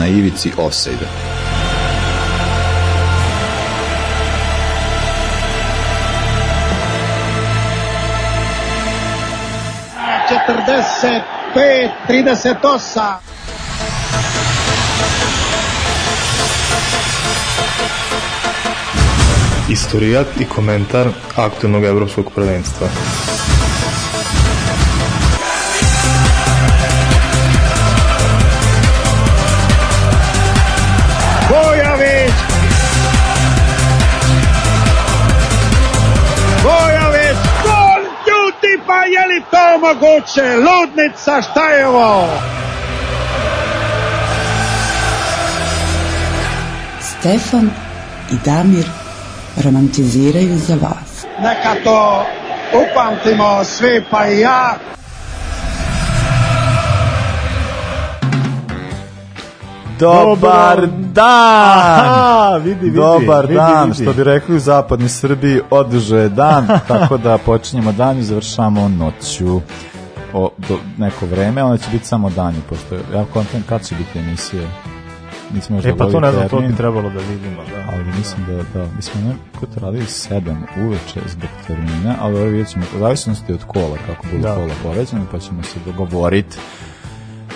na ivici ofsejda. Četrdeset pet, trideset osam. Istorijat i komentar aktualnog evropskog prvenstva. moguće, ludnica, šta je ovo? Stefan i Damir romantiziraju za vas. Neka to upamtimo svi pa i ja. Dobar dan! Aha, vidi, vidi. Dobar vidi, dan, vidi. što bi rekli u zapadnoj Srbiji, održo je dan, tako da počinjemo dan i završamo noću. O, do, neko vreme, onda će biti samo danju, pošto ja kontam kad će biti emisije. Nismo još e, pa to ne znam, to bi trebalo da vidimo. Da. Ali mislim da, da, mi smo neko to radili sedam uveče zbog termina, ali ovo vidjet ćemo, zavisnosti od kola, kako bude da. kola povećano, pa ćemo se dogovoriti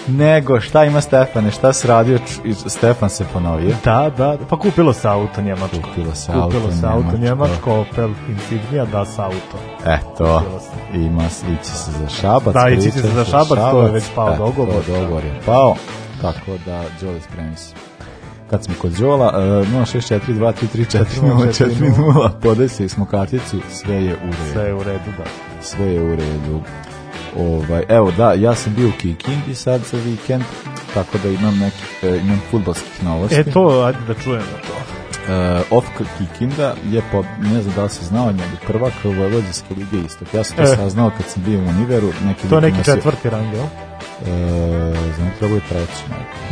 Nego, šta ima Stefane? Šta se radio? Stefan se ponovio. Da, da, da, pa kupilo se auto njemačko. Kupilo se kupilo auto, se auto njemačko, Opel Insignia, da, sa auto. Eto, ima, ići se za šabac. Da, ići se za šabac, šabac, to je već pao eto, dogovor. To da. dogovor je pao, tako da, Đole, spremi kad smo kod Đola, e, uh, 06423344040, podesili smo karticu, sve je u redu. Sve je u redu, da. Sve je u redu. Ovaj, evo da, ja sam bio u Kikindi sad za vikend, tako da imam nekih, e, imam futbalskih novosti. E to, ajde da čujemo to. E, Ofka Kikinda je, po, ne znam da li si znao, njega prvak Vojvođanske lige istok. Ja sam to e. saznao kad sam bio u Univeru. Neki to neki četvrti rang, jel? E, znam, treba je treći.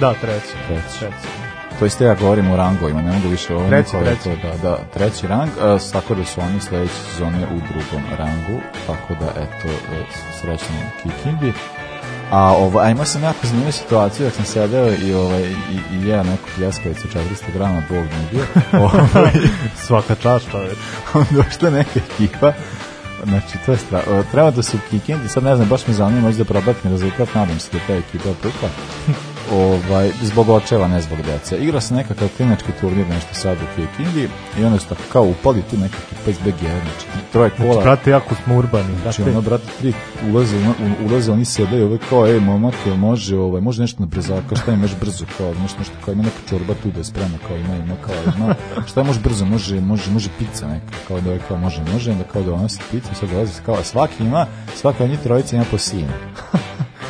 Da, treći. Treći. treći to isto ja govorim o rangovima, ne mogu više o ovo treći, treći. da, da, treći rang, a, tako da su oni sledeće sezone u drugom rangu, tako da eto, e, srećno Kikindi. A ovo, a imao sam jako zanimljivu situaciju, dok sam sedeo i, ovaj, i, i ja neku pljeskavicu 400 grama, bog ne bio. Ovaj, Svaka čast, čovjek. došla neka ekipa, znači to je strašno. E, treba da su Kikindi, sad ne znam, baš mi zanima, možda probatni rezultat, nadam se da ta ekipa prukla ovaj, zbog očeva, ne zbog dece. Igra se nekakav klinački turnir, nešto sad u Kikindi, i onda su tako kao upali tu neka ekipa iz BG, znači troje kola. Znači, brate, jako smo urbani. Znači, ono, brate, tri ulaze, ulaze oni sede i ovaj kao, ej, momak, jel može, ovaj, može nešto na brzaka, šta imaš brzo, kao, može nešto, kao, ima neka čorba tu da je spremna, kao, ima, ima, kao, ima, šta može brzo, može, može, može pizza neka, kao da je, kao, može, može, onda kao da donosi pizza, sad dolazi, kao, svaki ima, svaka od njih trojica ima po sinu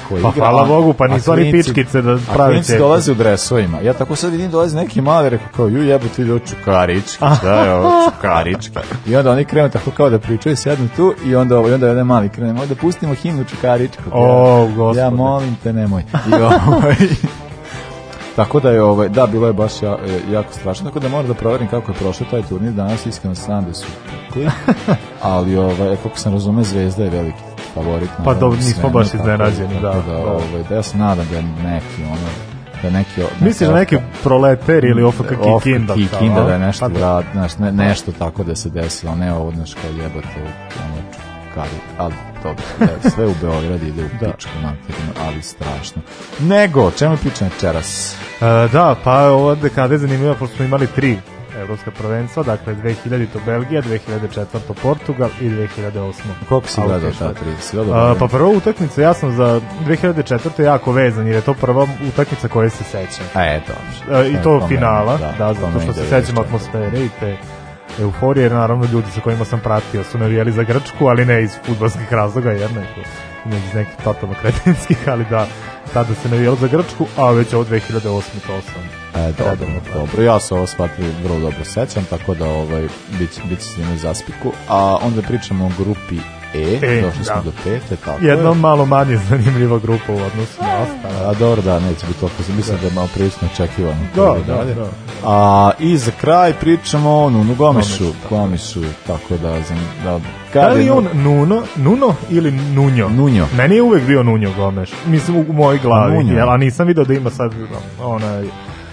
tako pa igra. Pa hvala Bogu, pa nisu oni pičkice da pravi A dolaze u dresovima. Ja tako sad vidim dolaze neki mali, rekao kao, ju jebote, vidi čukarički, da je ovo čukarički. I onda oni krenu tako kao da pričaju, sjednu tu i onda, ovo, i onda jedan mali krene, možda pustimo himnu čukaričku. O, gospode. Ja molim te, nemoj. I ovaj... Tako da je ovaj da bilo je baš ja, jako strašno, tako da moram da proverim kako je prošao taj turnir danas, iskreno sam da su. Ali ovaj kako sam razume Zvezda je veliki favorit. Pa dobro, nismo baš iznenađeni, da da, da. da, ovaj, da ja se nadam da neki, ono, da neki... Neka, Misliš da neki proleter ili OFK Kikinda? OFK Kikinda da je nešto, da, znaš, ne, nešto tako da se desilo, ne ovo, znaš, kao jebate, ono, kari, ali dobro, da, sve u Beogradu ide u da. pičku materinu, ali strašno. Nego, čemu pričam čeras? E, da, pa ova dekada je zanimljiva, pošto smo imali tri evropska prvenstva, dakle 2000 to Belgija, 2004 to Portugal i 2008. Koliko si gledao ta tri? Si gledao? pa prva utakmica, ja sam za 2004 jako vezan, jer je to prva utakmica koje se sećam. A eto. A, e, I to finala, da, da zato što se da sećam atmosfere i te euforije, jer naravno ljudi sa kojima sam pratio su navijali za Grčku, ali ne iz futbolskih razloga, jednako ne iz nekih totalno kretinskih, ali da, tada se navijalo za Grčku, a već od 2008. to sam E, da, dobro, da, dobro. Ja se ovo shvatio vrlo dobro sećam, tako da ovaj, bit, bit se njemu zaspiku. A onda pričamo o grupi E, e došli smo da. do pete, tako Jedna je. malo manje zanimljiva grupa u odnosu na ostale. A dobro, da, neće biti toliko, mislim da, je malo prilično očekivano. Da, da, da, da. A, I za kraj pričamo o Nunu Gomišu, Gomiš, tako. Gomišu, tako da... da da li on Nuno, Nuno ili Nunjo? Nunjo. Meni je uvek bio Nunjo Gomeš, mislim u mojoj glavi, jel, a nisam video da ima sad onaj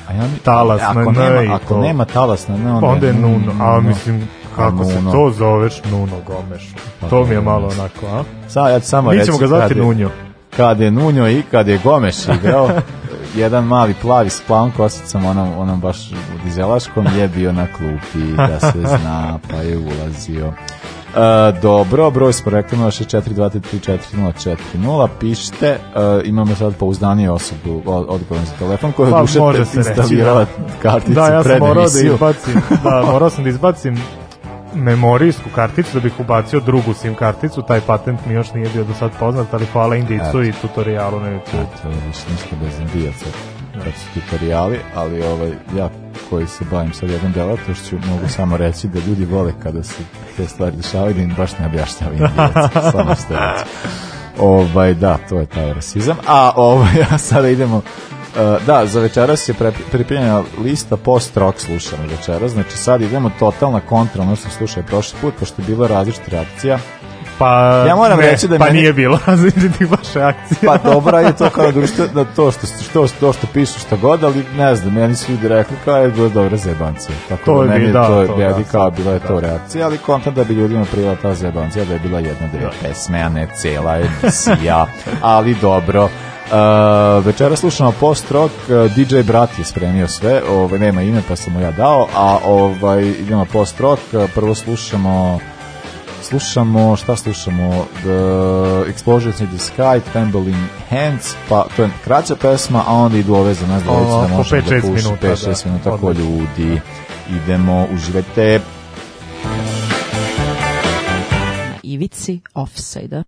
A ja, talas ako na N. Nema, i ako to. nema talas na ne, pa onda, onda je Nuno. A mislim, kako pa se to zoveš Nuno Gomes? Pa, to mi je malo onako, a? Sa, ja samo Mi ćemo ga zvati Nuno. Kad je Nuno i kad je Gomes igrao, jedan mali plavi s kosicom, onom, onom baš u dizelaškom, je bio na klupi, da se zna, pa je ulazio. Uh, dobro, broj smo rekli 0642334040, pišite, uh, imamo sad pouzdanije osobu odgovornu za telefon koja pa, duše instalirala da. karticu Da, ja sam morao da izbacim, da, morao sam da izbacim memorijsku karticu da bih ubacio drugu SIM karticu, taj patent mi još nije bio do sad poznat, ali hvala Indicu Eto. i tutorijalu na YouTube. Eto, više ništa bez Indijaca tutoriali, ali ovaj, ja koji se bavim sad jednom delatnošću mogu samo reći da ljudi vole kada se te stvari dešavaju da im baš ne objašnjava indijac, samo što reći. Ovaj, da, to je taj rasizam. A ovaj, a sada idemo Uh, da, za večeras je pre, pripremljena lista post rock slušamo večeras, znači sad idemo totalna kontra ono što sam slušao prošli put, pošto je bila različita reakcija Pa ja moram ne, reći da pa meni... nije bilo različitih baš akcija pa dobro je to kao društvo, da, da to što, što, što, što piše što god, ali ne znam, meni su ljudi rekli kao je bilo dobra zebancija. Tako to da meni je da, to, to ja da, kao bila je da. to reakcija, ali kontam da bi ljudima prijela ta zebancija, da je bila jedna dve da. pesme, a ne cela emisija, ali dobro. Uh, večera slušamo post rock, e, DJ Brat je spremio sve, ovaj, nema ime pa sam mu ja dao, a ovaj, idemo post rock, e, prvo slušamo slušamo, šta slušamo? The Explosions in the Sky, Trembling Hands, pa to je kraća pesma, a onda idu ove za nas da možemo da puši 5-6 minuta, 5, da. minuta ko ljudi. Idemo, uživajte. Na ivici offside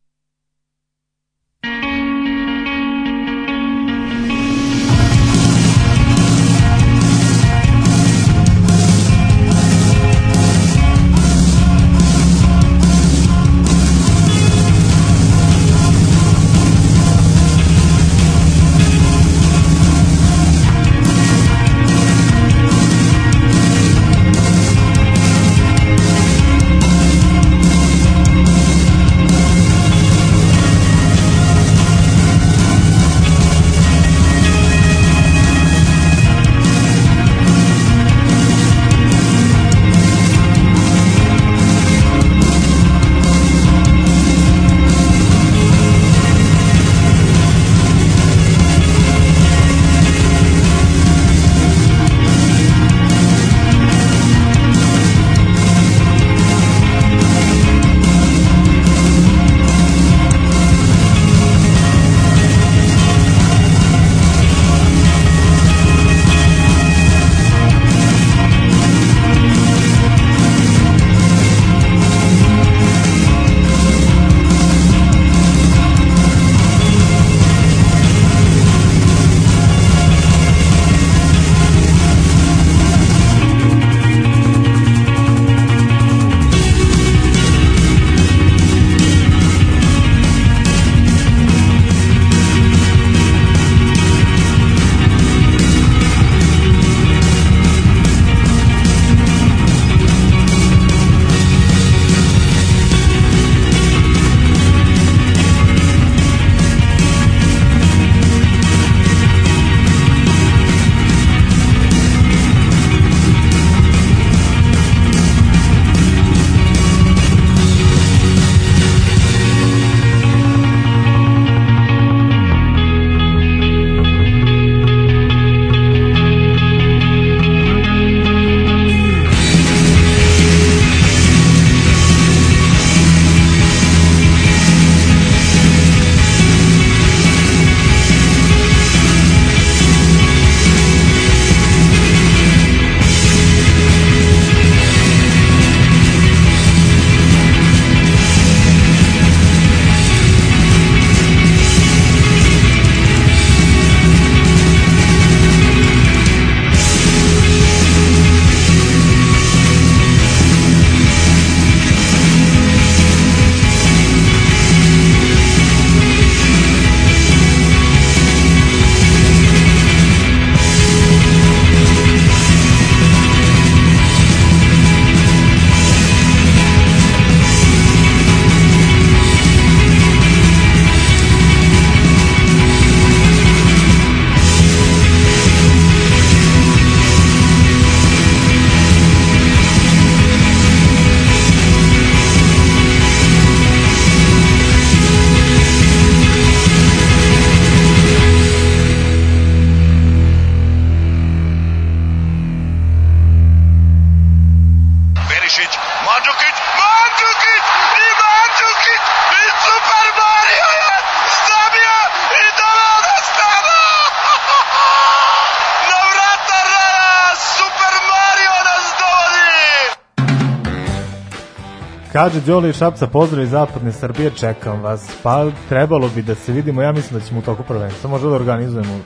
Kaže Đoli iz Šapca, pozdrav iz zapadne Srbije, čekam vas. Pa trebalo bi da se vidimo, ja mislim da ćemo u toku prvenstva. Možda da organizujemo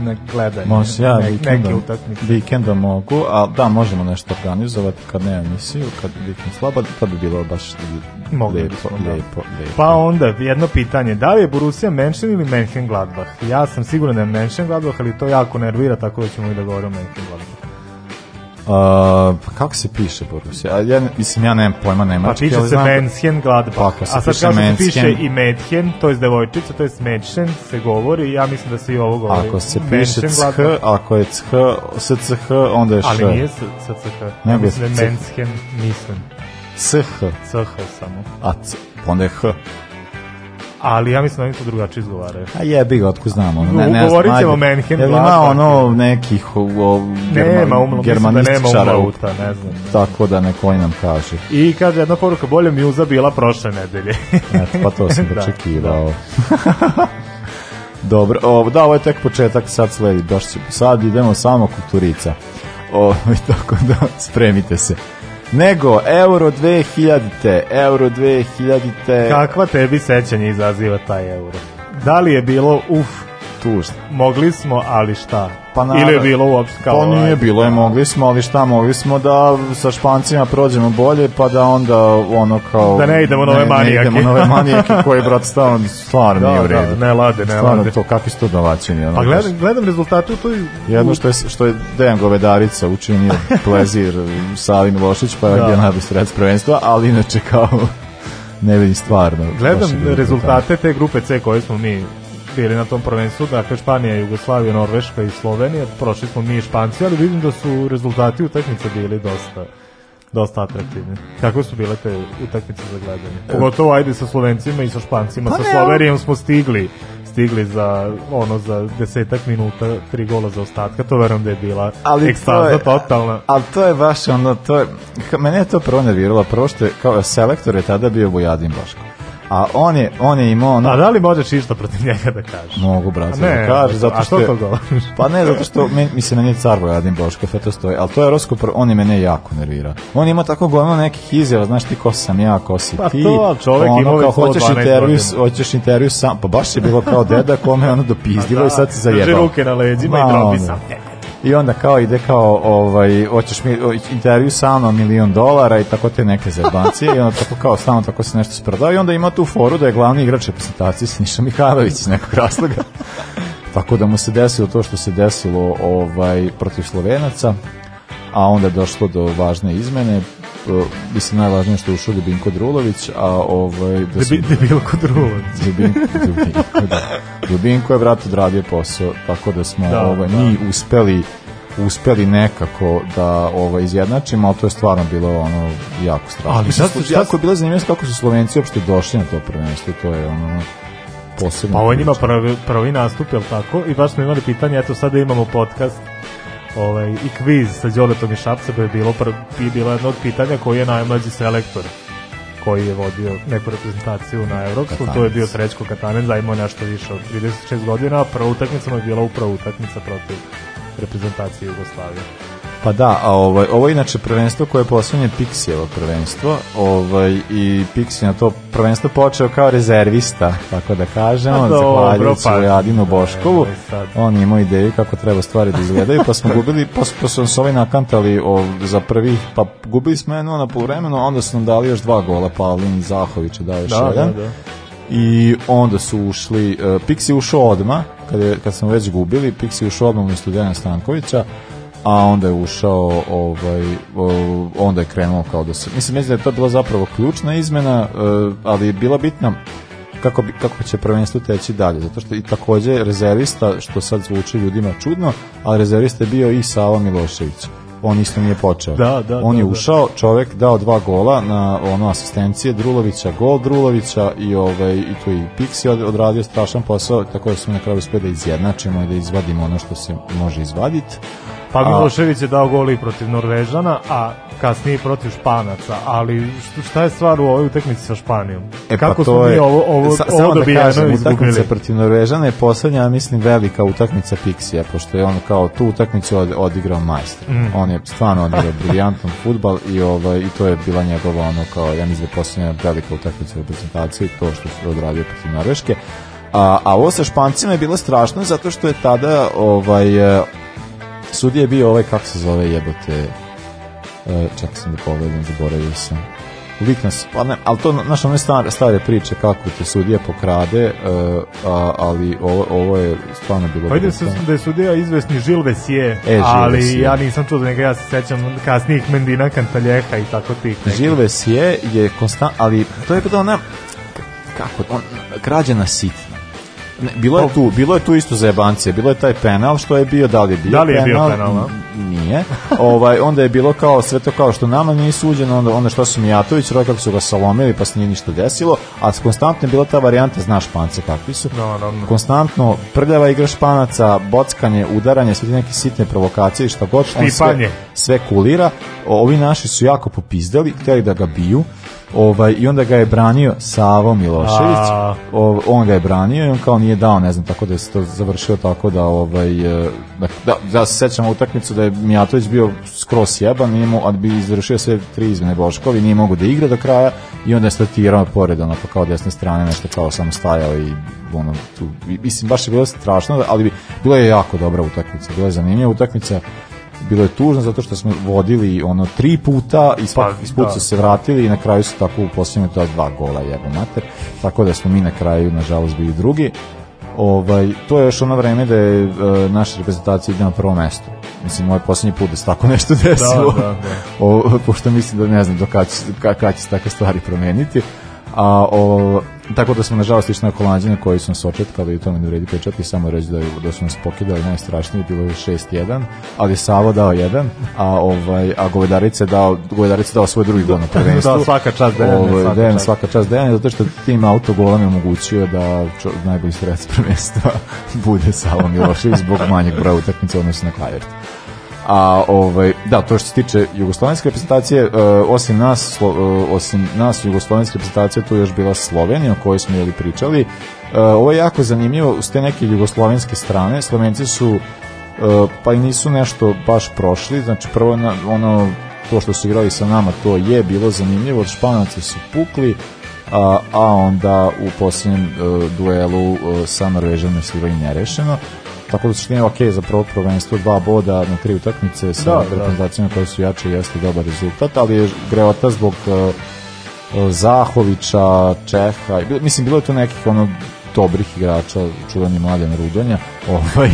ne gledanje. Može, ja ne, vikendom, neke utakmice. Vikendom mogu, a da, možemo nešto organizovati kad nema emisiju, kad vikend slabo, to bi bilo baš Mogli lepo, bismo, da. lepo, lepo. Pa onda, jedno pitanje, da li je Borussia Mönchen ili Gladbach? Ja sam siguran da je Gladbach, ali to jako nervira, tako da ćemo i da govorimo o Gladbach. Uh, kako se piše Borussia? Ja, mislim, ja nemam pojma nemački. Pa piše se da- Menshen Gladbach. Pa, pa se a sad piše kao da piše i Medhen, to je devojčica, to je Medhen, se govori, ja mislim da se i ovo govori. Ako se piše CH, ako je CH, SCH, onda je š. Ali nije SCH. Ne, bi mislim da je Menshen, mislim. SH. SH samo. A c, onda je H ali ja mislim da oni to drugačije izgovaraju. A jebi ga, otko znam. Ono, ne, ne Govorit ćemo Menhen. Jel ima ono nekih o, nema umla, germanističara? Da nema umlauta, ne znam. Ne. Tako da neko oni nam kaže. I kaže jedna poruka, bolje mjuza bila prošle nedelje. Eto, pa to sam da, očekivao. Da. Dobro, o, da, ovo je tek početak, sad sledi, došli, sad idemo samo kulturica. O, tako da, spremite se. Nego, Euro 2000-te, Euro 2000-te... Kakva tebi sećanja izaziva taj Euro? Da li je bilo, uf, tužno. Mogli smo, ali šta? Pa na, Ili je bilo uopšte kao... To pa nije ovaj, bilo, je da. mogli smo, ali šta, mogli smo da sa Špancima prođemo bolje, pa da onda ono kao... Da ne idemo na ove manijake. Ne idemo na manijake koje, brat, stavno, stvarno da, nije u da, redu. Da, ne lade, ne stvarno, lade. to, kakvi su to domaćini. Ono, pa gledam, gledam rezultate u toj... Jedno što je, što je Dejan Govedarica učinio plezir Savin Lošić, pa da. je najbolji sred prvenstva, ali inače kao ne vidim stvarno. Gledam rezultate te grupe C koje smo mi bili na tom prvenstvu, dakle Španija, Jugoslavija, Norveška i Slovenija, prošli smo mi i Španci, ali vidim da su rezultati utakmice bili dosta dosta atraktivni. Kako su bile te utakmice za gledanje? E, Pogotovo ajde sa Slovencima i sa Špancima, pa sa Slovenijom smo stigli stigli za ono za desetak minuta tri gola za ostatka, to verujem da je bila ali ekstaza to je, totalna. Ali to je baš ono, to je, mene je to prvo nerviralo, prvo što je, kao selektor je tada bio Vojadin Boško. A on je, on je imao... Ono... A da li možeš išta protiv njega da kažeš? Mogu, brate, da kažeš. Zato što, a što to govoriš? Pa ne, zato što mi, mi se na nje car Vladin Boškov, to stoji. Ali to je rosko, on je mene jako nervira. On ima tako glavno nekih izjava, znaš ti ko sam ja, ko si pa ti. Pa to, čovek ono, ima kao, hoćeš intervju, hoćeš intervju sam, pa baš je bilo kao deda kome ono dopizdilo da, i sad se da, zajebao. Drži ruke na leđima i drobi sam tebe i onda kao ide kao ovaj hoćeš mi intervju sa mnom milion dolara i tako te neke zebancije i onda tako kao samo tako se nešto sprdao i onda ima tu foru da je glavni igrač reprezentacije Siniša Mihajlović iz nekog razloga tako da mu se desilo to što se desilo ovaj protiv Slovenaca a onda je došlo do važne izmene uh, mislim najvažnije što je ušao Ljubinko Drulović, a ovaj da bi bilo kod Drulović. Ljubinko, Ljubinko, da. Ljubinko je vrat odradio posao, tako da smo da, ovaj, da. mi uspeli uspeli nekako da ovo ovaj, izjednačimo, ali to je stvarno bilo ono jako strašno. Ali sad, sad, jako je bilo zanimljivo kako su Slovenci uopšte došli na to prvenstvo, to je ono posebno. Pa on ima prvi, prvi nastup, je tako? I baš smo imali pitanje, eto sad imamo podcast ovaj, i kviz sa Đoletom i Šapca, pa je bilo, je bilo jedno od pitanja koji je najmlađi selektor koji je vodio neku reprezentaciju na Evropsku, to je bio Srećko Katanec, zajmo da, nešto više od 36 godina, a prva utakmica mu je bila upravo utakmica protiv reprezentacije Jugoslavije. Pa da, a ovaj, ovo je inače prvenstvo koje je poslednje Pixijevo prvenstvo ovaj, i Pixi na to prvenstvo počeo kao rezervista, tako da kažem, kažemo, pa zahvaljujući pa, Adinu da, Boškovu. E, on je imao ideju kako treba stvari da izgledaju, pa smo gubili, pa, pa smo se ovaj nakantali ov, za prvi, pa gubili smo jedno na povremeno, onda su nam dali još dva gola, Pavlin i Zahović je dao još da, da jedan. Da, da. I onda su ušli, uh, Pixi ušao odma, kad, je, kad smo već gubili, Pixi ušao odmah u studijana Stankovića, a onda je ušao ovaj onda je krenuo kao da se mislim da je to bila zapravo ključna izmena e, ali je bila bitna kako bi, kako će prvenstvo teći dalje zato što i takođe rezervista što sad zvuči ljudima čudno ali rezervista je bio i Sava Milošević on isto nije počeo. Da, da, on da, je da. ušao, čovek dao dva gola na ono asistencije Drulovića, gol Drulovića i ovaj i tu i Pixi odradio strašan posao, tako da smo na kraju uspeli da izjednačimo i da izvadimo ono što se može izvaditi. Pa Milošević je dao gol i protiv Norvežana, a kasnije protiv Španaca, ali šta je stvar u ovoj utakmici sa Španijom? E, pa Kako pa smo mi ovo, ovo, sa, ovo da dobijeno da kažem, Utakmica protiv Norvežana je poslednja, mislim, velika utakmica Pixija, pošto je on kao tu utakmicu od, odigrao majstor. Mm. On je stvarno odigrao briljantan futbal i, ovaj, i to je bila njegova ono kao, ja mislim da je poslednja velika utakmica reprezentacije, to što se odradio protiv Norveške. A, a ovo sa Špancima je bilo strašno zato što je tada ovaj, sudije je bio ovaj, kako se zove, jebote, e, čak sam da pogledam, zaboravio sam. Lik nas, pa ne, ali to, znaš, one stare, stare priče kako te sudije pokrade, e, a, ali ovo, ovo je stvarno bilo... Pa vidim da je sudija izvesni Žil Vesije, e, ali Vesije. ja nisam čuo da njega, ja se sećam kasnijih Mendina, Kantaljeha i tako tih. Žil Vesije je konstant, ali to je bilo ona, kako, on, krađa na sit, bilo je tu, bilo je tu isto za Jebance, bilo je taj penal što je bio, da li je bio da li je penal, bio penal nije. ovaj, onda je bilo kao sve to kao što nama nije suđeno, onda, onda što su Mijatović, roj kako su ga salomili pa se nije ništa desilo, a konstantno je bila ta varijanta, znaš špance kakvi su. No, no, no. Konstantno prljava igra španaca, bockanje, udaranje, sve neke sitne provokacije i šta god, sve, sve kulira. Ovi naši su jako popizdeli, hteli da ga biju, Ovaj i onda ga je branio Savo Milošević. Ov, on ga je branio i on kao nije dao, ne znam, tako da se to završilo tako da ovaj da da, da se sećam utakmicu da je Mijatović bio skroz jeban, nije mu ad bi izvršio sve tri izmene Boškovi, nije mogu da igra do kraja i onda je statirao pored ono pa kao desne strane nešto kao samo stajao i ono tu mislim baš je bilo strašno, ali bilo je jako dobra utakmica, bila je zanimljiva utakmica bilo je tužno zato što smo vodili ono tri puta i pa, isput da. se vratili i na kraju su tako u posljednju ta dva gola jebo mater, tako da smo mi na kraju nažalost bili drugi. Ovaj, to je još ono vreme da je e, naša reprezentacija ide na prvo mesto. Mislim, moj posljednji put da se tako nešto desilo, da, da, da. o, pošto mislim da ne znam do kada će, ka, će se takve stvari promeniti. A o, Tako da smo nažalost išli na kolanđine koji su nas očetkali i to ne vredi pečat samo reći da, da su nas pokidali najstrašnije, bilo je 6-1, ali Savo dao 1 a ovaj a Govedarica dao Govedarica dao svoj drugi gol na da, prvenstvu. da, svaka čast Dejan, ovaj, svaka, Dejan, čast. svaka čast Dejan, zato što tim autogolom je omogućio da čo, najbolji strelac prvenstva bude Savo Milošević zbog manjeg broja utakmica odnosno na Klajertu. A ovaj da, to što se tiče jugoslovenske reprezentacije, uh, osim nas slo, uh, osim nas jugoslovenske reprezentacije tu još bila Slovenija o kojoj smo jeli pričali. Uh, ovo je jako zanimljivo s te neke jugoslovenske strane. Slovenci su pa i nisu nešto baš prošli, znači prvo na, ono to što su igrali sa nama to je bilo zanimljivo, od Španaca su pukli, a, a onda u posljednjem duelu sa Norvežanom je bilo i nerešeno Tako da suština je ok za prvog prvenstvo, dva boda na tri utakmice sa da, da. reprezentacijama da. koje su jače jeste dobar rezultat, ali je greota zbog uh, Zahovića, Čeha, mislim bilo je to nekih ono dobrih igrača, čuvanje Mladen Rudonja, ovaj,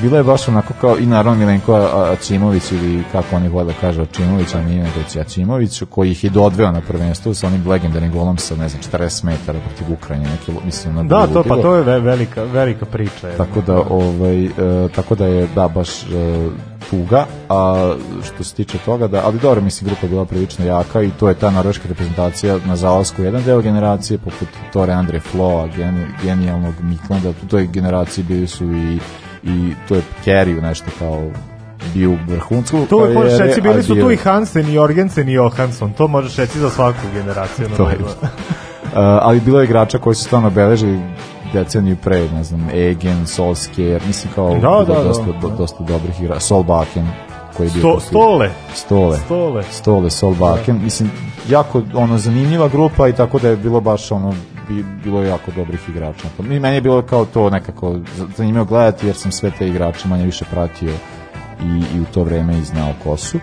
bilo je baš onako kao i naravno Milenko Acimović ili kako oni vole da kaže Acimović, a nije nego Acimović koji ih je dodveo na prvenstvo sa onim legendarnim golom sa ne znam 40 metara protiv Ukrajine neki mislim na Da, to bilo. pa to je velika velika priča. Je. Tako da ovaj e, tako da je da baš e, tuga, a što se tiče toga da ali dobro mislim grupa je bila prilično jaka i to je ta norveška reprezentacija na zalasku jedan deo generacije poput Tore Andre Floa, genijalnog Miklanda, u toj generaciji bili su i i to je Kerry nešto kao bio vrhunsko. To je možeš reći, bili su tu i Hansen, i Jorgensen, i Johansson. To možeš reći za svaku generaciju. to je. uh, ali bilo je igrača koji su stvarno beležili deceniju pre, ne znam, Egen, Solskjaer, mislim kao da, da, da, dosta, da. dosta dobrih igra, Solbakken koji je bio Sto, stole. stole. Stole. Stole Solbakken, mislim jako ono zanimljiva grupa i tako da je bilo baš ono bi bilo jako dobrih igrača. Pa, mi meni je bilo kao to nekako zanimalo gledati jer sam sve te igrače manje više pratio i, i u to vreme i znao ko su.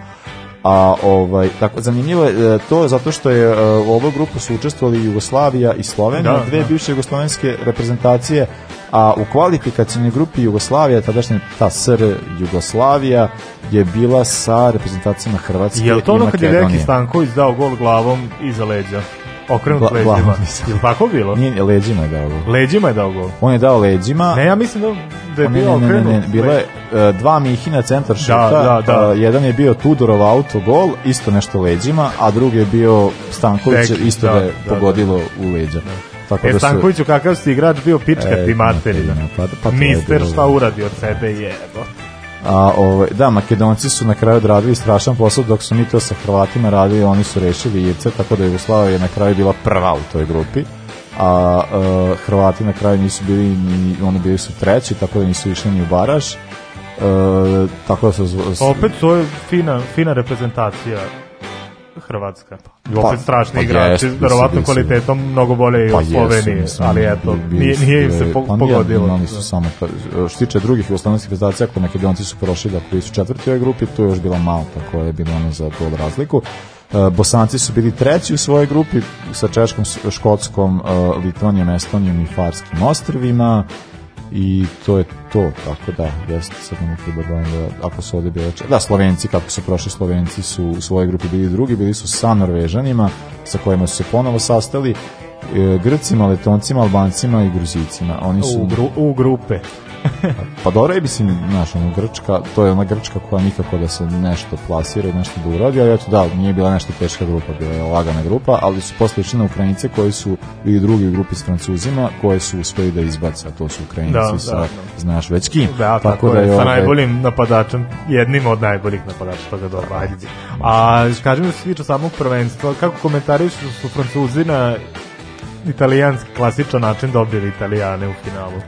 A ovaj tako zanimljivo je e, to zato što je e, u ovoj grupu su učestvovali Jugoslavija i Slovenija, da, dve da. bivše jugoslovenske reprezentacije, a u kvalifikacionoj grupi Jugoslavija, tadašnja ta SR Jugoslavija je bila sa reprezentacijama Hrvatske i Makedonije. Je li to ono kad je Reki Stanković dao gol glavom iza leđa? Okrenut Bla, leđima. Ili tako bilo? Nije, leđima je dao gol. Leđima je dao gol. On je dao leđima. Ne, ja mislim da, da je bio okrenut. Ne, ne, ne, ne, bilo je uh, dva Mihina centar šuta. Da, da, da. Uh, jedan je bio Tudorov autogol, isto nešto leđima, a drugi je bio Stanković, Tek, isto da, da je da, da. pogodilo da, u leđa. Da. Tako e, da Stankoviću, kakav si igrač bio pička e, ti materina. Pa, pa Mister šta uradi od sebe, jebo. A, ovaj, da, Makedonci su na kraju odradili strašan posao, dok su mi to sa Hrvatima radili, oni su rešili Irce, tako da Jugoslavia je na kraju bila prva u toj grupi a uh, Hrvati na kraju nisu bili ni, oni bili su treći, tako da nisu išli ni u baraž. Uh, tako da se Opet to je fina, fina reprezentacija Hrvatska. Pa, Opet pa strašni pa igrači, verovatno kvalitetom mnogo bolje i pa od Slovenije, ali eto, nije, nije im se po, pa pogodilo. Oni su samo, što se tiče drugih jugoslovenskih reprezentacija, ako Makedonci su prošli da koji su četvrti u ovoj grupi, tu je još bila Malta koja je bila ono za pol razliku. E, Bosanci su bili treći u svojoj grupi sa Češkom, Škotskom, e, Litvanijom, Estonijom i Farskim ostrvima i to je to, tako da jeste sad nam treba da ako su ovde birače, da Slovenci kako su prošli Slovenci su u svojoj grupi bili drugi, bili su sa Norvežanima sa kojima su se ponovo sastali e, Grcima, Letoncima, Albancima i Gruzicima oni su u, gru, u grupe pa dobro je, mislim, znaš, ono, Grčka, to je ona Grčka koja nikako da se nešto plasira i nešto da uradi, ali eto da, nije bila nešto teška grupa, bila je lagana grupa, ali su posle išli Ukrajince koji su i drugi u grupi s Francuzima, koje su uspeli da izbaca, to su Ukrajinci da, sa, da, da. znaš, već kim. Da, tako, tako da je, sa ovaj... najboljim napadačem, jednim od najboljih napadača toga doba, ajde. A, kažem da se tiče samog prvenstva, kako komentarišu da su Francuzi na italijanski klasičan način dobili Italijane u finalu?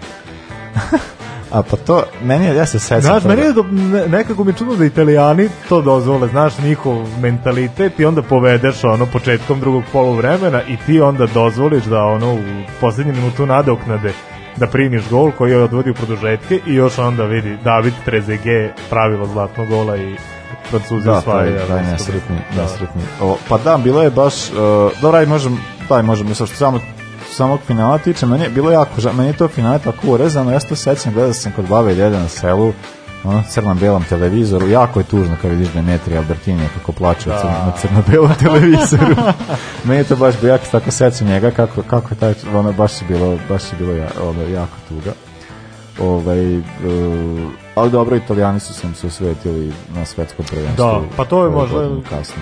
A pa to, meni je, ja se sećam. Znaš, meni je, do, nekako mi je čudno da italijani to dozvole, znaš, njihov mentalitet i onda povedeš ono početkom drugog polu i ti onda dozvoliš da ono u poslednjem minutu nadoknade da primiš gol koji je odvodi u produžetke i još onda vidi David Trezeguet pravilo zlatnog gola i Francuzi da, osvajaju. Da, taj nesretni, da. nesretni. O, pa da, bilo je baš, uh, e, dobra, aj možemo, daj možemo, samo samog finala tiče, meni je bilo jako meni je to finale tako urezano, ja se to sećam, gledao sam kod bave Ljede na selu, ono, crno-belom televizoru, jako je tužno kad vidiš da Metri Albertini kako plače da. na crno-belom televizoru. meni je to baš bilo, jako tako sećam njega, kako, kako je taj, ono, baš je bilo, baš je bilo ono, jako tuga. Ovaj, uh, ali dobro, italijani su se osvetili na svetskom prvenstvu. Da, pa to je možda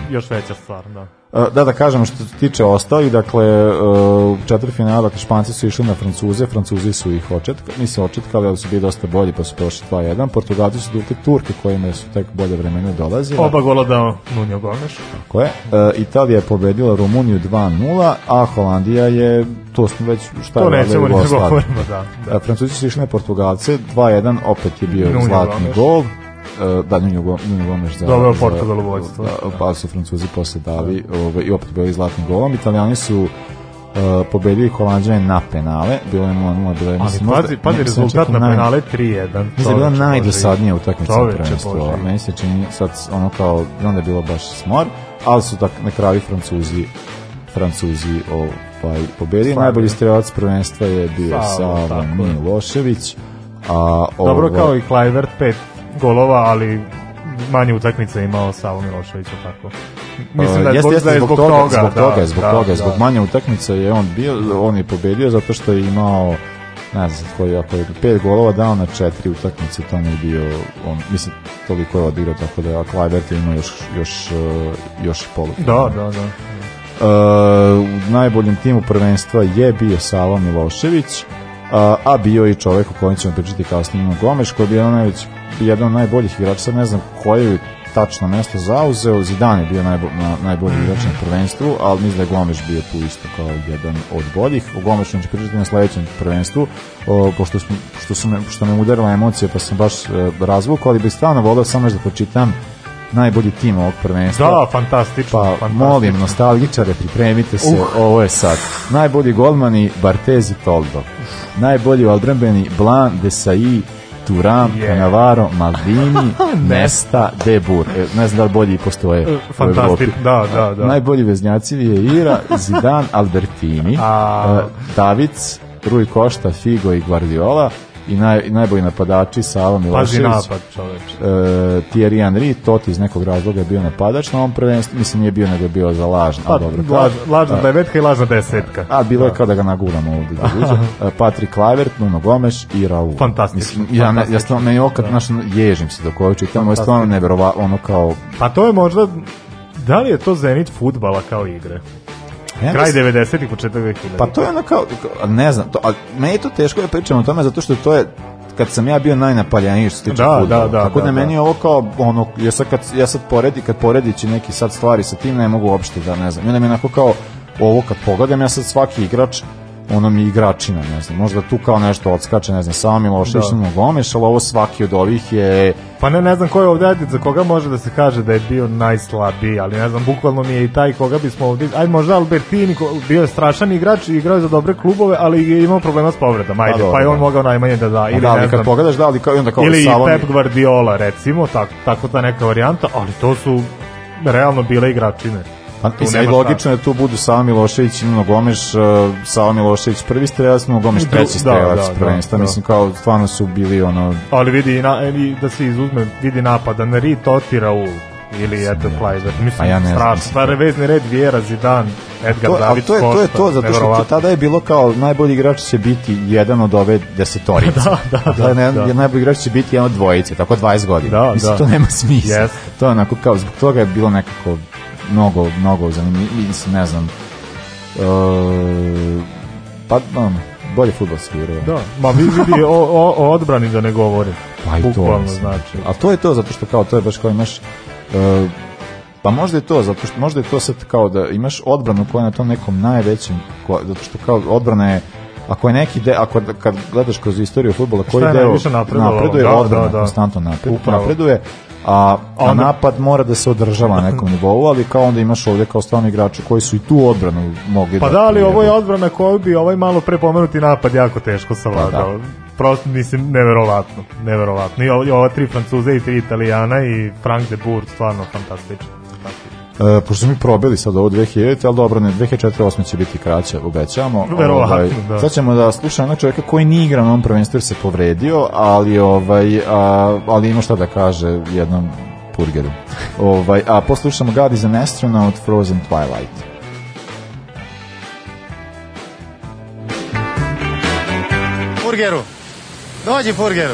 još veća stvar, da. E, da da kažem što se tiče ostalih, dakle u e, četiri finala dakle, Španci su išli na Francuze, Francuzi su ih očetka, nisu očetkali, ali su bili dosta bolji pa su prošli 2-1, Portugalci su dukli Turke kojima su tek bolje vremena dolazile. Oba gola dao Nuno Gomes. Tako je. E, Italija je pobedila Rumuniju 2-0, a Holandija je to smo već šta to nećemo ni da govorimo, da, da. E, Francuzi su išli na Portugalce 2-1, opet je bio Nuno zlatni Gomes. gol. E, da, Nuno Gomes za... dobro Portugal u vojstvo. Da, pa su Francuzi posle dali ovaj, i opet bili zlatnim golom. Italijani su Uh, pobedili Holandžane na penale, bilo je 0-0, bilo je mislim, Ali pazi, pazi da rezultat na penale 3-1. Mislim, da je bila najdosadnija utakmica prvenstva. Meni se čini sad ono kao, onda je bilo baš smor, ali su tak, na kraju Francuzi Francuzi ovaj, pobedili. Najbolji strelac prvenstva je bio Sava, Milošević. A, ovo, Dobro, kao i Klajvert, 5 golova, ali manje utakmica imao Savo Milošević, tako. Mislim da je, pa, jeste, da jeste, zbog, toga, toga, zbog da, toga, da, zbog da, toga, da, zbog manje utakmice je on bio, on je pobedio zato što je imao ne znam koji ako je pet golova dao na četiri utakmice, to je bio on, mislim, toliko je odigrao, tako da Klajbert ima još, još, eh, još i polu. Da, da, da. Uh, u najboljem timu prvenstva je bio Sava Milošević a bio i čovek u kojem ćemo pričati kao Ivan Gomeš koji je bio najveć, jedan od najboljih igrača sad ne znam koje tačno mesto zauzeo Zidane je bio najbo, na, najbolji igrač na mhm. prvenstvu ali mislim da je Gomeš bio tu isto kao jedan od boljih o Gomešu ćemo pričati na sledećem prvenstvu o, pošto, smo, što, su me, što me udarila emocija pa sam baš e, razvukao ali bih stvarno volao samo da pročitam najbolji tim ovog prvenstva. Da, fantastično. Pa fantastično. molim nostalgičare, pripremite se, uh. ovo je sad. Najbolji golmani Bartez Toldo. Najbolji odbrambeni Blan, Desai, Turam, yeah. Canavaro, Maldini, Nesta, Debur. E, ne znam da li bolji postoje Fantastik, da, da, da. Najbolji veznjaci je Ira, Zidane, Albertini, A... E, Davic, Rui Košta, Figo i Guardiola, i, naj, najbolji napadači Sava Milošević. Pazi napad, čoveč. E, Thierry Henry, Toti iz nekog razloga je bio napadač na ovom prvenstvu, mislim nije bio nego je bio za lažna, pa, a dobro. Laž, lažna a, devetka i lažna desetka. A, bilo da. je kao da ga naguramo ovdje. Da e, Patrik Klavert, Nuno Gomes i Raul. Fantastično. Mislim, ja, ne, ja stvarno, meni okat, da. naš, ježim se dok ovo čitam, je stvarno neverova, ono kao... Pa to je možda, da li je to Zenit futbala kao igre? Ja Kraj 90-ih, početak 2000. Pa to je ono kao, ne znam, to, ali meni je to teško da pričam o tome, zato što to je kad sam ja bio najnapaljeniji što se tiče da, da, da, Tako da, da meni da. je ovo kao ono ja sad kad ja sad poredi kad poredići neki sad stvari sa tim ne mogu uopšte da ne znam. onda mi je onako kao ovo kad pogledam ja sad svaki igrač ono mi igračina, ne znam, možda tu kao nešto odskače, ne znam, samo loše da. mu gomeš, ali ovo svaki od ovih je... Pa ne, ne znam ko je ovde, za koga može da se kaže da je bio najslabiji, ali ne znam, bukvalno mi je i taj koga bismo ovde... Ajde, možda Albertini, ko, bio je strašan igrač, igrao je za dobre klubove, ali je imao problema s povredama, ajde, pa, pa je on da. mogao najmanje da da, pa ili da, ne znam... Kad pogledaš, da, ali kao, onda kao ili Salom... Pep Guardiola, recimo, tako, tako ta neka varijanta, ali to su realno bile igračine. Pa, mislim, i logično je da tu budu Sava Milošević i Nuno Gomeš, uh, e, Sava Milošević prvi strelac, Nuno Gomeš treći da, strelac da, da, prvenstva, da, da. mislim kao stvarno su bili ono... Ali vidi, na, da se izuzme, vidi napada, da na Ri Toti, Raul, ili eto Flajzer. Mislim, A pa ja ne strašno. Stare pa da. vezni red, Vjera, Zidane, Edgar to, David, to je, to je to, zato što tada je bilo kao najbolji igrač će biti jedan od ove desetorice. da, da, da, da, da. Najbolji igrač će biti jedan od dvojice, tako 20 godina. Da, Mislim, da. to nema smisla. Yes. To je onako kao, zbog toga je bilo nekako mnogo, mnogo zanimljiv, mislim, ne znam, e, pa, um, bolje futbol svirao. Da, ma vi vidi, o, o, o odbrani da ne govori. Pa i to, znači. A to je to, zato što kao, to je baš kao imaš, e, pa možda je to, zato što možda je to sad kao da imaš odbranu koja je na tom nekom najvećem, koja, zato što kao odbrana je, ako je neki de, ako kad gledaš kroz istoriju fudbala koji deo napreduje da, odbrana da, da. konstantno napreduje, napreduje a, a napad mora da se održava na nekom nivou, ali kao onda imaš ovde kao stvarno igrače koji su i tu odbranu mogli pa da... Pa da li ovo je odbrana koju bi ovaj malo pre pomenuti napad jako teško savladao. Pa da. Prosto, mislim, neverovatno. Neverovatno. I ova tri Francuze i tri Italijana i Frank de Boer, stvarno fantastično. E, pošto smo mi probili sad ovo 2000, ali dobro, ne, 2004 8 će biti kraće, obećamo. Verovatno, ovaj, da. Sad ćemo da slušamo čovjeka koji nije igra na ovom prvenstvu jer se povredio, ali, ovaj, a, ali ima šta da kaže jednom burgeru. ovaj, a poslušamo God is an Astronaut, Frozen Twilight. Burgeru, dođi Burgeru.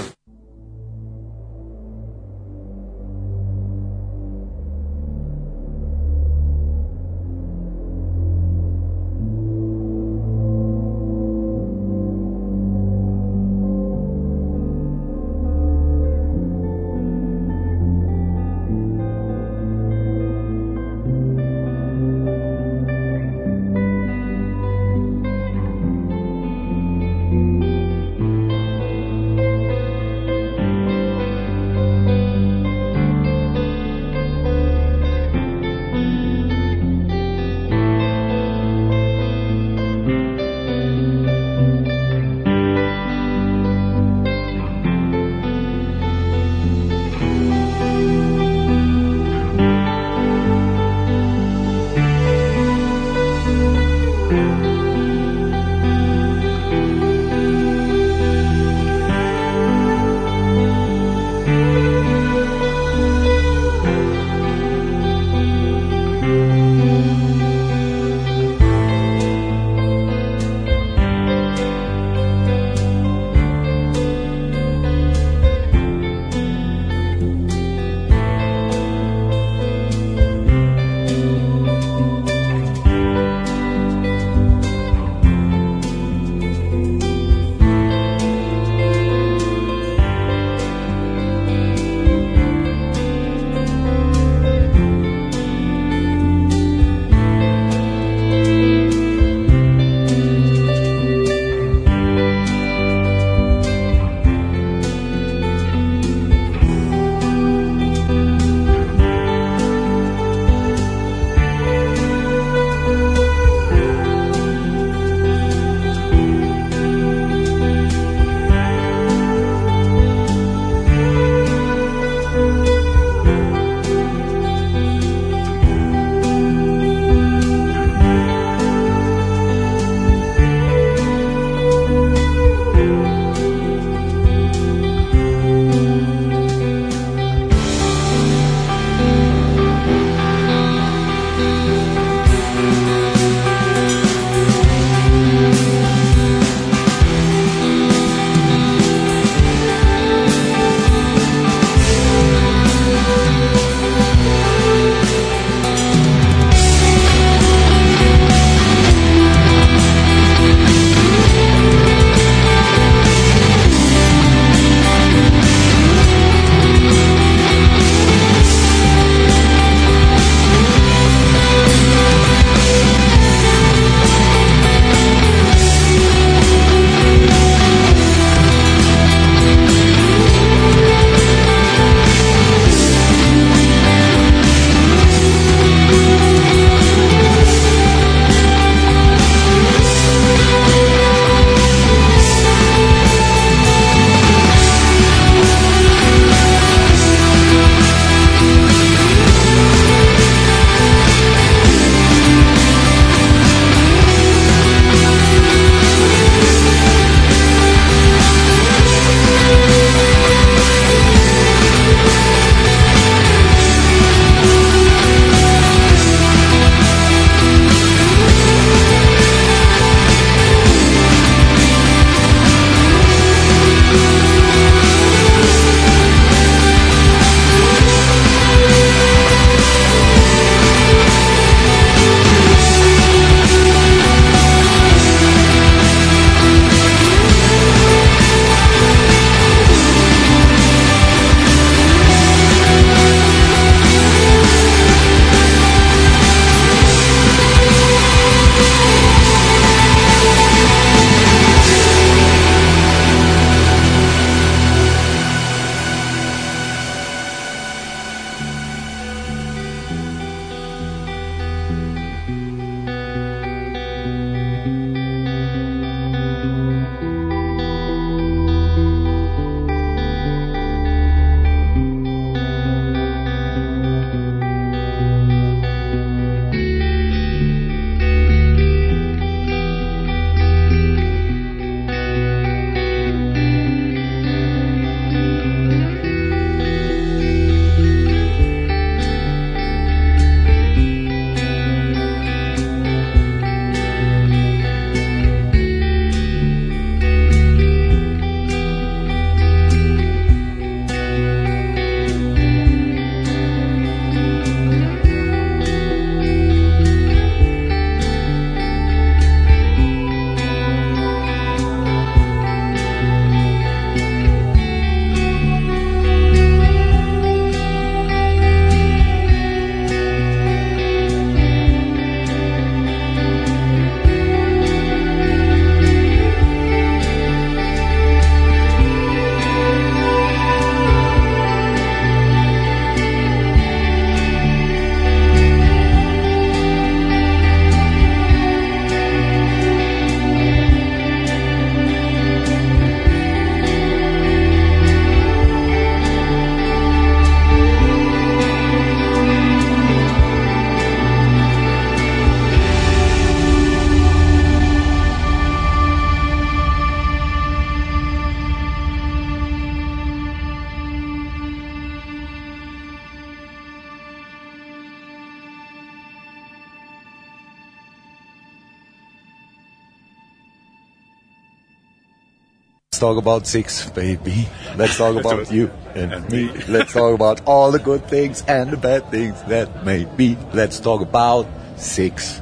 talk about sex, baby. Let's talk about you and, me. Let's talk about all the good things and the bad things that may be. Let's talk about sex.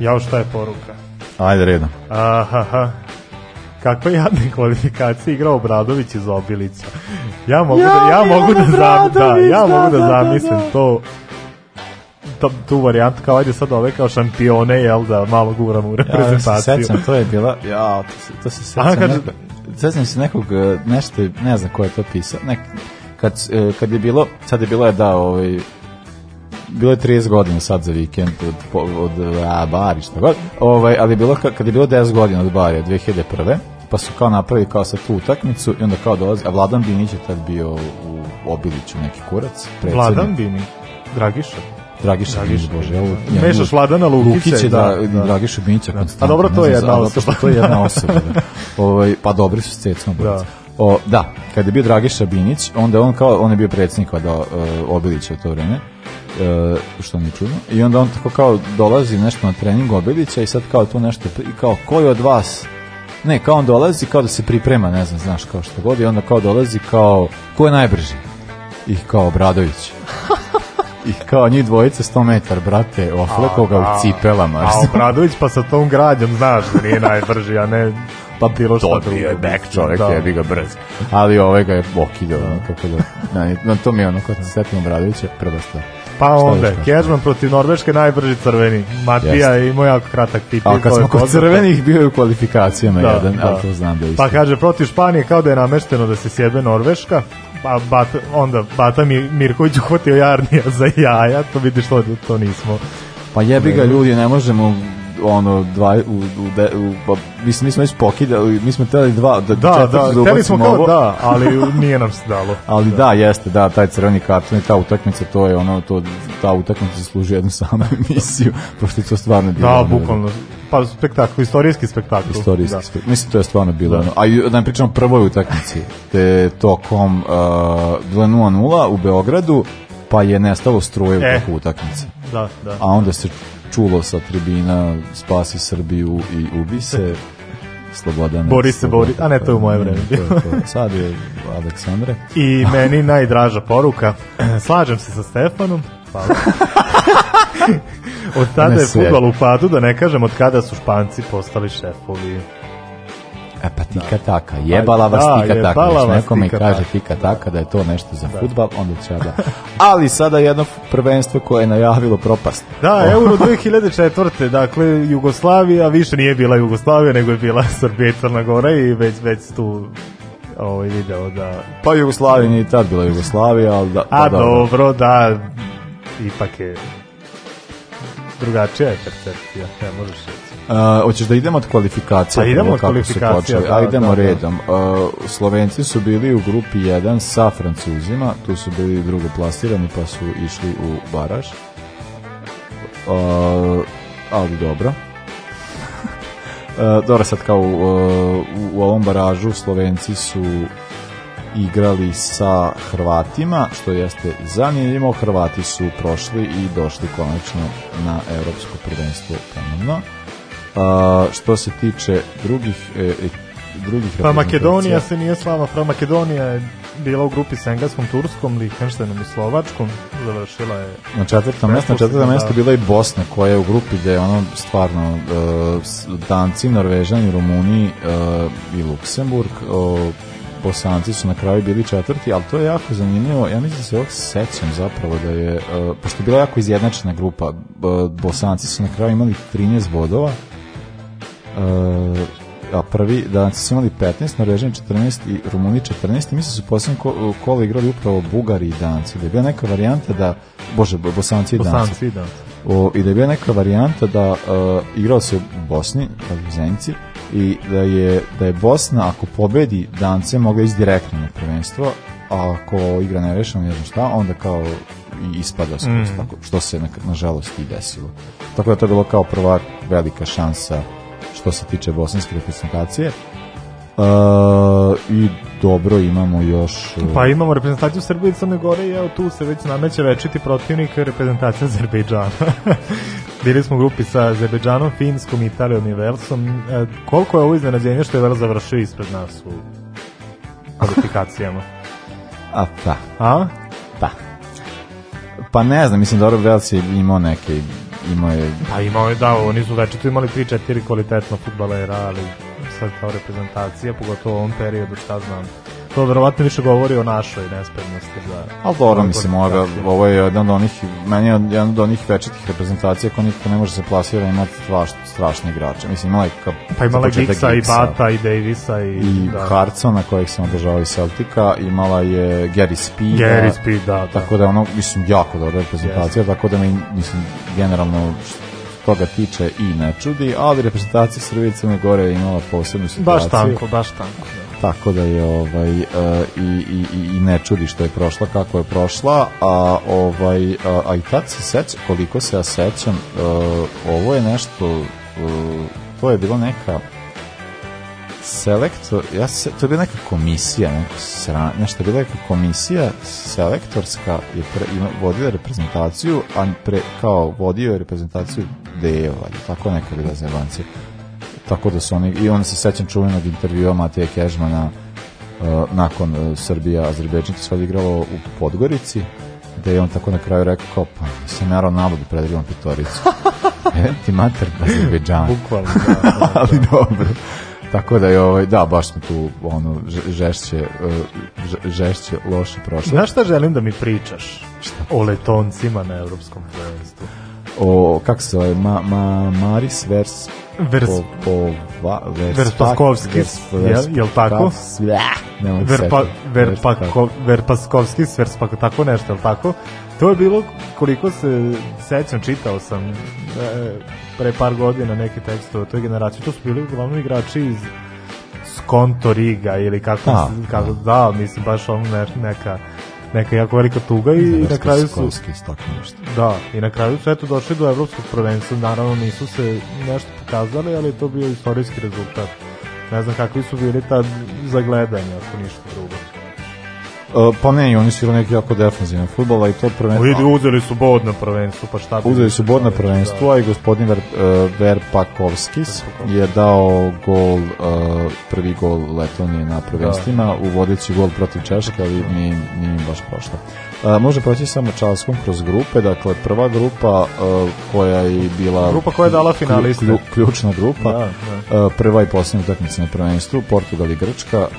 Jao, šta je poruka? Ajde, redom. Aha, Kakve jadne kvalifikacije igrao Obradović iz Obilica. Ja mogu ja, da, ja da da, mogu da, zam, da, ja mogu da, da zamislim da, da. to tu, tu varijantu kao ajde sad ove kao šampione, jel da malo guram u reprezentaciju. Ja, se sećam, to je bila, ja, to se, to se sećam. kad... Nekog, sećam se nekog, e, nešto, ne znam ko je to pisao, nek, kad, e, kad je bilo, sad je bilo je da, ovaj, bilo je 30 godina sad za vikend od, od, od a, Bari, šta god, ovaj, ali je bilo, kad je bilo 10 godina od Bari, 2001 pa su kao napravili kao sa tu utakmicu i onda kao dolazi, a Vladan Binić je tad bio u Obiliću neki kurac. Predsednik. Vladan Binić? Dragiša? Dragiša Binić, Bože. Ovo, da. ja, Mešaš Vladana Lukića. da, da, da. Dragiša Binića. Da. A dobro, to je jedna osoba. To je jedna osoba. Da. Ovaj, pa dobri su s cecom. Da. O, da, kada je bio Dragiša Binić, onda on kao, on je bio predsjednik vada uh, Obilića u to vreme, uh, što nije čudno, i onda on tako kao dolazi nešto na trening Obilića i sad kao to nešto, i kao, koji od vas ne, kao on dolazi, kao da se priprema, ne znam, znaš, kao što god, i onda kao dolazi kao, ko je najbrži? I kao Bradović. I kao njih dvojice 100 metar, brate, oflekao ga u cipelama. A Obradović pa sa tom građom, znaš, da nije najbrži, a ne pa bilo što drugo. Dobio je back čovek, da. jebi ga brz. Ali ovaj ga je okidio, kako da, na, na to mi je ono, kad da se setim Obradovića, prva stvar. Pa onda, Kežman protiv Norveške najbrži crveni. Matija je imao jako kratak tip. A kad smo kod crvenih bio je u kvalifikacijama da, jedan, da. to znam da pa isto. Pa kaže, protiv Španije kao da je namešteno da se sjebe Norveška ba, bat, onda Bata Mirković uhvatio Jarnija za jaja, to vidiš to, to nismo. Pa jebi ga ljudi, ne možemo ono dva u u, de, u pa, mislim mi smo već pokidali, mi smo teli dva da da, da, da teli smo kao da, ali nije nam se dalo. ali da. da. jeste, da, taj crveni karton i ta utakmica, to je ono to ta utakmica zaslužuje jednu samu emisiju, pošto je to stvarno bilo. Da, bukvalno pa spektakl, istorijski spektakl. Istorijski da. spektakl. Mislim, to je stvarno bilo. Da. A da ne pričamo prvoj utakmici, te tokom uh, bila 0-0 u Beogradu, pa je nestalo struje e. u toku utakmice. Da, da. A onda se čulo sa tribina spasi Srbiju i ubi se Slobodan. Bori se, bori. A ne, to je u moje vreme. To to. Sad je Aleksandre. I meni najdraža poruka. Slažem se sa Stefanom. Hvala. od tada je futbol u padu, da ne kažem od kada su Španci postali šefovi. E pa da. tika taka, jebala vas da, tika taka. Jebala neko mi kaže tika taka da je to nešto za da. futbal, onda će da. Ali sada jedno prvenstvo koje je najavilo propast. Da, Euro 2004. Dakle, Jugoslavija više nije bila Jugoslavija, nego je bila Srbija i Crna Gora i već, već tu ovaj video da... Pa Jugoslavija nije tad bila Jugoslavija, ali da... A da, dobro, da, ipak je drugačija je percepcija, ne možeš Uh, hoćeš da idemo od kvalifikacija? Pa idemo od kvalifikacija. Da, Ajdemo da, da. redom. Uh, Slovenci su bili u grupi 1 sa Francuzima, tu su bili drugo plasirani pa su išli u baraž. Uh, ali dobro. Uh, dobro, sad kao u, u ovom baražu Slovenci su igrali sa Hrvatima, što jeste zanimljivo. Hrvati su prošli i došli konačno na evropsko prvenstvo ponovno. A, što se tiče drugih e, e drugih Pa Makedonija se nije slava, Fra Makedonija je bila u grupi sa engleskom, turskom, Lihenštenom i slovačkom, završila je... Na četvrtom mjestu, na četvrtom mjestu bila i Bosna, koja je u grupi gde je ono stvarno uh, Danci, Norvežani, Rumuniji uh, e, i Luksemburg, uh, Bosanci su na kraju bili četvrti, ali to je jako zanimljivo. Ja mislim da se ovog sećam zapravo da je, pošto je bila jako izjednačena grupa, Bosanci su na kraju imali 13 bodova, E, a prvi danci su imali 15, Norvežani 14 i Rumuni 14 i mislim da su posljednje ko, kola igrali upravo Bugari i Danci. Da je bila neka varijanta da, bože, Bosanci i Danci. Bosanci i Danci. O, I da je bila neka varijanta da uh, igrao se u Bosni, e, u Zenici, i da je, da je Bosna, ako pobedi Dance, mogla ići direktno na prvenstvo, a ako igra nerešeno, ne znam šta, onda kao i ispada skroz, mm. tako, što se na, nažalost i desilo. Tako da to je bilo kao prva velika šansa što se tiče bosanske reprezentacije. Uh, i dobro imamo još e, pa imamo reprezentaciju Srbije i Crne Gore i evo tu se već nameće večiti protivnik reprezentacija Azerbejdžana bili smo u grupi sa Azerbejdžanom Finskom, Italijom i Velsom e, koliko je ovo iznenađenje što je Vels završio ispred nas u kvalifikacijama a pa a pa pa ne znam mislim dobro Vels je imao neke imao je... Pa imao je, da, oni su večer tu imali 3-4 kvalitetno futbalera, ali sad kao reprezentacija, pogotovo u ovom periodu, šta znam, to verovatno više govori o našoj nespretnosti. za... Ali dobro, mislim, ovo, ovo je jedan od onih, meni je jedan od onih večitih reprezentacija koja nikako ne može se da plasira imati tvaš, strašni igrače. Mislim, imala je ka, pa imala je Giggsa, i Bata i Davisa i, i da. Harcona kojeg se održava iz Celtica, imala je Gary Speed. Gary Speed, da, da. Tako da ono, mislim, jako dobra reprezentacija, yes. tako da mi, mislim, generalno toga tiče i ne čudi, ali reprezentacija Srbije Crne Gore je imala posebnu situaciju. Baš tanko, baš tanko. Da tako da je ovaj e, i, i, i ne čudi što je prošla kako je prošla a ovaj a, i tad se sećam koliko se ja sećam e, ovo je nešto e, to je bilo neka selektor, ja se, to je bila neka komisija, neka sra, nešto je bila neka komisija selektorska je pre, ima, vodila reprezentaciju, a pre, kao vodio je reprezentaciju Deva, tako neka bila zelancija tako da su oni, i onda se sećam čuvenog intervjua Mateja Kežmana uh, nakon uh, Srbija, Azerbejdžan to sve igralo u Podgorici, gde je on tako na kraju rekao kao, pa sam ja Ronaldo da Pitoricu e, ti mater Azerbejdžan. Bukvalno, da, da, da. Ali dobro. Tako da je ovaj da baš smo tu ono žešće uh, žešće loše prošlo. Znaš šta želim da mi pričaš? Šta? O letoncima na evropskom prvenstvu. O kako se zove ma, ma Maris Vers Vers, po, po, va, vers, Verspaskovski, vers, vers, je, je li tako? Ne Verpa, verpako, verpaskovski, Verspako, tako nešto, je li tako? To je bilo, koliko se sećam, čitao sam e, pre par godina neke tekstove o toj generaciji, to su bili uglavnom igrači iz Skonto Riga ili kako, da, kako, da, mislim, baš ono ne, neka neka jako velika tuga i Zvrste na kraju su... Da, i na kraju su eto došli do evropskog prvenstva, naravno nisu se nešto pokazali, ali to bio istorijski rezultat. Ne znam kakvi su bili tad zagledanja, ako ništa drugo. E, pa ne, oni su neki jako defanzivan futbol, i to prvenstvo... Vidi, uzeli su bod na prvenstvu, pa šta... Uzeli su bod na prvenstvu, a da. i gospodin Ver, uh, Verpakovskis je dao gol, uh, prvi gol Letonije na da. prvenstvima, da. vodeći gol protiv Češke, ali nije, nije im baš prošlo. A, može proći samo Čalskom kroz grupe, dakle prva grupa e, koja je bila grupa koja je dala finaliste. Klju, ključna grupa. Da, da. prva i posljednja utakmica na prvenstvu Portugal i Grčka. E,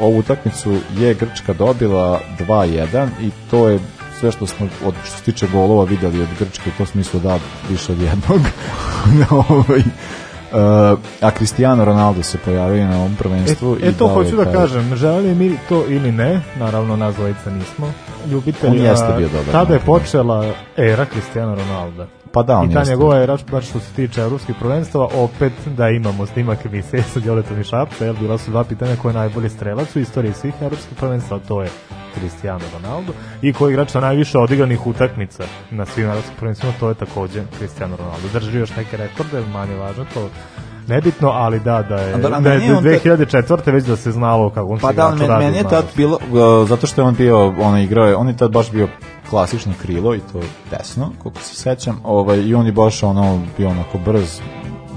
ovu utakmicu je Grčka dobila 2:1 i to je sve što smo od što se tiče golova videli od Grčke, to smislo da više od jednog. ovaj Uh, a Cristiano Ronaldo se pojavio na ovom prvenstvu. E, e i e to hoću da kažem, želi mi to ili ne, naravno nas dvojica nismo, ljubitelja. On jeste bio dobar. Tada je počela era Cristiano Ronaldo. Pa da, on I ta njegova je, baš što se tiče evropskih prvenstava, opet da imamo snimak emisije sa Dioletom i Šapca, jer bila su dva pitanja koje je najbolji strelac u istoriji svih evropskih prvenstava, to je Cristiano Ronaldo, i koji igrač sa najviše odigranih utakmica na svim evropskim prvenstvima, to je takođe Cristiano Ronaldo. Drži još neke rekorde, manje važno to nebitno, ali da, da je, da, da, je 2004. već da se znalo kako on pa se da, igraču radi. meni je tad bilo, zato što je on bio, on igrao je, on je tad baš bio klasično krilo i to desno, koliko se sećam, ovaj, i on je baš ono, bio onako brz,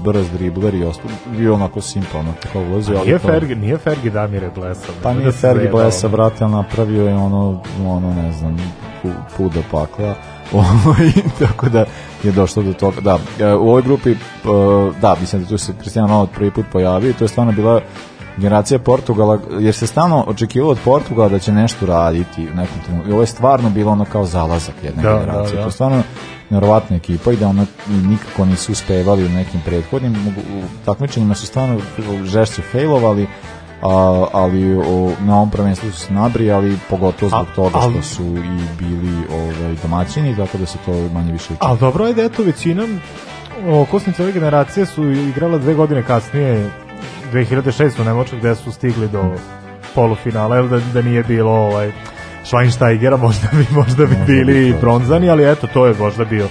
brz dribler i ostalo, bio onako simpa, ono, tako ulazi. A nije, to... Fergi, nije Fergi Damire Blesa. Pa da nije da Fergi Blesa, brate, napravio je ono, ono, ne znam, pudo pakla Ovaj, tako da je došlo do toga. Da, e, u ovoj grupi, e, da, mislim da tu se Cristiano Ronaldo prvi put pojavio to je stvarno bila generacija Portugala, jer se stalno očekivalo od Portugala da će nešto raditi u nekom trenutku. I ovo je stvarno bilo ono kao zalazak jedne da, generacije. Da, da. To je stvarno nevjerovatna ekipa i da ono nikako nisu uspevali u nekim prethodnim u takmičenjima su stvarno žešće failovali a, ali o, na ovom prvenstvu su se ali pogotovo zbog toga što su i bili ovaj, domaćini, tako da se to manje više... Ali dobro ajde, eto većina okosnice ove generacije su igrala dve godine kasnije, 2006. u Nemočku, gde su stigli do polufinala, da, da nije bilo ovaj, Schweinsteigera, možda bi, možda bi možda bili ne, bronzani, ali eto, to je možda bio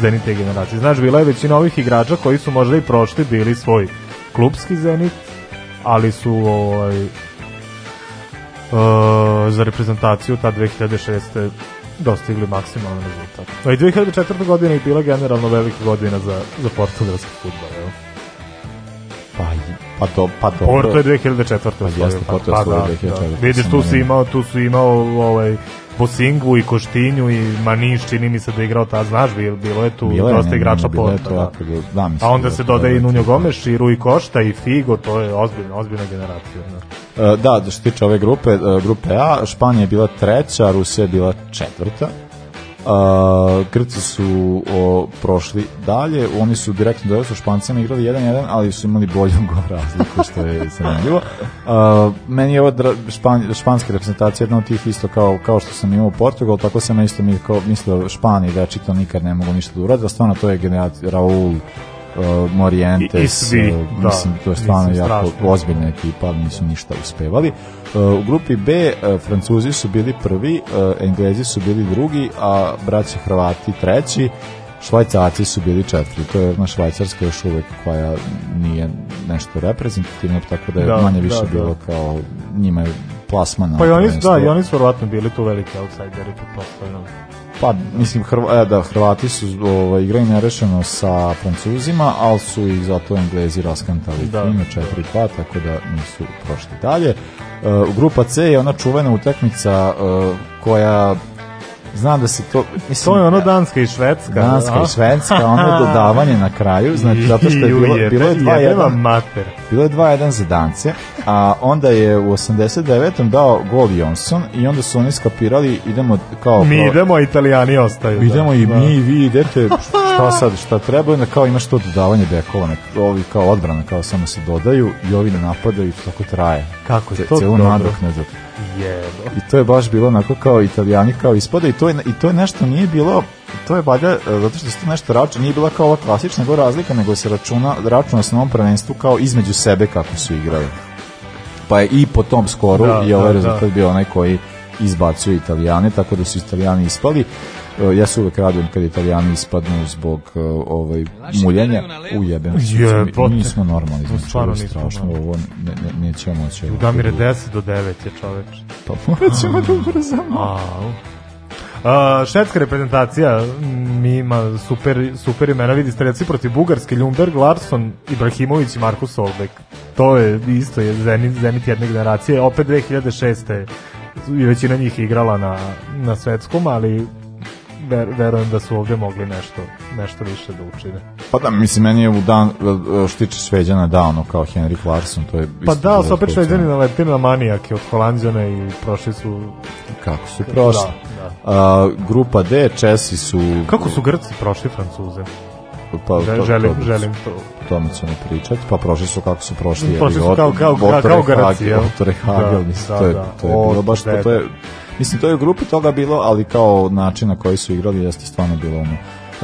Zenit te generacije. Znaš, bila je većina ovih igrača koji su možda i prošli bili svoj klubski Zenit, ali su ovaj, uh, za reprezentaciju ta 2006. dostigli maksimalan rezultat. A i 2004. godina je bila generalno velika godina za, za portugalski futbol. Evo. Pa, pa, do, pa dobro. Porto je 2004. Pa, jeste, Porto je 2004. Pa da, da, Vidiš, tu si imao, tu si imao ovaj, po Singu i Koštinju i Maniš čini mi se da je igrao ta, znaš, bilo je tu bilo je, dosta igrača po Da. Da, A onda se dodaje i Nunjo Gomes i Rui Košta i Figo, to je ozbiljna, ozbiljna generacija. Da. E, da, što se tiče ove grupe, e, grupe A, Španija je bila treća, Rusija je bila četvrta. Uh, Grci su o, prošli dalje, oni su direktno dojeli sa Špancima igrali 1-1, ali su imali bolju gol razliku, što je zanimljivo. Uh, meni je ova špan, španska reprezentacija jedna od tih isto kao, kao što sam imao Portugal, tako sam isto mi, kao, mislio Španiji da ja čitao nikad ne mogu ništa da uradi, a stvarno to je generacija Raul, uh, Morientes, svi, uh, mislim, da, to je stvarno jako strašno. ozbiljna ekipa, nisu ništa uspevali. Uh, u grupi B uh, Francuzi su bili prvi, uh, Englezi su bili drugi, a braći Hrvati treći. Švajcarci su bili četiri, to je jedna Švajcarska još uvek koja nije nešto reprezentativna, tako da je da, manje više da, da, bilo kao njima je plasmana. Pa i oni, da, i oni su vjerojatno bili tu veliki outsideri, pretpostavljam. Pa, mislim, Hrva, e, da, Hrvati su ovaj, igrali nerešeno sa Francuzima, ali su ih zato Englezi raskantali da. time 4-2, tako da nisu prošli dalje. Uh, grupa C je ona čuvena utakmica uh, koja Znam da se to... Mislim, to je ono Danska i Švedska. Danska da? i Švedska, ono dodavanje na kraju, znači, zato što je bilo, bilo je 2-1 bilo je 2-1 za Dance, a onda je u 89. dao gol Jonsson i onda su oni skapirali, idemo kao... Mi idemo, a italijani ostaju. Idemo da, i da. mi, vi idete, to sad šta treba, onda kao imaš to dodavanje bekova, nek, ovi kao odbrana, kao samo se dodaju i ovi ne napadaju i tako traje. Kako je to Celu nadoknadu. Jebo. I to je baš bilo onako kao italijani kao ispada i to je, i to je nešto nije bilo to je valjda, e, zato što se to nešto računa, nije bila kao ova klasična go razlika, nego se računa, računa s novom prvenstvu kao između sebe kako su igrali. Pa je i po tom skoru da, i ovaj da, rezultat da. bio onaj koji izbacuje italijane, tako da su italijani ispali. E, ja se uvek radim kad italijani ispadnu zbog e, ovaj muljenja u jebem nismo normalni znači stvarno strašno ovo ne, ne, neće moći u Damire 10 do 9 je čoveč pa morat ćemo da ubrzamo Uh, švedska reprezentacija mi ima super, super imena, vidi ste reci protiv Bugarske, Ljumberg, Larsson, Ibrahimović i Markus Solbek. To je isto je Zenit, Zenit jedne generacije, opet 2006. i većina njih je igrala na, na svetskom, ali ver, verujem da su ovde mogli nešto, nešto više da učine. Pa da, mislim, meni je u dan, e, što tiče Šveđana, da, ono, kao Henry Clarkson, to je... Pa da, ali opet Šveđani na lepina manijake od Holandjana i prošli su... Kako su da, prošli? Da, da. A, grupa D, Česi su... Kako su Grci prošli Francuze? pa to, želim, to, želim to. Tome ćemo pričati, pa prošli su kako su prošli. Prošli su kao, kao, kao, kao Garacija. Otore Hagel, da, mislim, da, to je, da, da, to je bilo baš, to je, Mislim, to je u grupi toga bilo, ali kao način na koji su igrali jeste stvarno bilo ono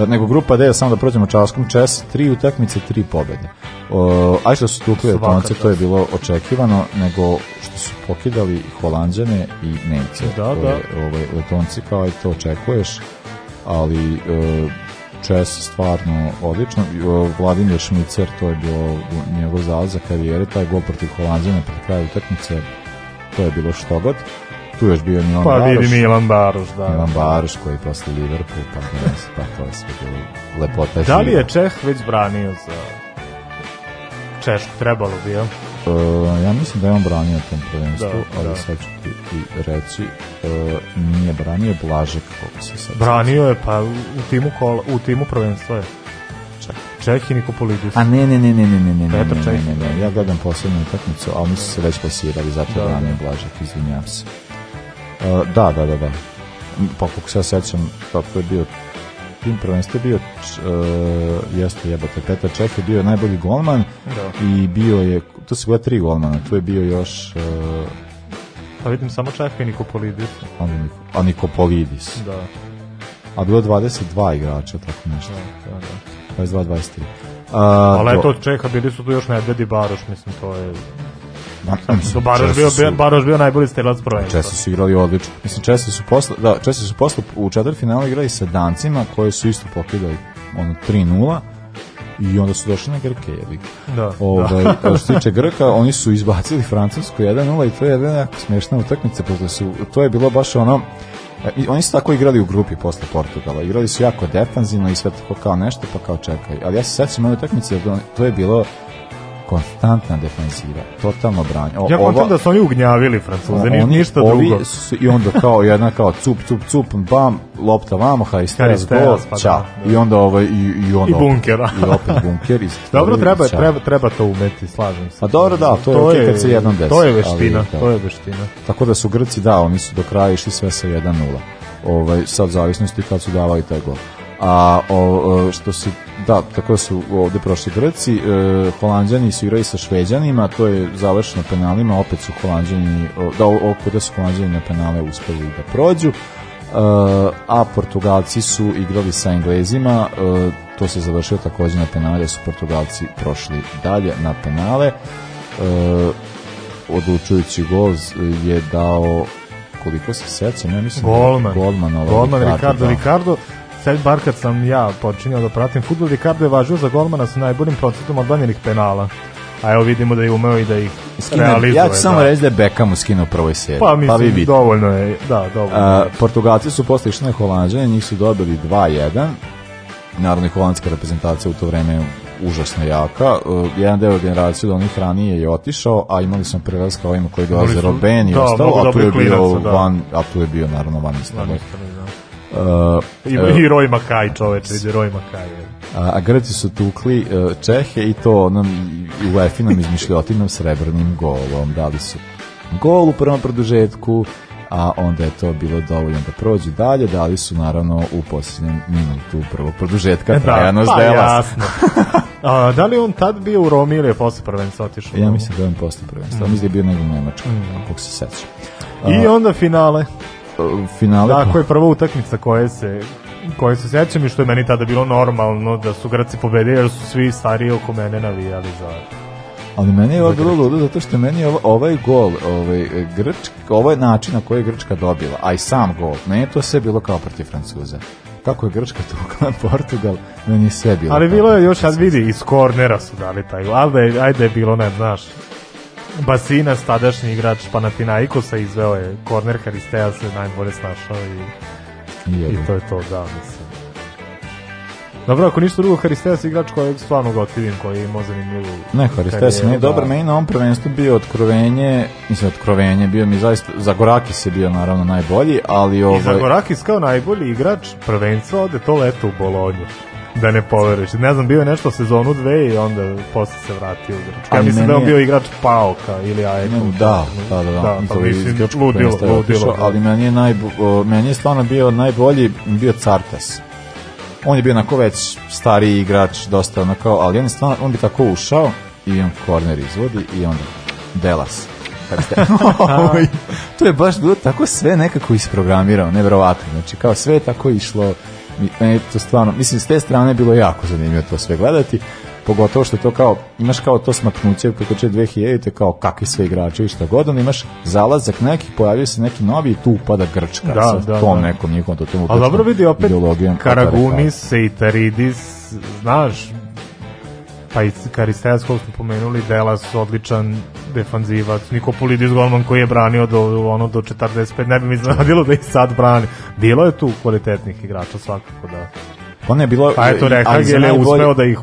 nego grupa D, samo da prođemo časkom čes, tri utakmice, tri pobede. O, ajde što su tukli Japonce, to je bilo očekivano, nego što su pokidali i Holandjane i Nemce. Da, da. Ovaj, Letonci kao i to očekuješ, ali e, čes stvarno odlično. E, Vladimir Šmicer, to je bio njegov zalaz za karijere, taj gol protiv Holandjana pred kraju utakmice, to je bilo što god. Tu još bio Milan pa, Baroš. Pa vidi Milan Baroš, da. Milan Baroš koji je posle Liverpool, pa, ne, pa to je sve bilo lepota. Da li je Čeh već branio za Češku? Trebalo bi, ja? Uh, ja mislim da je on branio tom prvenstvu, da, ali da. sad ću ti, ti reći, uh, nije branio Blažek, kako se sad... Branio znači. je, pa u timu, kola, u timu prvenstva je. Ček. Čeh i Nikopolidis. A ne, ne, ne, ne, ne, ne, ne, Petar ne, ne, ne, ne, ne, ja gledam posebnu utakmicu, ali mi su se već plasirali, zato da, branio da. Blažek, izvinjam se da, da, da, da. Pa kako se ja sećam, kako je bio tim prvenstvo bio uh, jeste jebate Petar Čeh je bio najbolji golman da. i bio je to se gleda tri golmana to je bio još uh, pa vidim samo Čeha i Nikopolidis a, a Nikopolidis da a bilo 22 igrača tako nešto da, da, da. 22 23 Uh, Ali eto, od Čeha bili su tu još Medved i Baroš, mislim, to je Mislim, Baroš bio, bio, Baroš bio najbolji strelac prvenstva. Česi su igrali odlično. Mislim, Česi su posle, da, Česi su posle u četvrtfinalu igrali sa Dancima, koji su isto pokidali ono 3:0 i onda su došli na Grke, je li? Da. da. Ovaj, da. što tiče Grka, oni su izbacili Francusku 1:0 i to je jedna jako smešna utakmica, pošto su, to je bilo baš ono, e, I, oni su tako igrali u grupi posle Portugala. Igrali su jako defanzivno i sve tako kao nešto, pa kao čekaj. Ali ja se sećam ove utakmice, to je bilo konstantna defensiva, totalno branje. ja kontam da su oni ugnjavili Francuze, ni ništa ovi drugo. Su, I onda kao jedna kao cup, cup, cup, bam, lopta vamo, Haristeas, gol, ča. Pa da. I onda ovaj, i, i onda I bunker. Opet, I opet bunker. I dobro, treba, ča. treba, treba to umeti, slažem se. A dobro, da, to, to je, je kad se jednom desi. To je veština, ali, to je veština. Tako da su Grci, da, oni su do kraja išli sve sa 1-0. Ovaj, sad zavisnosti kad su davali taj gol a o, što se da, tako da su ovde prošli Grci, e, Holanđani su igrali sa Šveđanima, to je završeno penalima, opet su Holanđani, da, oko da su Holanđani na penale uspeli da prođu, e, a Portugalci su igrali sa Englezima, e, to se završilo takođe na penale, su Portugalci prošli dalje na penale, e, odlučujući gol je dao koliko se sećam, ne mislim da Golman, Golman, ovaj Golman Ricardo, Ricardo, da. Ricardo Sad bar kad sam ja počinjao da pratim futbol, Ricardo je važio za golmana sa najboljim procentom odbanjenih penala. A evo vidimo da je umeo i da ih Skine, realizuje. Ja ću samo da. reći da je Beckhamu skinuo u prvoj seriji. Pa, pa mislim, pa vi dovoljno je. Da, dovoljno A, Portugalci su posle išli na Holandžanje, njih su dobili 2-1. Naravno i holandska reprezentacija u to vreme užasno jaka. Uh, jedan deo generacije od onih ranije je otišao, a imali smo prelaz kao ovima koji dolaze Roben i da, ostalo, a tu je bio da. van, a tu je bio naravno van istrave. Uh, uh, I, uh, I Roj Makaj čoveč, vidi Roj Makaj. A, a Grci su tukli uh, Čehe i to nam u Efi nam izmišljotinom srebrnim golom. Dali su gol u prvom produžetku, a onda je to bilo dovoljno da prođu dalje, dali su naravno u posljednjem minutu prvog produžetka Trajanos e, da, pa, jasno. a, da li on tad bio u Romi ili je posle prvenstva otišao? Ja mislim da je on posle prvenstva, mm. mislim da je bio negdje u Nemačkoj, mm. se sećam. I onda finale finale. Tako je prva utakmica koja se koje se sećam i što je meni tada bilo normalno da su Graci pobedili jer su svi stariji oko mene navijali za Ali meni je ovo bilo ludo zato što meni je ovaj gol, ovaj grčk, ovaj način na koji je Grčka dobila, a i sam gol, ne, to sve bilo kao protiv Francuza kako je Grčka tukla Portugal, meni je sve bilo. Ali bilo je još, sad vidi, iz kornera su dali taj, ali da ajde je bilo, ne znaš, Basinas, tadašnji igrač Panathinaikosa, izveo je korner Karisteja se najbolje snašao i, Jedi. i to je to, da, mislim. Dobro, ako ništa drugo, Haristeas je igrač koji je stvarno gotivim, koji je imao zanimljivu... Ne, Haristeas mi je da. dobar, meni na ovom prvenstvu bio otkrovenje, mislim, otkrovenje, bio mi zaista, Zagorakis je bio naravno najbolji, ali... Ovaj... I Zagorakis kao najbolji igrač prvenstva ode to leto u Bolonju da ne poveruješ. Ne znam, bio je nešto sezonu dve i onda posle se vratio u Grčku. Ja mislim da je on bio igrač Pauka ili Ajeka. Da, da, da. da, da pa mislim, ludilo, ludilo. Ali meni je, najbo, meni je stvarno bio najbolji, bio Cartes. On je bio onako već stariji igrač, dosta onako, ali on, stvarno, on bi tako ušao i on korner izvodi i onda Delas. Da, ovaj, to je baš bilo tako sve nekako isprogramirao, nevjerovatno. Znači, kao sve je tako išlo E, to stvarno, mislim, s te strane je bilo jako zanimljivo to sve gledati, pogotovo što to kao, imaš kao to smaknuće kako će 2000-te, kao kakvi sve igrače i šta god, onda imaš zalazak nekih, pojavio se neki novi i tu upada Grčka da, sa da, tom da. nekom njihovom, da to tom A dobro vidi opet, Karaguni, Seitaridis, znaš, pa i Karisteas kog smo pomenuli, Delas odličan defanzivac, Niko Nikopolidis golman koji je branio do, ono, do 45, ne bi mi iznadilo da i sad brani. Bilo je tu kvalitetnih igrača svakako da Pa ne, bilo... Pa eto, Rehag je najbolj... uspeo da ih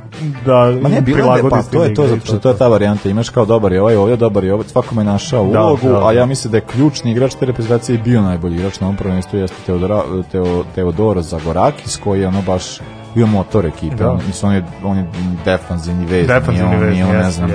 da Ma ne, bilo je, pa to je to, zato što to je ta varijanta. Imaš kao dobar je ovaj, ovdje dobar je ovaj, svakome je našao da, da, ulogu, da, da. a ja mislim da je ključni igrač te reprezentacije bio najbolji igrač na ovom prvenstvu, jeste Teodora, Teo, Teodor Zagorakis, koji je ono baš bio motor ekipe, da. mislim, on je, on je defanzivni vez, defanzivni nije on, vez, nije on, ne znam, yes.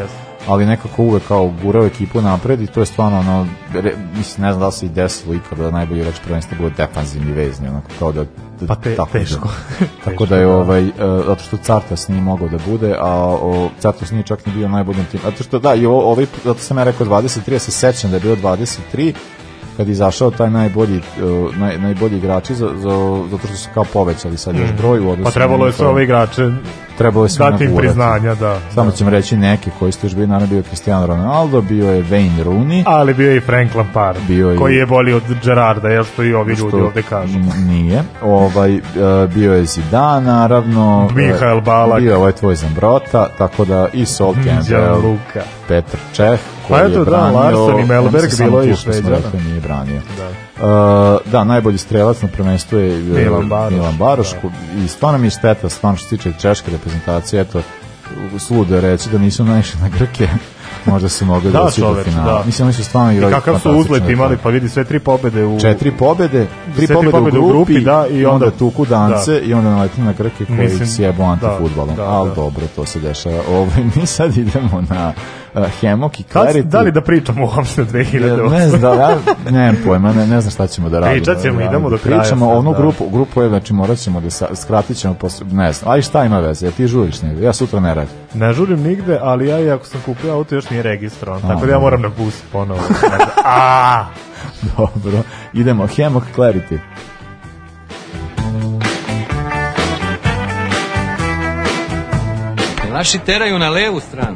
ali nekako uvek kao gurao ekipu napred i to je stvarno, ono, re, mislim, ne znam da li se i desilo ikada da najbolji reč prvenstva bude defanzivni vezni, onako kao da, da... pa te, tako teško. Da, tako da je, ovaj, uh, zato što Cartas nije mogao da bude, a o, Cartas nije čak ni bio najbolji tim. Zato što, da, i ovaj, zato sam ja rekao 23, ja se sećam da je bilo 23, kad izašao taj najbolji e, naj, najbolji igrači za, za, zato što su kao povećali sad mm. još broj u odnosu Pa trebalo je sve ove igrače trebalo se dati im priznanja, da. da. Samo da. ćemo reći neke koji ste još bili, naravno bio je Cristiano Ronaldo, bio je Wayne Rooney, ali bio je i Frank Lampard, bio je... koji je bolji od Gerarda, jel što i ovi što ljudi ovde kažu. Nije. Ovaj e, bio je Zidane, naravno, e, Mihael Balak, bio je ovaj tvoj Zambrota, tako da i Sol mm, Campbell, Luka, Petr Čeh, koji pa eto, je da, branio, da, Larson i Melberg bilo je Šveđana. Nije branio. Da. Uh, da, najbolji strelac na prvenstvu je uh, Milan Baroš, Milan Baroš da. i stvarno mi je šteta, stvarno što se tiče češke reprezentacije, eto, sludo reći da nisu naišli na Grke, možda su mogli da, da ući do finala. Da. Mislim, oni su stvarno igrali Kakav su uzlet imali, pa vidi sve tri pobede u... Četiri pobede, tri, pobede, pobede, u grupi, da, i onda, onda tuku da. dance da. i onda naleti na Grke koji Mislim, ih sjebo antifutbalom. Da, da, ali da. dobro, to se dešava. Ovo, ovaj, mi sad idemo na E, Hemok i Clarity. Da li da pričamo uopšte 2008? Ne znam, da, ja nemam pojma, ne, ne znam šta ćemo da radimo. Pričat ćemo, da, idemo da do kraja. Pričamo onu da. grupu, grupu je, znači morat ćemo da sa, skratit ćemo, pos, ne znam, ali šta ima veze, ja ti žuriš negde, ja sutra ne radim. Ne žurim nigde, ali ja i ako sam kupio auto još nije registrovan, tako da ja moram na bus ponovo. A! Dobro, idemo, Hemok Clarity. Naši teraju na levu stranu.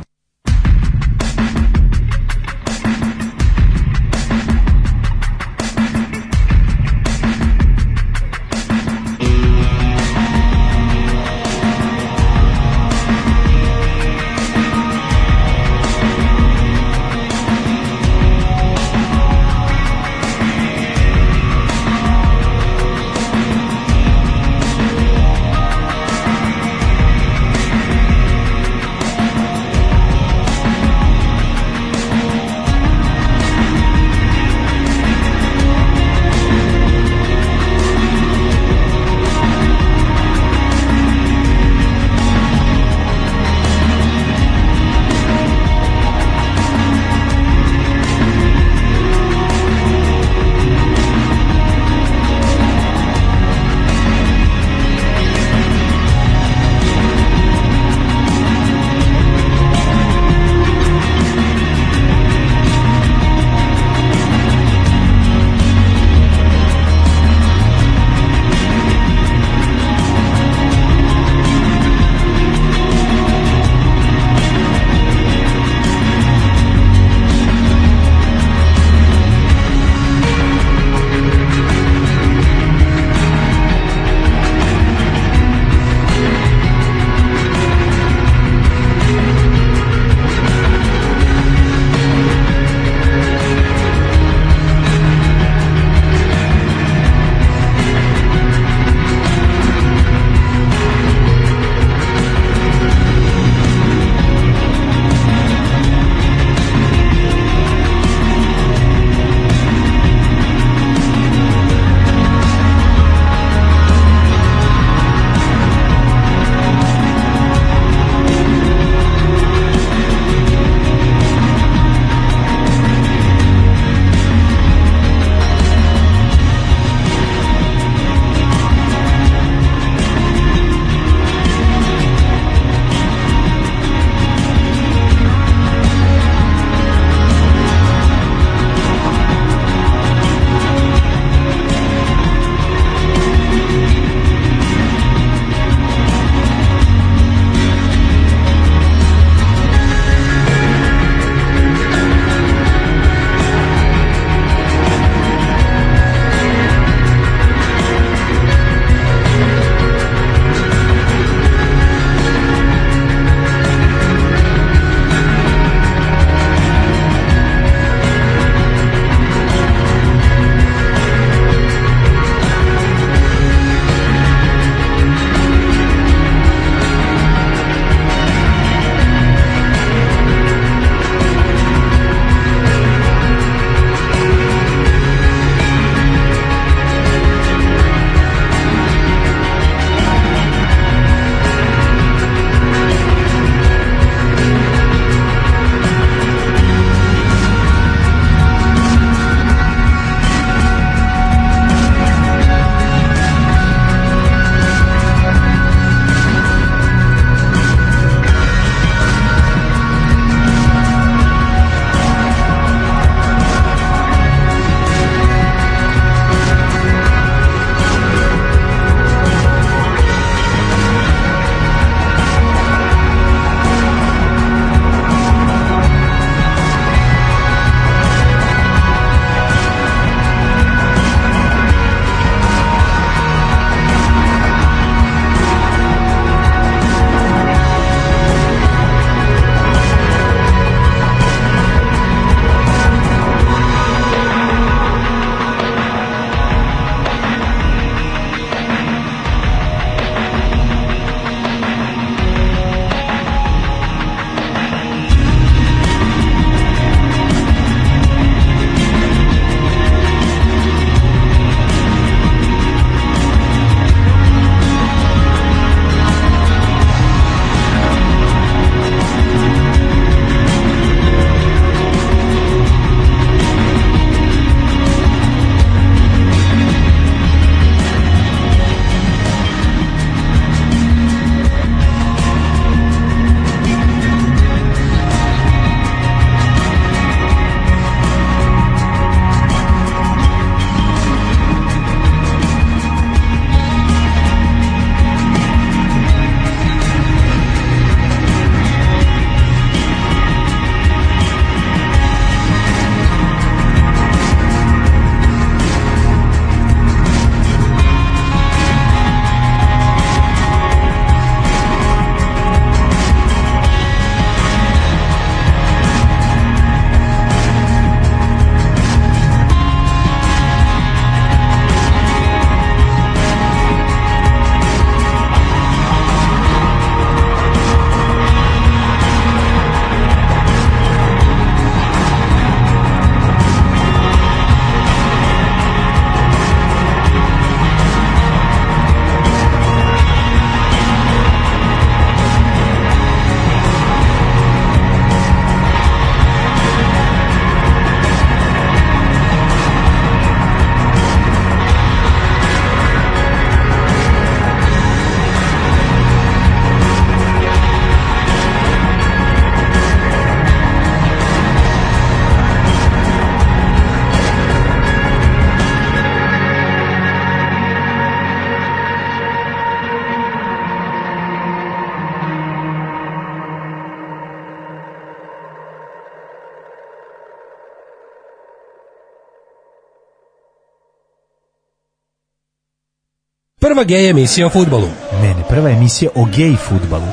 prva gej emisija o futbolu. Ne, ne, prva emisija o gej futbalu.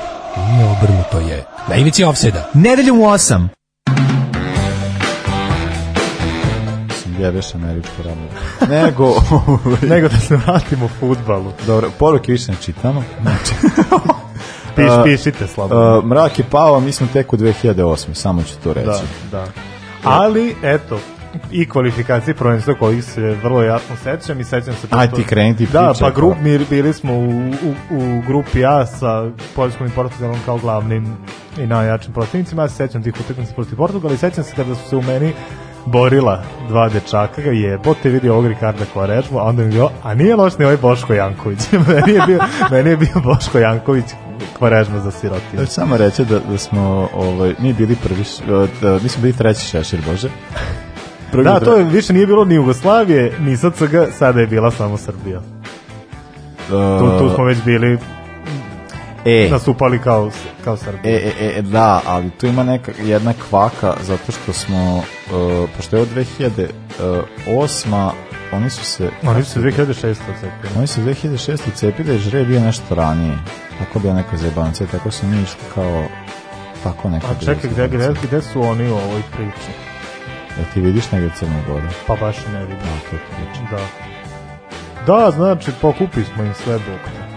Nije obrnuto je. Na ivici ofseda. Nedeljom u 8. jebeš američko radio. Nego, ovaj- nego da se vratimo futbalu. Dobro, poruke više ne čitamo. Znači, Piš, pišite slabo. Uh, mrak je pao, mi smo tek u 2008. Samo ću to da, reći. Da, da. Ali, eto, i kvalifikacije prvenstva kojih se vrlo jasno sećam i sećam se... Aj ti kreni ti Da, pa, pa grup, mi bili smo u, u, u grupi A sa Poljskom i Portugalom kao glavnim i najjačim protivnicima. Ja se sećam tih utakmica protiv Portugala i sećam se kada su se u meni borila dva dečaka, ga jebote, vidi ovog Rikarda Kvarečmu, a onda mi bio, a nije loš ni ovaj Boško Janković. meni, je bio, meni je bio Boško Janković Kvarežma za sirotinu. Samo reći da, da smo, ovaj, mi bili prvi, da, da, mi smo bili treći šešir, Bože. Da, to je, više nije bilo ni Jugoslavije, ni SCG, sada je bila samo Srbija. Tu, tu smo već bili e, nastupali kao, kao Srbija. E, e, e, da, ali tu ima neka, jedna kvaka, zato što smo, uh, pošto je od 2008 oni su se... Oni su 2006 cepili. Oni su 2006 cepili, jer žre je bio nešto ranije. Tako bio neko zebance, tako su mi išli kao tako neko... A čekaj, gde, gde, gde su oni u ovoj priči? Da ti vidiš negdje Crna Gora? Pa baš ne vidim. Da, to ti da. da, znači, pokupili smo im sve bukte.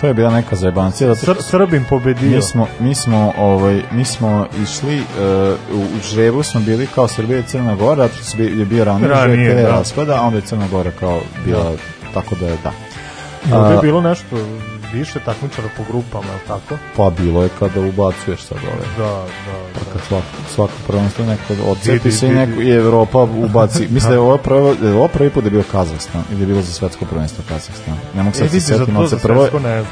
To je bila neka zajebancija. Da Sr Srbim pobedio. Mi smo, mi smo, ovaj, mi smo išli, uh, u žrebu smo bili kao Srbija i Crna Gora, zato što je bio ranije, ranije da. raspada, a onda je Crna Gora kao bila, da. tako da je da. Ovdje je bilo nešto više takmičara po grupama, je tako? Pa bilo je kada ubacuješ sad ove. Da, da, pa, da. Pa kad svako, svako prvenstvo neko odsjeti se i neko, i Evropa ubaci. Mislim da, da ovo prvo, da ovo prvi put da je bio Kazahstan ili je bilo za svetsko prvenstvo Kazahstan. Ne mogu sad e, se sjetiti, ali za prvo,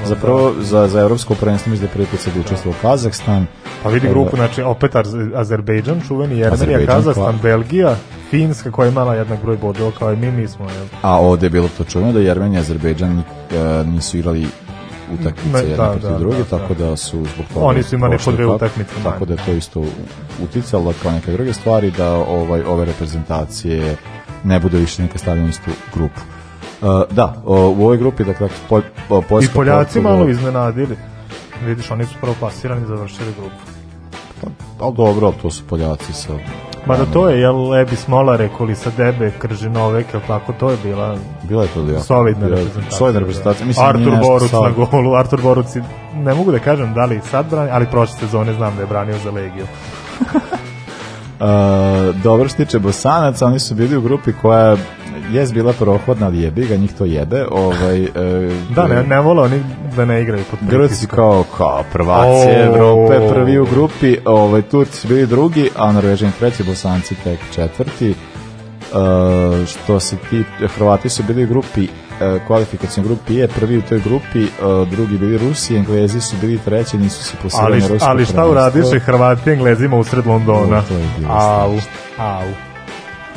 za, prvo za, za evropsko prvenstvo mislim da je prvi put sad učestvovao Kazahstan. Pa vidi grupu, znači opet Azerbejdžan, čuveni Jermenija, Kazahstan, pa- Belgija, Finska koja je imala jednak broj bodova kao i mi, mi smo. Jel? A ovde je bilo to čuveno da Jermenija i Azerbejdžan e, nisu igrali utakmice jedne da, protiv da, da, druge, da, tako da su zbog toga... Oni su imali po dve utakmice. Tako da je to isto uticalo kao neke druge stvari da ovaj ove reprezentacije ne budu više neka stavljene istu grupu. Uh, da, u ovoj grupi, dakle, po, po, Poljska... I Poljaci malo iznenadili. Vidiš, oni su prvo plasirani završili grupu. Pa, dobro, to su Poljaci sa Mada to je, jel, Ebis Molare, sa Debe, Kržinović, jel tako, to je bila... Bila je to, da. Solidna bila, reprezentacija. Solidna reprezentacija. Mislim, Artur Boruc na golu, Artur Boruc, ne mogu da kažem da li sad brani, ali prošle sezone znam da je branio za Legiju. uh, dobro, što tiče Bosanaca, oni su bili u grupi koja je jes bila prohodna, ali jebi ga, njih to jede Ovaj, e, da, ne, e, ne vole oni da ne igraju pod Grci kao, kao prvaci Evrope, prvi u grupi, ovaj, Turci su bili drugi, a Norvežani treći, Bosanci tek četvrti. Uh, što se ti Hrvati su bili u grupi uh, grupi je prvi u toj grupi drugi bili Rusi Englezi su bili treći nisu se posebno ali, ali šta uradiše Hrvati Englezima usred Londona au, au.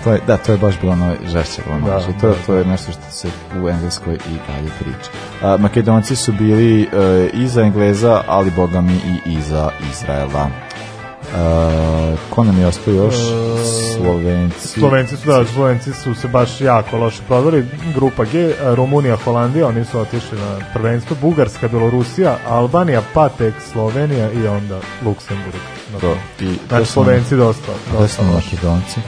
To je, da, to je baš bilo ono žešće blamaže. Da, znači, to, da. to je nešto što se u Engleskoj i dalje priča. A, Makedonci su bili e, iza Engleza, ali boga mi i iza Izraela. E, ko nam je ostao još? E, Slovenci. Slovenci su, da, Slovenci su se baš jako loše proveli. Grupa G, Rumunija, Holandija, oni su otišli na prvenstvo. Bugarska, Belorusija, Albanija, Patek, Slovenija i onda Luksemburg. To, i, da, Slovenci dosta. dosta da su Makedonci.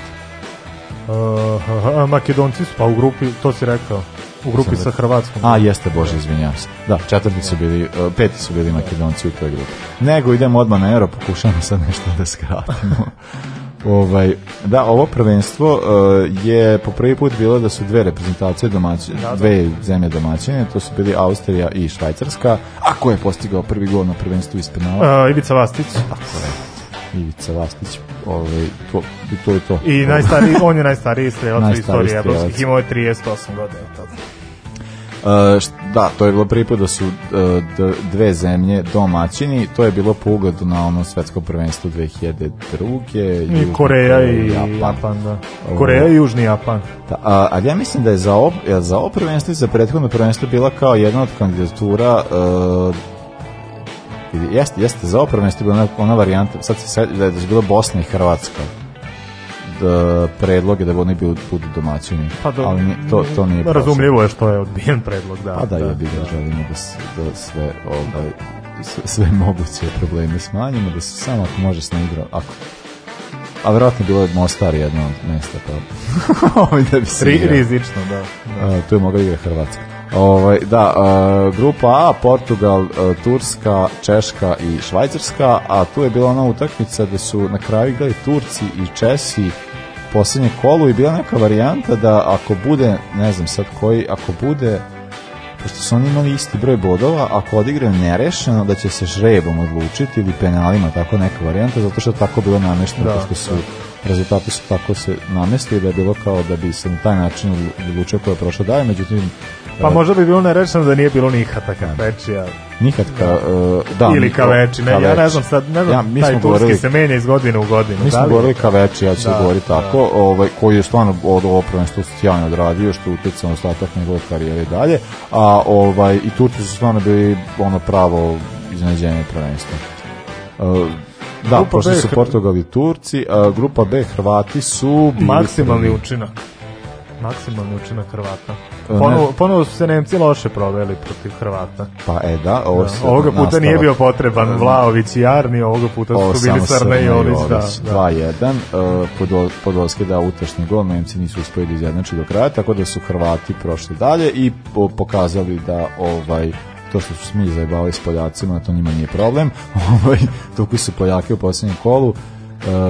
Uh, Makedonci su pa u grupi, to si rekao, u grupi sa da- Hrvatskom. A, jeste, Bože, izvinjavam se. Da, četvrti su bili, uh, peti su bili Makedonci u toj grupi. Nego idemo odmah na Euro, pokušamo sad nešto da skratimo. ovaj, da, ovo prvenstvo uh, je po prvi put bilo da su dve reprezentacije domaćine, da, da. dve zemlje domaćine, to su bili Austrija i Švajcarska, a ko je postigao prvi gol na prvenstvu iz penala? E, Ivica Vastić. Tako je. Ivica Vastić, ovaj, to, to je to. I najstariji, on je najstariji strelac u istoriji evropskih, imao je 38 godina tada. Uh, šta, da, to je bilo prvi put da su uh, dve zemlje domaćini, to je bilo po ugodu na ono svetsko prvenstvo 2002. I Koreja i Japan. Japan da. Koreja i Južni Japan. Da, a, ali ja mislim da je za, ob, ja, za ovo prvenstvo i za prethodno prvenstvo bila kao jedna od kandidatura uh, Jeste, jeste, za opravno jeste bila ona, ona varijanta, sad se da je bilo Bosna i Hrvatska da predloge da oni budu, budu domaćini. Pa do, ali nije, to, to nije Razumljivo prosim. je što je odbijen predlog, da. Pa da, da, je bi da želimo da, da sve ovaj, sve moguće probleme smanjimo, da se samo ako može snaigra, ako a verovatno bilo je Mostar jedno mesto, mesta pa. Ovaj, da bi se rizično, da. da. A, tu je mogla igra Hrvatska. Ovaj da, uh, grupa A, Portugal, uh, Turska, Češka i Švajcarska, a tu je bila ona utakmica da su na kraju igrali Turci i Česi poslednje kolo i bila neka varijanta da ako bude, ne znam sad koji, ako bude pošto su oni imali isti broj bodova, ako odigraju nerešeno, da će se žrebom odlučiti ili penalima, tako neka varijanta, zato što tako bilo namešteno, da, pošto su da. rezultati su tako se namestili da je bilo kao da bi se na taj način odlučio ko je prošlo dalje, međutim Pa da. možda bi bilo nerečeno da nije bilo nikata kafečija. Nikatka, uh, da. E, da. Ili ka kaveči, ne, ja ne znam sad, ne znam, ja, mi taj turski se menja iz godine u godinu. Mi da smo da govorili kaveči, ja ću da, govoriti tako, da. ovaj, koji je stvarno od ovo prvenstvo sjajno odradio, što je utjecao na ostatak njegove karijere i dalje, a ovaj, i Turci su stvarno bili ono pravo iznenađenje prvenstva. Uh, da, grupa pošto B, su Portugal i Turci, a e, grupa B Hrvati su... Maksimalni učinak maksimalni učinak Hrvata. Ponovo, ponovo su se Nemci loše proveli protiv Hrvata. Pa e da, ovo da, se Ovoga puta nastavak. nije bio potreban Vlaović i Jarni, ovoga puta ovo su bili Sarne i Olić. Da, da. 2-1, uh, e, Podolski dao utešni gol, Nemci nisu uspeli da izjednače do kraja, tako da su Hrvati prošli dalje i pokazali da ovaj to što su mi zajebali s Poljacima, to njima nije problem. Ovaj, Tukli su Poljake u poslednjem kolu,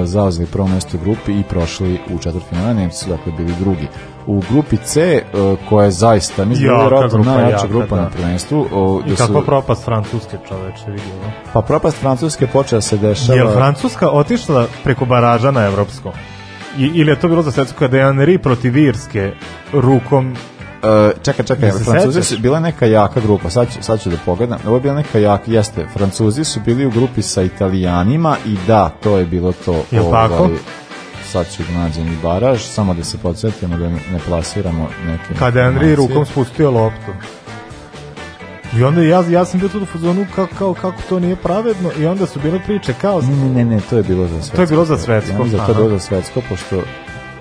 e, zauzeli prvo mesto u grupi i prošli u četvrtfinale, Nemci su dakle bili drugi u grupi C e, koja je zaista mislim da je najjača grupa da. na prvenstvu. O, I kakva da su... propast Francuske čoveče vidimo. Pa propast Francuske počela se dešava. Je Francuska otišla preko baraža na evropsko? I, ili je to bilo za svetsko kada je Henry protiv Irske rukom Uh, čekaj, čekaj, se Francuzi su bila neka jaka grupa, sad, ću, sad ću da pogledam, ovo je bila neka jaka, jeste, Francuzi su bili u grupi sa Italijanima i da, to je bilo to. Je ovaj, tako? sad će nađeni baraž, samo da se podsjetimo da ne plasiramo neke... Kada je Andri rukom spustio loptu. I onda ja, ja sam bio tu u fazonu kao, kao, kako to nije pravedno i onda su bile priče kao... Ne, ne, ne, to je bilo za svetsko. To je bilo za svetsko. Ja, za da to je bilo za svetsko, pošto...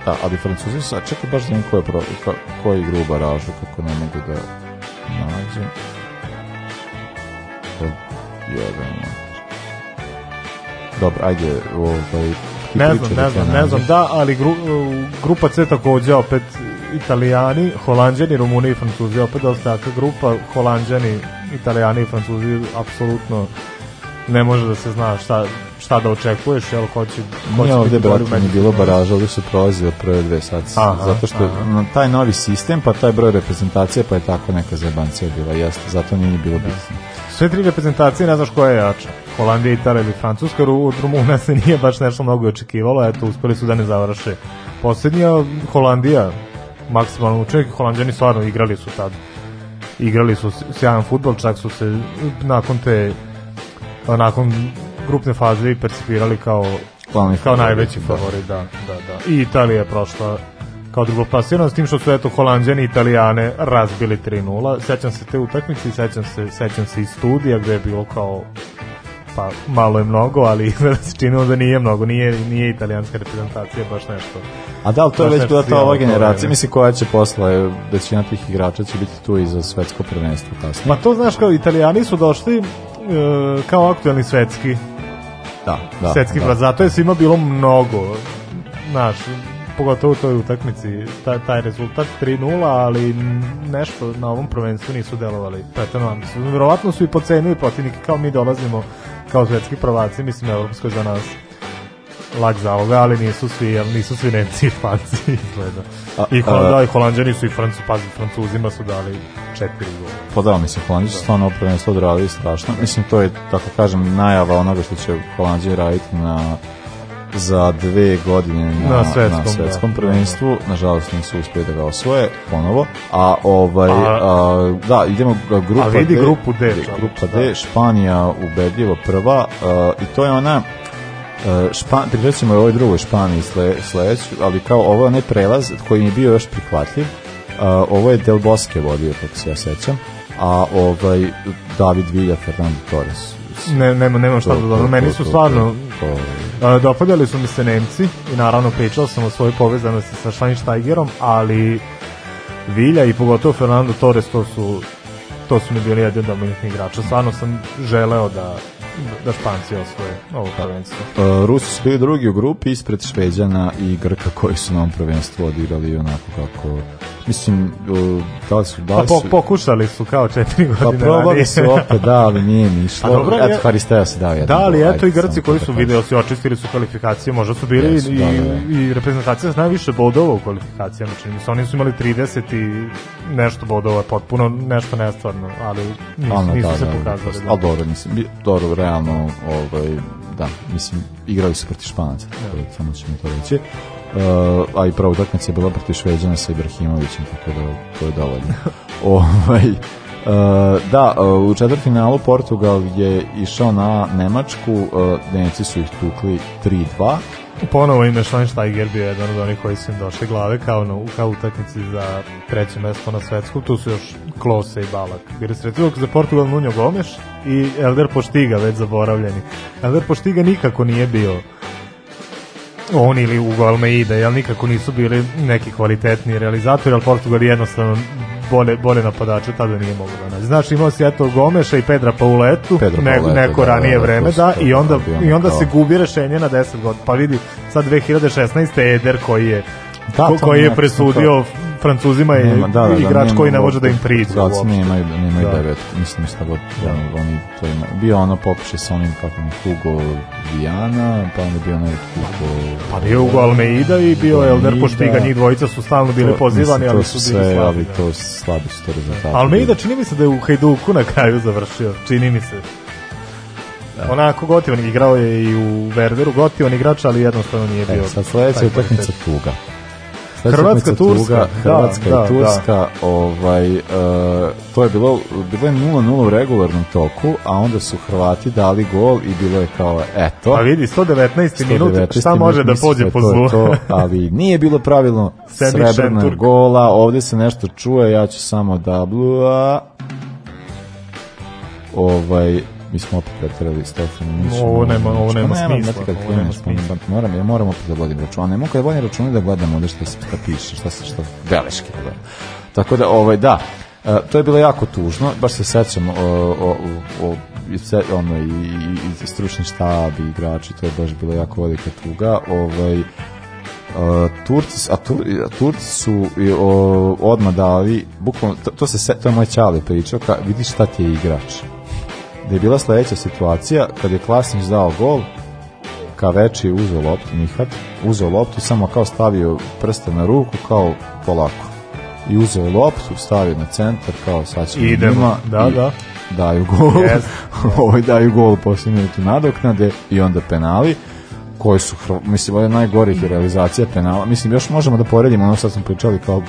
Da, ali francuzi su, čekaj baš znam ko je, pro, ko, ko igru u baražu, kako ne mogu da nađem. Jedan, znači. Dobro, ajde, ovaj, Ne znam, ne da znam, ne znam, da, ali gru, grupa C takođe opet Italijani, Holanđani, Rumuni i Francuzi, opet dosta jaka grupa, Holanđani, Italijani i Francuzi, apsolutno ne može da se zna šta, šta da očekuješ, jel, ko će, ko će ovde, brate, nije bilo baraža, ovde su prolazile prve dve sad, aha, zato što aha. taj novi sistem, pa taj broj reprezentacije, pa je tako neka zajebancija bila, jeste, zato nije bilo bitno. Da sve tri reprezentacije, ne znaš koja je jača. Holandija, Italija ili Francuska, od Rumuna se nije baš nešto mnogo očekivalo, eto, uspeli su da ne završe. Poslednja Holandija, maksimalno učinak, Holandjani stvarno igrali su tad. Igrali su sjajan futbol, čak su se nakon te, nakon grupne faze i percipirali kao, kao najveći da. favorit, da, da, da. I Italija je prošla kao drugoplasirana, s tim što su eto Holandjani i Italijane razbili 3-0. Sećam se te utakmice i sećam se, sećam se i studija gde je bilo kao pa malo je mnogo, ali izgleda se činilo da nije mnogo, nije, nije italijanska reprezentacija baš nešto. A da, ali to je već bila ta ova generacija, mislim koja će posle, većina tih igrača će biti tu i za svetsko prvenstvo kasnije. Ma to znaš kao italijani su došli e, kao aktuelni svetski da, da, svetski da. zato je svima bilo mnogo znaš, pogotovo u toj utakmici, taj, taj rezultat 3-0, ali nešto na ovom prvenstvu nisu delovali pretano ambiciozno. Verovatno su i pocenili protivnike, kao mi dolazimo kao svetski prvaci, mislim, Evropsko za nas lak zaloga, ali nisu svi, jel, nisu svi Nemci i Španci, izgleda. A, I, Holanda, a, da, I Holandjani su i Francu, pazi, Francuzima su dali četiri gola. Pa da, mislim, Holandjani su da. stvarno prvenstvo odradili strašno. Mislim, to je, tako kažem, najava onoga što će Holandjani raditi na za dve godine na, na, svetskom, na svetskom da. prvenstvu. Da. Nažalost nisu uspjeli da ga osvoje ponovo. A ovaj a, a, da idemo grupa a vidi D, grupu D, D grupa D, da. Španija ubedljivo prva a, i to je ona e, Špan, recimo ovoj drugoj Španiji sle, sledeću, ali kao ovo ne prelaz koji mi je bio još prihvatljiv. A, e, ovo je Del Bosque vodio, kako se ja sećam a ovaj David Villa Fernando Torres ne, nema, nemam šta da dodam. Meni su stvarno uh, dopadali su mi se Nemci i naravno pričao sam o svojoj povezanosti sa Schweinsteigerom, ali Vilja i pogotovo Fernando Torres to su to su mi bili jedan dominantni igrača. Stvarno sam želeo da da Španci osvoje ovo pa, prvenstvo. Pa, Rusi su bili drugi u grupi ispred Šveđana i Grka koji su na ovom prvenstvu odigrali onako kako mislim e, da li su da pa li su, pa, pokušali su kao četiri pa godine pa probali su opet da ali nije ni pa, dobro, eto Haristeja se dao jedan da ali eto i Grci koji su video se očistili su kvalifikacije možda su bili yes, i, da, da, da, i reprezentacija s najviše bodova u kvalifikacijama čini mi se oni su imali 30 i nešto bodova potpuno nešto nestvarno ali nisu, nisu da, se da, da pokazali da. ali dobro mislim dobro realno, ovaj, da, mislim, igrali su protiv Španaca, ja. Da. Da samo ćemo to reći. Uh, a i prva utakmica je bila protiv Šveđana sa Ibrahimovićem, tako da to je dovoljno. ovaj, Uh, da, uh, u četvrtfinalu Portugal je išao na Nemačku, uh, Nemci su ih tukli 3-2 ponovo ime Schweinsteiger bio jedan od onih koji su im došli glave kao, na, kao utakmici za treće mesto na svetsku, tu su još Klose i Balak. Bili sredio za Portugal Nuno Gomes i Elder Poštiga, već zaboravljeni. Elder Poštiga nikako nije bio on ili Ugo Almeida, jel nikako nisu bili neki kvalitetni realizatori, ali Portugal jednostavno bolje, bolje napadače tada nije mogu da nađe. Znači imao si eto Gomeša i Pedra Pauletu, Pedro ne, Pauletu neko da, ranije da, da vreme, da, i onda, i onda se gubi rešenje na 10 godina. Pa vidi, sad 2016. Eder koji je da, koji je presudio Francuzima je nema, da, da, da igrač da, koji ne može da im priđe. Da, da nemaju, da, nemaju da. devet, mislim šta god. Da. Oni, to ima. Bio ono popiše sa onim kako mi Hugo Vijana, pa onda bio onaj Hugo... Pa bio Hugo Almeida i bio Almeida, Elder Poštiga, njih dvojica su stalno bili to, pozivani, mislim, ali su, bili sve, slabi. Ali to slabi su to rezultati. Almeida čini mi se da je u Hajduku na kraju završio, čini mi se. Da. Onako gotivan igrao je i u Werderu, gotivan igrač, ali jednostavno nije e, bio. E, sad sledeća utakmica tuga. Hrvatska Turska, da, Hrvatska da, i Turska, da. ovaj uh, to je bilo bilo je 0:0 u regularnom toku, a onda su Hrvati dali gol i bilo je kao eto. A pa vidi 119. 119 minut, šta može da pođe da po zlu. To, ali nije bilo pravilno srebrna gola, ovde se nešto čuje, ja ću samo da blua ovaj mi smo opet preterali Stefan Mišić. Ovo nema, ovo znači, nema pa smisla. Nema, ovo nema pa smisla. Moram, ja moram opet da vodim računa. Ne mogu da vodim računa da gledam onda šta, šta piše, šta se šta beleške. Da. Tako da, ovaj, da, Uh, to je bilo jako tužno, baš se sećam o, o, o, o ono, i, i, i stručni štab i igrači, to je baš bilo jako velika tuga. Ovaj, Uh, Turci, a, Tur, a Turci su o, odmah dali, bukvalno, to, to, se, to je moj čale pričao, ka, vidiš šta ti je igrač da je bila sledeća situacija kad je Klasnić dao gol ka Kaveči uzeo loptu Nihat, uzeo loptu samo kao stavio prste na ruku kao polako i uzeo loptu, stavio na centar kao sad ćemo Idemo, njima, da, i da. daju gol yes, yes. Ovaj daju gol posle minutu nadoknade i onda penali koji su, mislim, ovo je najgorih realizacija penala. Mislim, još možemo da poredimo ono što smo pričali kao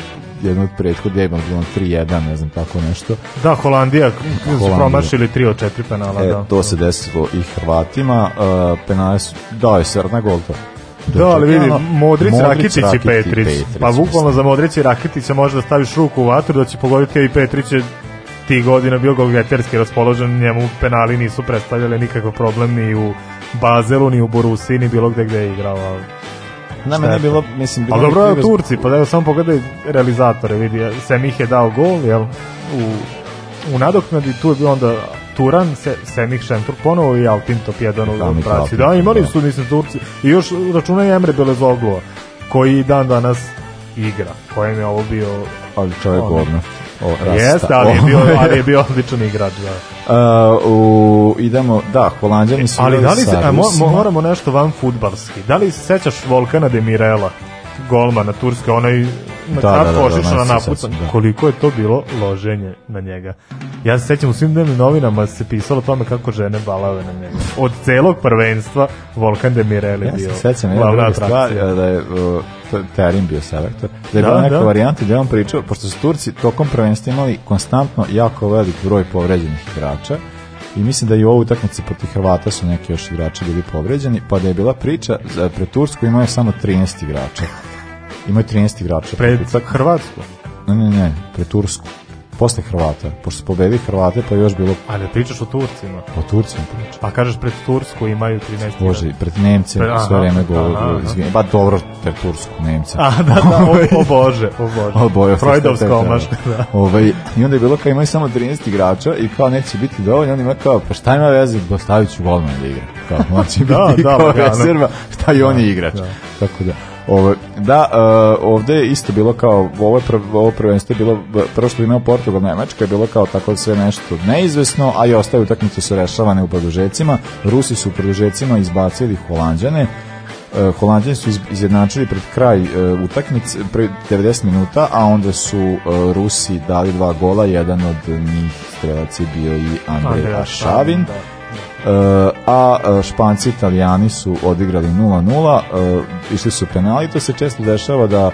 jedno od prethod, ja imam 3-1, ne znam tako nešto. Da, Holandija, Holandija. promašili 3 od 4 penala. E, da. to se desilo i Hrvatima, uh, penale su, dao da. da, je Srna Golda. Da, ali vidi, Modric, Modric Rakitić i Petrić. Petrić pa bukvalno za Modric i Rakitića možda staviš ruku u vatru da će pogoditi i Petrić je ti godina bio golgeterski raspoložen, njemu penali nisu predstavljali nikakav problem ni u Bazelu, ni u Borusi, ni bilo gde gde je igrao. Ali nama ne bilo, mislim... Bilo Ali dobro je Turci, pa evo samo pogledaj realizatore, vidi, Semih je dao gol, jel, u, u nadoknadi, tu je bio onda Turan, se, Semih Šentur ponovo i Alpin Top 1 u Braci. Da, imali su, mislim, Turci. I još računaj Emre Belezoglova, koji dan danas igra, kojem je ovo bio... Ali čovjek ono, o Rasta. Jeste, ali je bio, ali je bio odličan igrač, da. Uh, u, idemo, da, Holandjani su... Ali da li se, mo, moramo nešto van futbalski. Da li se sećaš Volkana Demirela, golmana Turske, onaj na da, da kratko da, da, da, da, napucan. Da. Koliko je to bilo loženje na njega. Ja se sećam u svim dnevnim novinama se pisalo o tome kako žene balave na njega. Od celog prvenstva Volkan Demirel je ja bio. Ja se sećam jedna druga stvar da je uh, to Terim bio selektor, da je da, bila neka da. varijanta gde on pričao, pošto su Turci tokom prvenstva imali konstantno jako velik broj povređenih igrača, i mislim da i u ovoj utakmici protiv Hrvata su neki još igrači bili povređeni, pa da je bila priča, za, pre Tursku imaju samo 13 igrača. Imaju 13 igrača. Pred Hrvatsku? Ne, ne, ne, pre Tursku posle Hrvata, pošto su pobedili Hrvate, pa još bilo... A Ali pričaš o Turcima. O Turcima pričam. Pa kažeš pred Tursku imaju 13 Bože, pred Nemce pred, sve vreme govore, izvijem, ba dobro, te Tursku, Nemce. A, da, da, o, o Bože, o Bože. O Bože. Freudovska omaška, da. Ovaj, I onda je bilo kao imaju samo 13 igrača i kao neće biti dovoljno, on ima kao, pa šta ima veze, da stavit ću golman da igra. Kao, on će da, biti da, da, kao da, rezerva, šta i on da, je igrač. Da. Tako da, Ovo, da, uh, ovde je isto bilo kao, ovo, prv, ovo prvenstvo je bilo, prvo što je imao Portugal Nemačka je bilo kao tako sve nešto neizvesno, a i ostaje utakmice su rešavane u produžecima. Rusi su u produžecima izbacili Holandjane, uh, e, Holandjani su izjednačili pred kraj uh, utakmice, pred 90 minuta, a onda su uh, Rusi dali dva gola, jedan od njih strelac je bio i Andrej Šavin. Da Eh, a eh, Španci i Italijani su odigrali 0-0, eh, išli su penali, to se često dešava da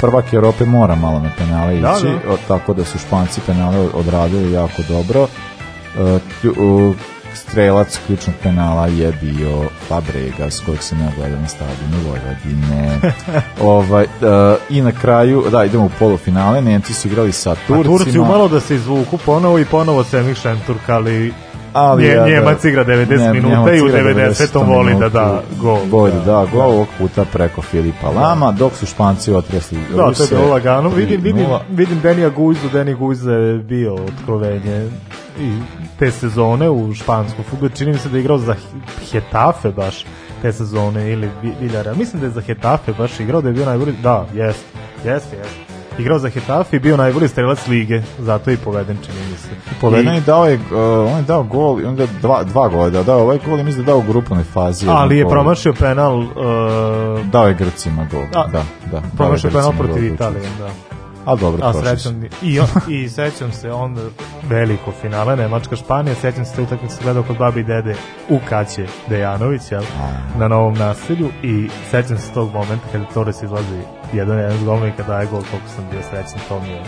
prvak Europe mora malo na penale da, ići, da, da. tako da su Španci penale odradili jako dobro. Strelac ključnog penala je bio Fabregas, kojeg se ja gledao na stadionu Vojvodine. ovaj, I na kraju, da, idemo u polufinale, Nemci su igrali sa pa Turcima. A Turci malo da se izvuku ponovo i ponovo se Emil Šenturk, ali ali Nje, ja, da- Njemac igra 90 ne, minuta i u 90. voli da da gol. Voli da da gol, da, ovog puta preko Filipa da. Lama, dok su Španci otresli da, Ruse. to je bilo lagano. Vidim, vidim, vidim Denija Guizu, Deni Guiza je bio otkrovenje i te sezone u španskom futbolu. Čini mi se da je igrao za Hetafe baš te sezone ili Villara. Mislim da je za Hetafe baš igrao, da je bio najbolji. Da, jeste, jeste, jeste igrao za Hetafe i bio najbolji strelac lige, zato je i poveden čini mi se. Poveden I... dao je, uh, on je dao gol i onda dva, dva gola dao, dao ovaj gol i mislim da dao u grupnoj fazi. Ali ovaj je gol. promašio penal... Uh... Dao je Grcima gol, da, da. da promašio penal protiv Italije, da ali dobro A, prošli srećom, I, i sećam se onda veliko finale Nemačka Španija, sećam se te utakmice gledao kod babi i dede u Kaće Dejanović jel, na novom naselju i sećam se tog momenta kada Torres izlazi jedan jedan s i kada daje gol koliko sam bio srećan, to mi je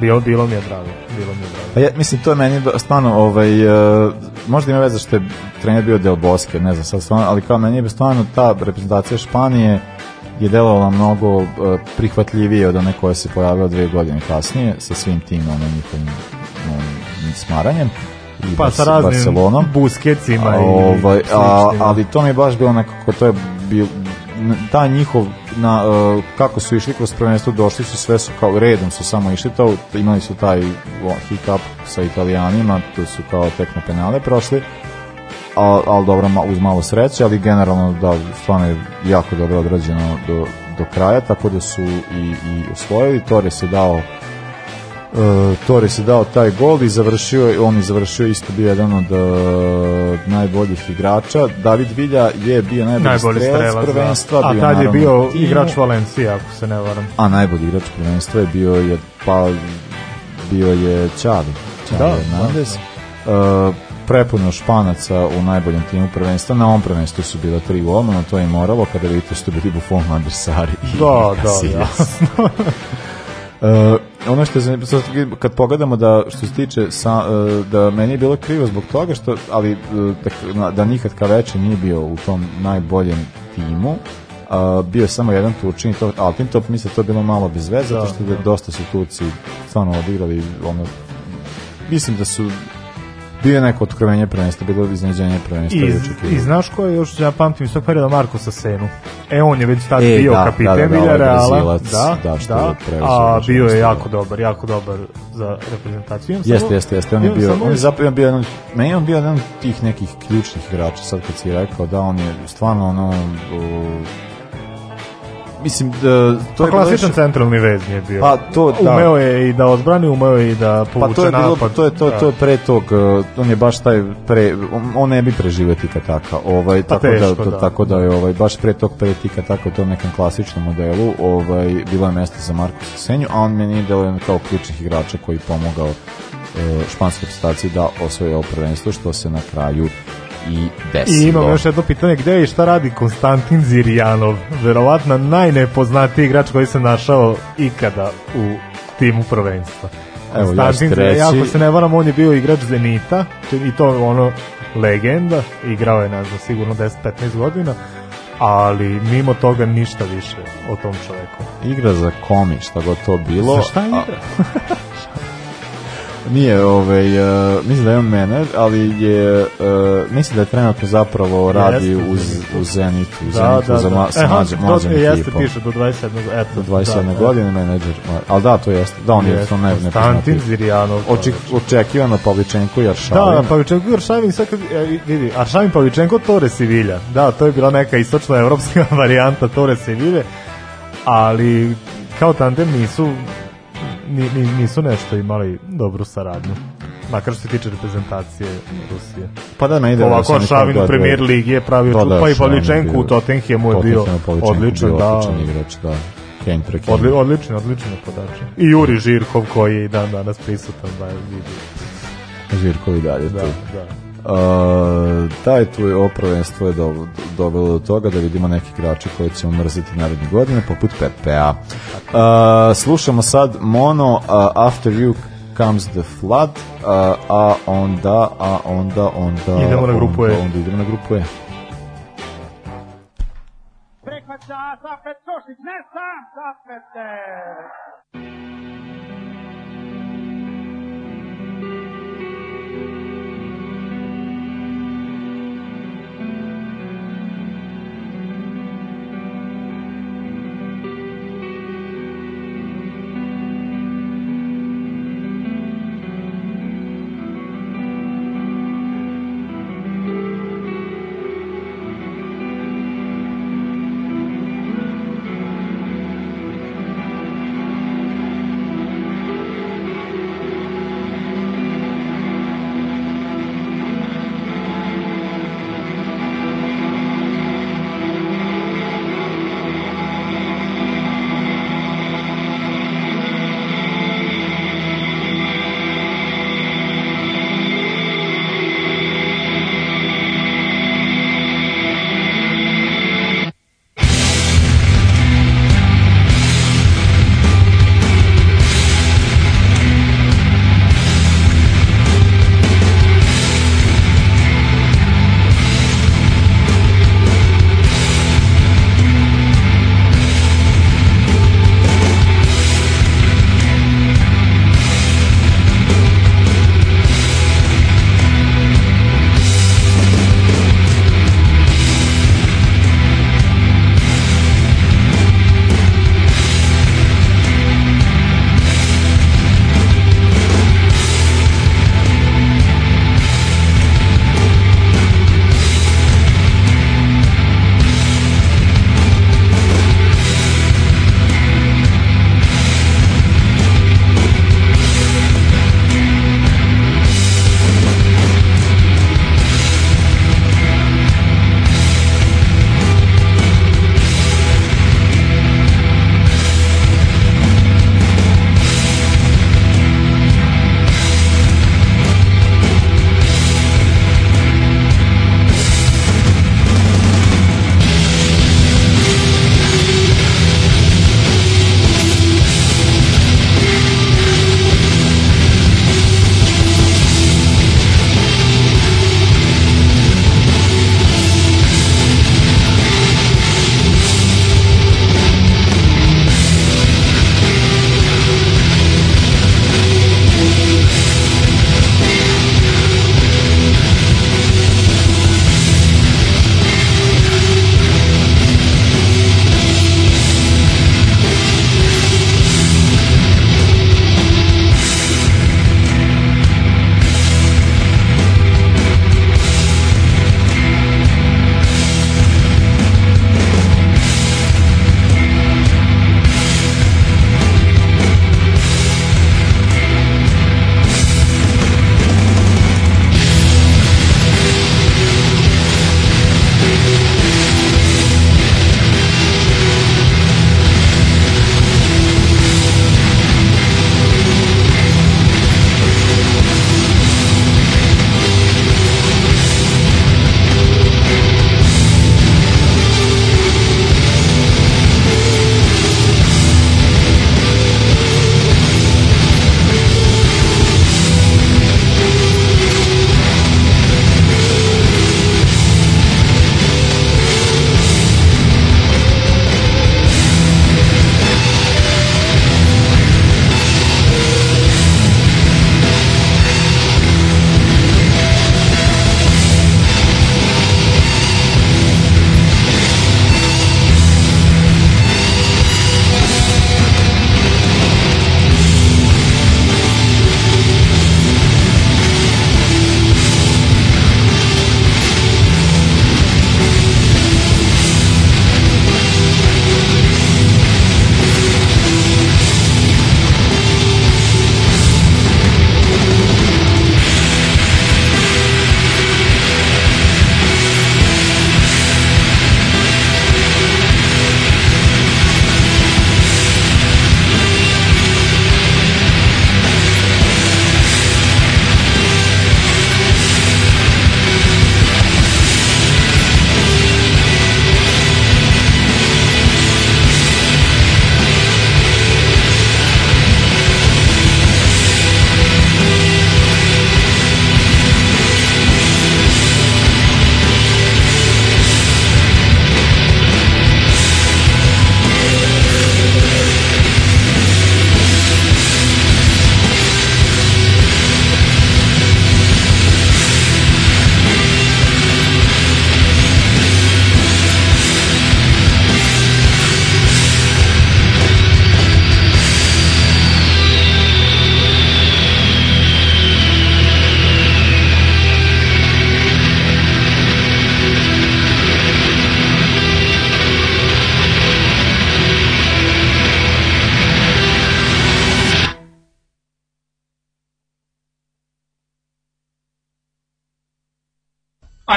Bilo, bilo mi je drago, bilo mi je drago. Pa ja, mislim, to je meni stvarno, ovaj, uh, možda ima veze što je trener bio Del Bosque, ne znam sad stvarno, ali kao meni je stvarno ta reprezentacija Španije, je delovala mnogo e, prihvatljivije od one koja se pojavila dve godine kasnije sa svim tim ono njihovim ono, smaranjem i pa sa raznim Barcelonom. buskecima a, ovaj, a, ali to mi je baš bilo nekako to je bil, ta njihov na, e, kako su išli kroz prvenstvo došli su sve su kao redom su samo išli to imali su taj hiccup sa italijanima tu su kao tek na penale prošli ali al dobro uz malo sreće, ali generalno da stvarno je jako dobro odrađeno do, do kraja, tako da su i, i osvojili. Torres je dao uh, Torres je dao taj gol i završio, on je završio isto bio jedan od uh, najboljih igrača. David Vilja je bio najbolji, najbolji strelac, strelac da. prvenstva. Da. A bio, tad je bio timu. igrač Valencija, ako se ne varam. A najbolji igrač prvenstva je bio je, pa, bio je Čavi. Čavi da, Hernandez. Da. Uh, prepuno španaca u najboljem timu prvenstva. Na ovom prvenstvu su bila tri na to je moralo, kada vidite što da bili Buffon, Van der i da, Da, da. uh, ono što je kad pogledamo da što se tiče sa, e, da meni je bilo krivo zbog toga što ali e, da, da nikad ka veče nije bio u tom najboljem timu a, bio je samo jedan Turčin to, ali tim top mislim to je bilo malo bez veze da, zato što da. dosta su Turci stvarno odigrali ono mislim da su bio je neko otkrovenje prvenstva, bilo je iznenađenje prvenstva. I, i znaš ko je još, ja pamtim svog perioda, Marko sa Senu. E, on je već tad e, bio da, kapitan da, da, da, ovaj Reala. Da, da, da, a znači, bio je jako dobar, jako dobar za reprezentaciju. Jeste, jeste, jeste, jeste, on je bio, on je zapravo bio jedan, meni on bio jedan tih nekih ključnih igrača, sad kad si rekao, da, on je stvarno ono, mislim da to pa, je klasičan centralni vezni je bio. Pa to da. Umeo je i da odbrani, umeo je i da povuče pa, to je bilo, napad. to je to da. to je pre tog e, on je baš taj pre on ne bi preživeo tika taka. Ovaj pa, tako da- teško, da, to, da, tako da je ovaj baš pre tog pre tika taka u nekom klasičnom modelu, ovaj bilo je mesto za Marko Senju, a on meni deluje kao ključnih igrača koji pomogao e, španskoj reprezentaciji da osvoje ovo prvenstvo što se na kraju desilo. I imam još jedno pitanje, gde je i šta radi Konstantin Zirijanov? Verovatno najnepoznatiji igrač koji se našao ikada u timu prvenstva. Evo, Konstantin Zirijanov, ako se ne varam, on je bio igrač Zenita, i to ono legenda, igrao je, ne znam, sigurno 10-15 godina, ali mimo toga ništa više o tom čoveku. Igra za komi, šta god to bilo. Za šta igra? Nije, ovaj, uh, mislim da je on menadž, ali je, uh, mislim da je trenutno zapravo radi jeste, uz, uz Zenit, u da, Zenitu da, za da. ma, da. sa e, mlađom, mlađom ekipom. Jeste, piše do 27. Eto, 27. Da, da, godine menadžer, Al da, to jeste, da, on je to ne, ne Stantin Zirijanov. Da. Oček, očekivano Pavličenko i Aršavin. Da, da Pavličenko i Aršavin, sad kad, vidi, Aršavin Pavličenko, Tore Sevilla. Da, to je bila neka istočna evropska varijanta Tore Sevilla. ali kao tandem nisu ni, ni, nisu nešto imali dobru saradnju. Makar što se tiče reprezentacije Rusije. Pa da, najde. Ovako Šavin u premier ligi je pravio da, da, pa i Pavličenko u Tottenhamu je bio odličan. Da, odličan igrač, da. Kentra, Kentra. Odli, odlični, odlični napadači. I Juri Žirkov koji je i dan danas prisutan. Da, vidi. Žirkov i dalje da, tu. Da, da. Uh, taj tvoj ovo prvenstvo je do, dovelo do toga da vidimo neke igrače koje ćemo mrziti naredne godine, poput Pepea. Uh, slušamo sad Mono uh, After You Comes the Flood, uh, a onda, a onda, onda... Idemo na grupu onda, E. Onda idemo na grupu E. Prihvaća, zapet, Čošić, ne sam, zapet,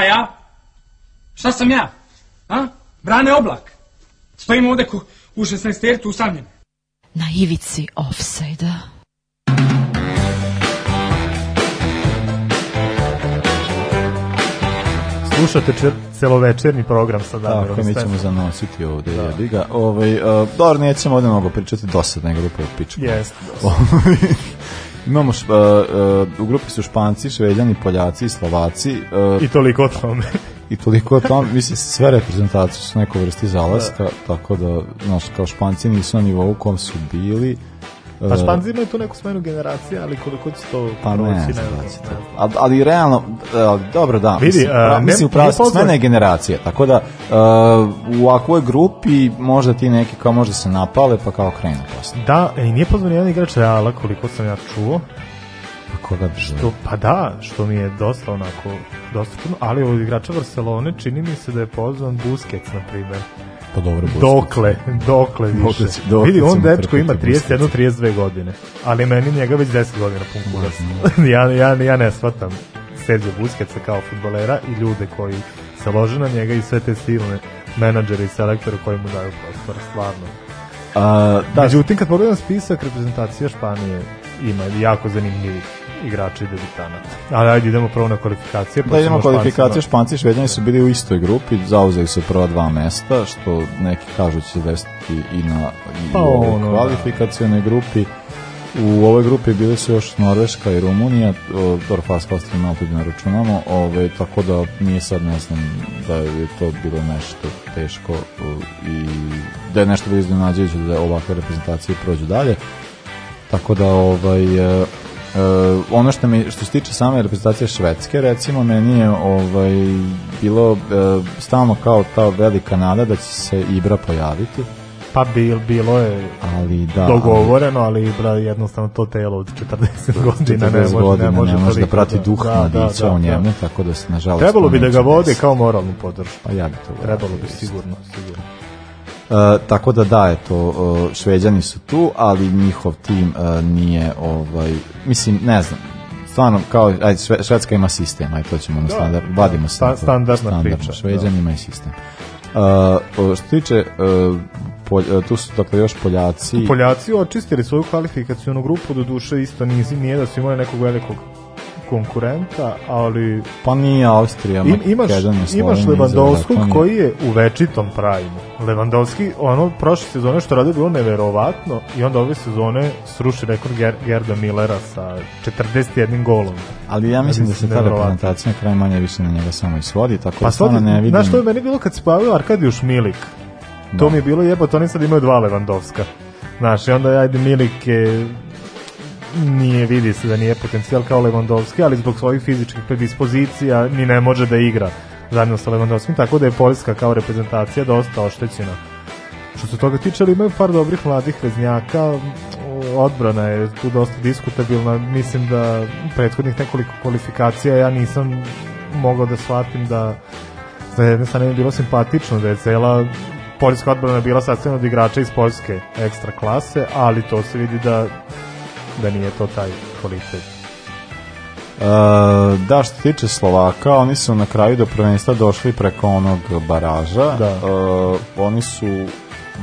a pa ja? Šta sam ja? A? Brane oblak. Stojim ovde ku, u 16 tercu usamljen. Na ivici offside-a. Slušate čer, celovečerni program sa Damirom. Tako, mi ćemo zanositi ovde. Da. Jebiga. Ovaj, uh, dobro, nećemo ovde mnogo pričati, dosadno je grupa od pička. Jeste, dosadno. Imamo uh, uh, u grupi su Španci, Šveđani, Poljaci i Slovaci. Uh, I toliko o tome. I toliko o tome, mislim sve reprezentacije su neko vrsti zalaska, da. tako da, znaš, kao Španci nisu na nivou u kom su bili. Pa e. Španci imaju tu neku smenu generacija, ali koliko će to pa proći, ne, ne, znači, ne. Ali, ali realno, e, dobro da, Vidi, mislim, uh, mislim upravo smena je tako da uh, u ovakvoj grupi možda ti neki kao možda se napale pa kao krenu posle. Da, i nije pozvan jedan igrač Reala koliko sam ja čuo. Pa koga bi što, Pa da, što mi je dosta onako, dosta čudno, ali od igrača Barcelone čini mi se da je pozvan Busquets, na primer. Pa dobro, Bosnić. Dokle, dokle više. Dokle, će, dokle Vidi, on dečko ima 31, 32 godine, ali meni njega već 10 godina pun kuras. ja, ja, ja ne shvatam Sergio Busquetsa kao futbolera i ljude koji se lože na njega i sve te silne menadžere i selektore koji mu daju prostor, stvarno. A, da, Međutim, kad pogledam spisak reprezentacija Španije ima jako zanimljivih igrača i debitanata. Ali ajde idemo prvo na kvalifikacije. Da, pa da idemo kvalifikacije, Španci i Švedjani su bili u istoj grupi, zauzeli su prva dva mesta, što neki kažu da će se desiti i na i pa, u ono, da. kvalifikacione grupi. U ovoj grupi bili su još Norveška i Rumunija, dobro fast fast malo tudi ne računamo, ove, ovaj, tako da nije sad ne znam da je to bilo nešto teško i da je nešto bilo iznenađujuće da ovakve reprezentacije prođu dalje. Tako da ovaj e, Uh, ono što, mi, što se tiče same reprezentacije Švedske, recimo, meni je ovaj, bilo uh, stalno kao ta velika nada da će se Ibra pojaviti. Pa bil, bilo je ali, da, dogovoreno, ali Ibra jednostavno to telo od 40 godina ne može, godine, ne može, ne može da, da prati da, duh da, mladića da, da, u da. njemu, da. tako da se nažalost... Trebalo bi da ga vodi kao moralnu podršku. Pa ja bi to Trebalo bi sigurno, sigurno. E, tako da da, eto, e, šveđani su tu, ali njihov tim e, nije, ovaj, mislim, ne znam, stvarno kao ajde švedska ima sistem aj to ćemo na da, standard da, vadimo se sta, standardna standard, priča da. šveđani imaju sistem Uh, što tiče uh, polj, uh, tu su dakle još Poljaci Poljaci očistili svoju kvalifikacionu grupu do duše isto nizi, nije da su imali nekog velikog konkurenta, ali... Pa nije Austrija, ima, imaš, Imaš Levandovskog koji je u večitom pravimu. Levandovski, ono, prošle sezone što radio bilo neverovatno i onda ove sezone sruši rekord Ger Gerda Millera sa 41 golom. Ali ja mislim da, se ta reprezentacija kraj manje više na njega samo i svodi, tako da pa da stvarno ne vidim... Znaš što je meni bilo kad se pojavio Arkadijuš Milik? Da. To mi je bilo jebo, to oni sad imaju dva Levandovska. Znaš, i onda ajde Milik je nije vidi se da nije potencijal kao Lewandowski, ali zbog svojih fizičkih predispozicija ni ne može da igra zajedno sa Lewandowskim, tako da je Poljska kao reprezentacija dosta oštećena. Što se toga tiče, ali imaju par dobrih mladih veznjaka, odbrana je tu dosta diskutabilna, mislim da prethodnih nekoliko kvalifikacija ja nisam mogao da shvatim da za da jedne strane je bilo simpatično da je cela poljska odbrana bila sastavljena od igrača iz poljske ekstra klase, ali to se vidi da da nije to taj kvalitet. E, da, što tiče Slovaka, oni su na kraju do prvenstva došli preko onog baraža. Da. E, oni su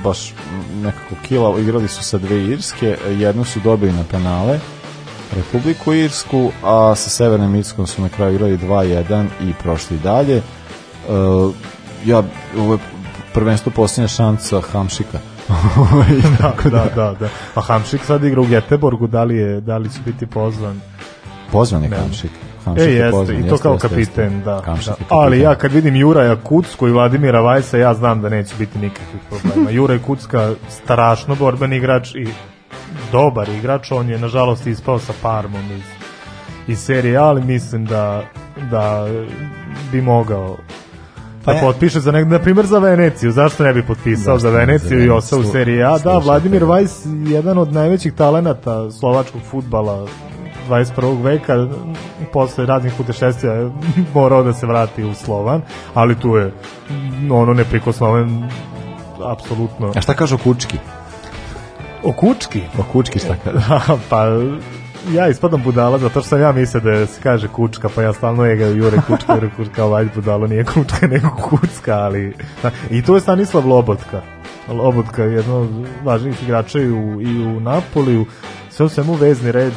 baš nekako kila, igrali su sa dve Irske, jednu su dobili na penale, Republiku Irsku, a sa Severnom Irskom su na kraju igrali 2-1 i prošli dalje. E, ja, ovo je prvenstvo posljednja šanca Hamšika da, da, da, da. Pa Hamšik sad igra u Geteborgu, da li, je, da li će biti pozvan? Pozvan je ne. Hamšik. E, Hamšik e, je jeste, pozvan, i to jeste, kao kapiten, jeste. da. da. Kapiten. Ali ja kad vidim Juraja Kucku i Vladimira Vajsa, ja znam da neće biti nikakvih problema. Juraj Kucka, strašno borben igrač i dobar igrač, on je nažalost ispao sa Parmom iz, iz serije, ali mislim da, da bi mogao Pa da potpiše za negde, na primjer za Veneciju, zašto ne bi potpisao da, za Veneciju i osao u seriji A? Da, Vladimir Vajs, jedan od najvećih talenata slovačkog futbala 21. veka, posle raznih putešestija morao da se vrati u Slovan, ali tu je mm, ono neprikosnoven apsolutno. A šta kaže o Kučki? O Kučki? O Kučki šta kaže? Da, pa ja ispadam budala zato što sam ja mislio da se kaže kučka, pa ja stalno je jure kučka, jure kučka, ovaj budalo nije kučka, nego kucka, ali... Da. I tu je Stanislav Lobotka. Lobotka je jedno od važnijih igrača i u, i u Napoliju. Sve u svemu vezni red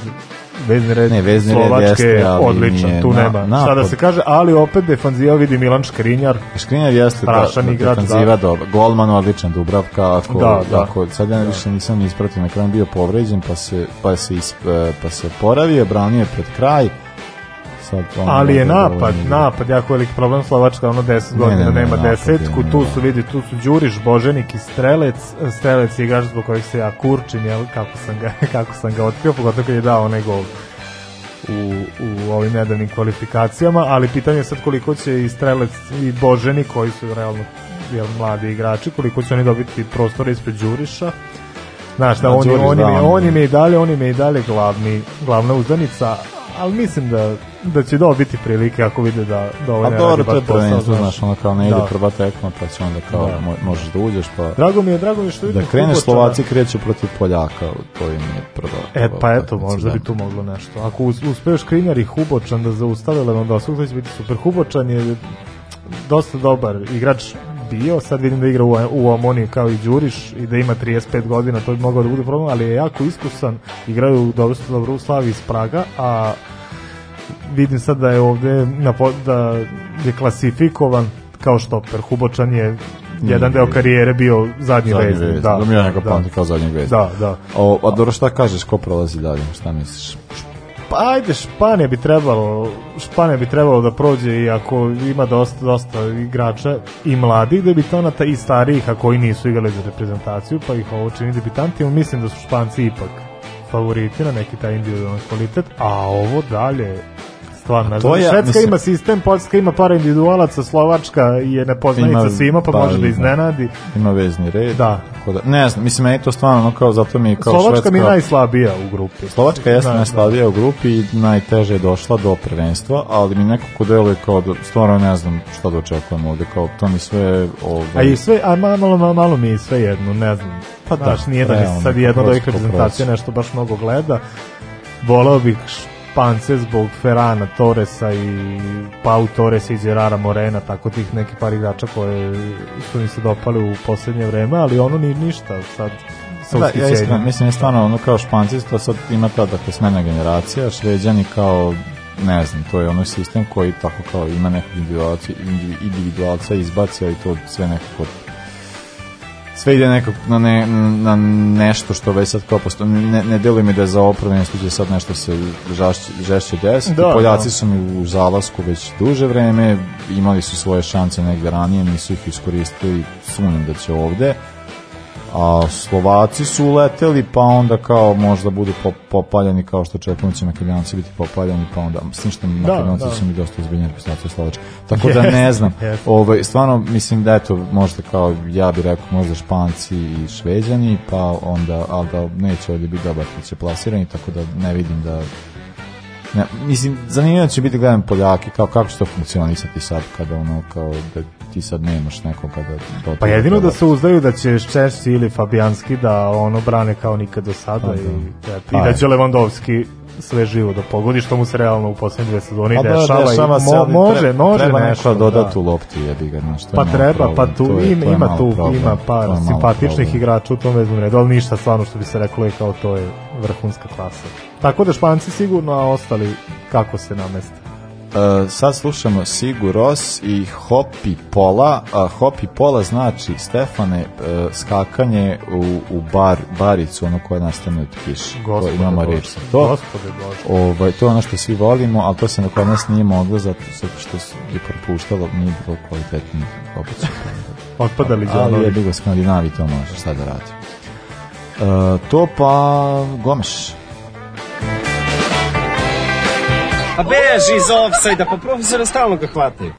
vezni red, ne, vezni Slovačke, jeste, odličan, nije, tu na, nema. Na, Šta da se kaže, ali opet defanziva vidi Milan Škrinjar. Škrinjar jeste da, prašan da, igrač, defanziva da. dobra. Golman odličan, Dubravka, ako, da, da, ako sad ja da. više nisam ispratio, na kraju bio povređen, pa se, pa se, isp, pa se poravio, branio je pred kraj sad... Ono Ali je da napad, napad, jako veliki problem Slovačka, ono 10 godina ne, ne, ne, nema napad, desetku, tu su, vidi, tu su Đuriš, Boženik i Strelec, Strelec je igrač zbog kojeg se ja kurčim, jel, kako sam ga, kako sam ga otkrio, pogotovo kad je dao onaj gol u, u ovim nedavnim kvalifikacijama, ali pitanje je sad koliko će i Strelec i Boženi, koji su realno jel, mladi igrači, koliko će oni dobiti prostora ispred Đuriša. Znaš, da, oni, oni, oni, da, on, oni mi on, on, on, on, on, on, on, on, on, on, on, on, da će dobiti prilike ako vide da, da ovo ovaj ne radi. A dobro, to je prvenstvo, znaš, ono kao ne ide da. prva tekma, pa će onda kao, da. Mo, možeš da uđeš, pa... Drago mi je, drago mi je što vidim... Da krene Slovaci kreću protiv Poljaka, to im je prvo... E, pa eto, možda bi da. tu moglo nešto. Ako uspeš Krinjar i Hubočan da zaustave Lewandowski, to će biti super. Hubočan je dosta dobar igrač bio, sad vidim da igra u, u Amoniji kao i Đuriš i da ima 35 godina, to bi mogao da bude problem, ali je jako iskusan, igraju u Dobroslavu Slavi iz Praga, a vidim sad da je ovde na, da je klasifikovan kao štoper. Hubočan je jedan deo mm. karijere bio zadnji, zadnji veznik. Da, da mi ja njega da. kao zadnji veznik. Da, da. O, a dobro šta kažeš, ko prolazi dalje, šta misliš? Pa ajde, Španija bi trebalo, Španija bi trebalo da prođe i ako ima dosta, dosta igrača i mladih debitanata i starijih, a koji nisu igrali za reprezentaciju, pa ih ovo čini debitanti, mislim da su Španci ipak favoriti na neki taj individualni kvalitet, a ovo dalje stvarno. To je, Švedska mislim, ima sistem, Poljska ima par individualaca, Slovačka je nepoznanica svima, pa da, može da iznenadi. Ima vezni red. Da. Tako da, ne znam, mislim, je to stvarno kao, zato mi je kao Slovačka Švedska... mi je najslabija u grupi. Slovačka je da, da, najslabija da. u grupi i najteže je došla do prvenstva, ali mi nekako deluje kao, da, stvarno ne znam šta da očekujem ovde, kao to mi sve... Ovaj... A i sve, a malo, malo, malo mi je sve jedno, ne znam. Pa da, Znaš, nije da mi sad jedna od ovih reprezentacija nešto baš mnogo gleda. Volao bih pance zbog Ferrana, Torresa i Pau Torresa i Gerara Morena, tako tih neki par igrača koje su mi se dopali u poslednje vreme, ali ono ni ništa sad sa da, ja iskreno, mislim je stvarno ono kao španci, to sad ima ta dakle smena generacija, šveđani kao ne znam, to je onaj sistem koji tako kao ima nekog individualca, individualca izbacio i to sve nekako sve ide nekako na, ne, na nešto što već sad kao postoji. Ne, ne deluje mi da je za ovo prvenstvo sad nešto se žašće, žešće desiti. Da, Poljaci da. su mi u zalasku već duže vreme, imali su svoje šanse negde ranije, nisu ih iskoristili, sumnjam da će ovde a Slovaci su uleteli pa onda kao možda budu pop, popaljeni kao što očekujem da će Makedonci biti popaljeni pa onda s tim što da, Makedonci da, da. su mi dosta ozbiljni reprezentacija Slovačke tako da ne znam ovaj, stvarno mislim da eto možda kao ja bih rekao možda Španci i Šveđani pa onda ali da neće ovdje biti dobar da će plasirani tako da ne vidim da Ne, mislim, zanimljivo da će biti gledam Poljaki, kao kako će to funkcionisati sad kada ono, kao da ti sad nemaš nekoga da... da pa jedino da se uzdaju da će Ščešći ili Fabijanski da ono brane kao nikad do sada i, pa, da, i pa da će Lewandowski sve živo da pogodi što mu se realno u poslednje dve sezone pa, dešava, dešava i mo, može, treba, može treba nešto dodati da. u lopti jebi ga nešto. Pa treba, pa problem. pa tu to je, ima, ima tu problem. ima par simpatičnih igrača u tom veznom redu, ali ništa stvarno što bi se reklo je kao to je vrhunska klasa. Tako da Španci sigurno, a ostali kako se nameste. Eh, sad slušamo Sigur Ros i Hopi Pola. A eh, Hopi Pola znači, Stefane, uh, skakanje u, u bar, baricu, ono koje nastane od kiše. Gospode to imamo reč za to. Gospode Bože. Ovaj, to je ono što svi volimo, ali to se na kod nas nije moglo, zato što je propuštalo, nije bilo kvalitetnih običaja. Otpadali za Ali je bilo Skandinavi to može, šta da radi. to pa Gomes. A beži iz offsajda, pa profesora stalno ga hvataju.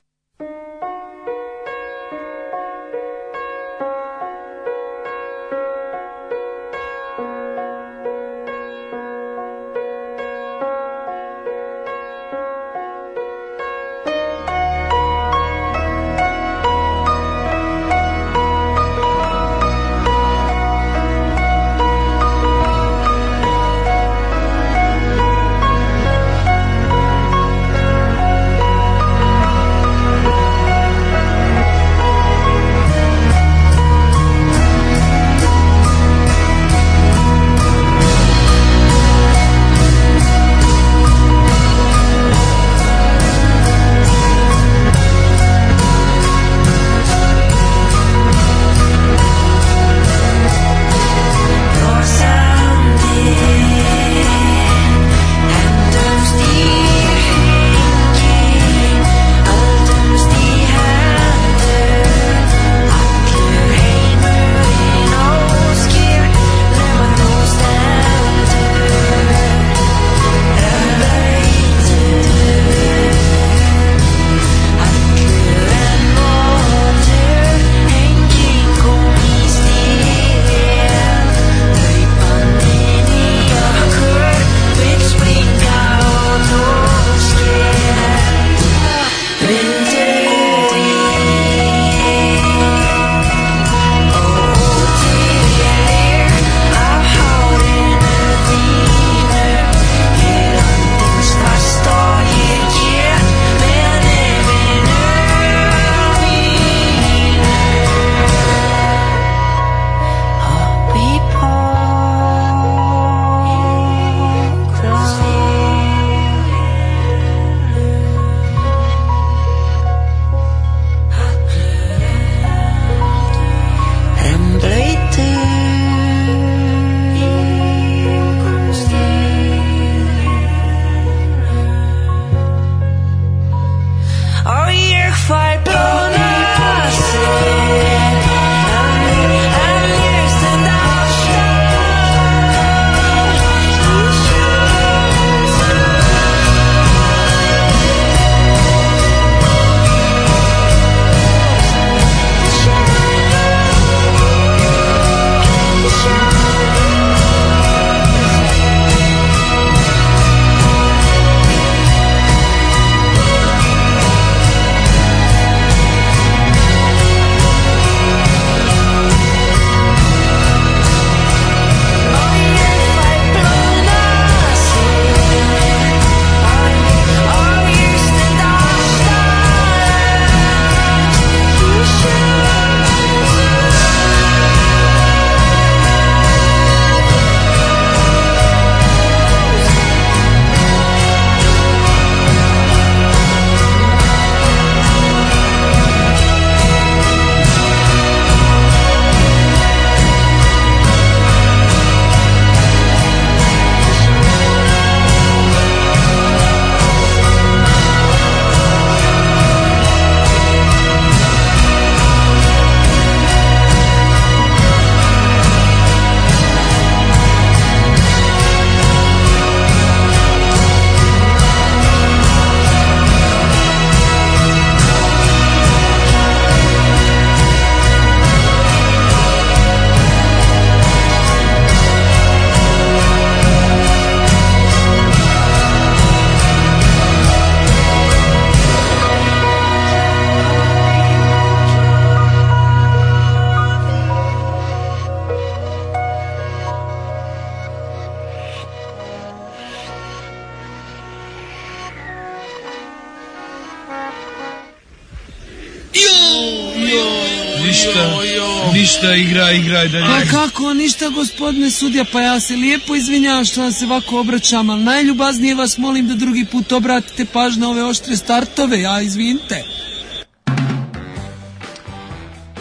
ajde, ajde. A kako, ništa gospodine sudija, pa ja se lijepo izvinjavam što vam se ovako obraćam, ali najljubaznije vas molim da drugi put obratite paž na ove oštre startove, ja izvinite.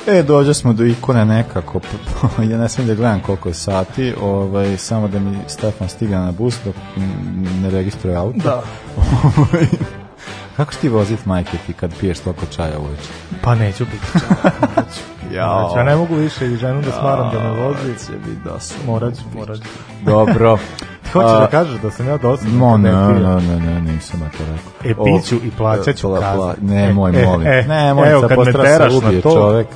E, dođe smo do ikone nekako, ja ne smijem da gledam koliko je sati, ovaj, samo da mi Stefan stigne na bus dok ne registruje auto. Da. Ovaj, kako ti vozit majke ti kad piješ toliko čaja uveče? Pa neću biti čaja, neću. Ja, znači, ja ne mogu više i ženu da smaram da me vozi. Će bi dosadno. Morat ću, morat ću. Dobro. Hoćeš da kažeš da sam ja dosta? No, ne, ne, ne, ne, nisam ja to rekao. E, piću i plaćaću kaznu. Ne, moj, e, molim. E, ne, moj, sad postras se ubije čovek.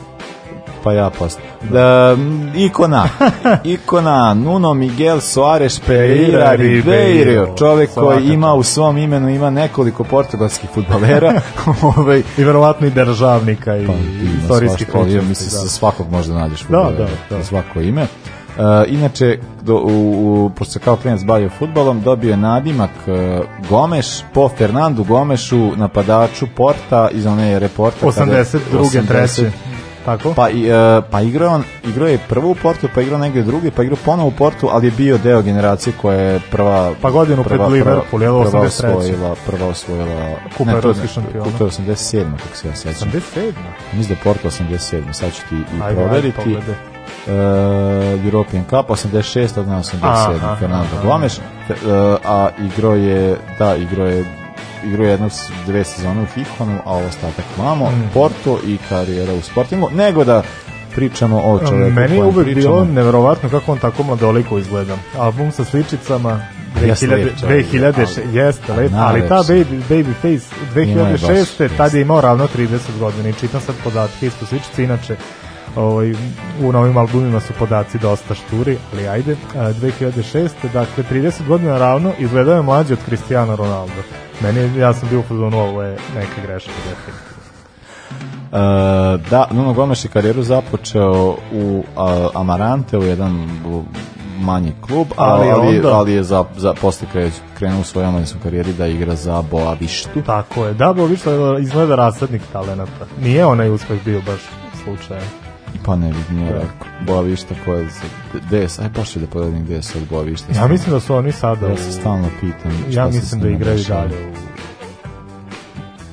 Pa ja postao da, ikona, ikona Nuno Miguel Soares Pereira Ribeiro, čovek Svakako. koji ima u svom imenu ima nekoliko portugalskih futbalera ovaj, i verovatno i državnika i, pa, i istorijskih ličnosti. Ja mislim, da. svakog možda nađeš da, futbalera, da, da, da. svako ime. Uh, inače, do, u, u, pošto se kao klinac bavio futbalom, dobio je nadimak uh, Gomeš po Fernandu Gomešu, napadaču Porta iz one reporta. 82. 83. Tako? Pa, uh, pa igrao, on, igrao je prvo u Portu, pa igrao negde drugi, pa igrao ponovo u Portu, ali je bio deo generacije koja je prva... Pa godinu prva, pred Liverpool, je 83. Prva osvojila, prva osvojila... Kupa Evropskih šampiona. Kupa 87. kako se ja sećam. 87. Mislim da Porto 87. Sad ću ti i proveriti. Ajde, pogledaj uh, European Cup 86 od 87 Fernando Gomes uh, a igro je da igro je igrao jednog dve sezone u Fihonu, a ostatak vamo, mm. Porto i karijera u Sportingu, nego da pričamo o čoveku. Meni je uvek bilo neverovatno kako on tako mladoliko izgleda. Album sa sličicama, 2000, 2006, jeste lep, ali ta Baby, baby Face 2006. tad je imao ravno 30 godina i čitam sad podatke ispod sličice, inače ovaj, u novim albumima su podaci dosta šturi, ali ajde, 2006. E, dakle, 30 godina ravno izgledao je mlađi od Cristiano Ronaldo. Meni, ja sam bio u fazonu, ovo je neka greška, definitivno. Uh, da, Nuno Gomes je karijeru započeo u uh, Amarante, u jedan manji klub, ali, ali, onda... ali je za, za, posle krenuo u svojoj omladinskom karijeri da igra za Boavištu. Tako je, da, Boavišta izgleda rasadnik talenata. Nije onaj uspeh bio baš slučajan. Pa ne bih nije da. rekao. Boavišta koje se... DS, aj pošto da pogledam gde se od Boavišta. Ja mislim da su oni sada... Ja se stalno pitam. Ja mislim da igraju dalje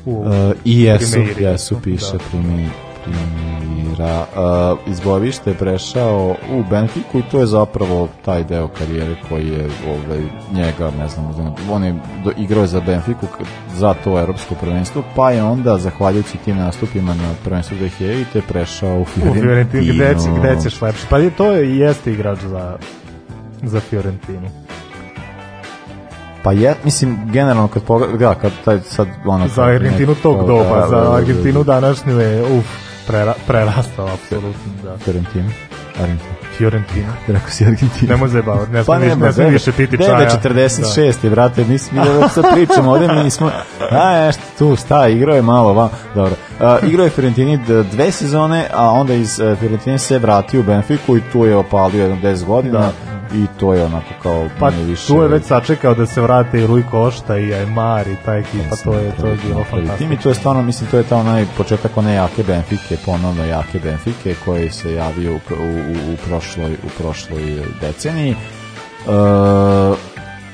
u... u uh, I jesu, jesu, piše da. primjeri trenira. Uh, e, iz Bojavišta je prešao u Benfiku i to je zapravo taj deo karijere koji je ovaj, njega, ne znam, on je do, igrao za Benfiku za to evropsko prvenstvo, pa je onda, zahvaljujući tim nastupima na prvenstvu 2000, te prešao u Fiorentinu. U gde, gde ćeš lepše? Pa je, to je, jeste igrač za, za Fiorentinu. Pa ja, mislim, generalno kad pogledam, da, kad taj sad, ono... Za Argentinu tog doba, da, za da, da, Argentinu današnju je, uf, Prera, prerastao, apsolutno, da. Fiorentina. Argentina. Fiorentina. Da rekao si Argentina. Nemo zajebao, ne pa nema, ne znam više piti čaja. 9.46, da. brate, nisam vidio da se pričamo, ovde mi smo, a nešto tu, sta, igrao je malo, va, dobro. Uh, igrao je Fiorentini dve sezone, a onda iz uh, e, Fiorentine se vratio u Benfiku i tu je opalio jedno 10 godina. Da i to je onako kao pa, više... tu je već sačekao da se vrate i Rui Košta i Aymar i ta ekipa, pa to je, to je bilo fantastično. I to je stvarno, mislim, to je ta onaj početak one jake Benfike, ponovno jake Benfike koji se javio u, u, u, prošloj, u prošloj deceniji. E,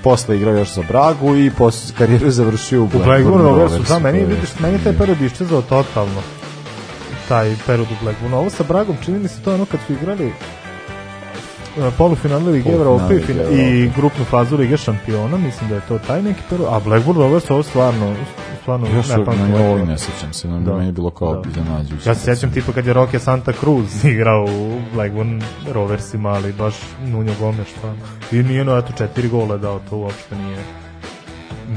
posle igrao još za Bragu i posle karijeru završio u Blackburnu. U Blackburnu, da, meni, vidiš, meni taj mm. period iščezao totalno taj period u Blackburnu. Ovo sa Bragom čini mi se to ono kad su igrali E, polufinalu Lige Evrope i grupnu fazu Lige šampiona, mislim da je to taj neki prvo, a Blackburn Rovers ovo stvarno stvarno Još ne pamtim. Ja ovo ne sećam se, da. meni je bilo kao da. iznenađujuće. Ja se sećam tipa kad je Roke Santa Cruz igrao u Blackburn Roversima, ali baš Nuno Gomes stvarno. Pa- I nije no eto četiri gola dao, to uopšte nije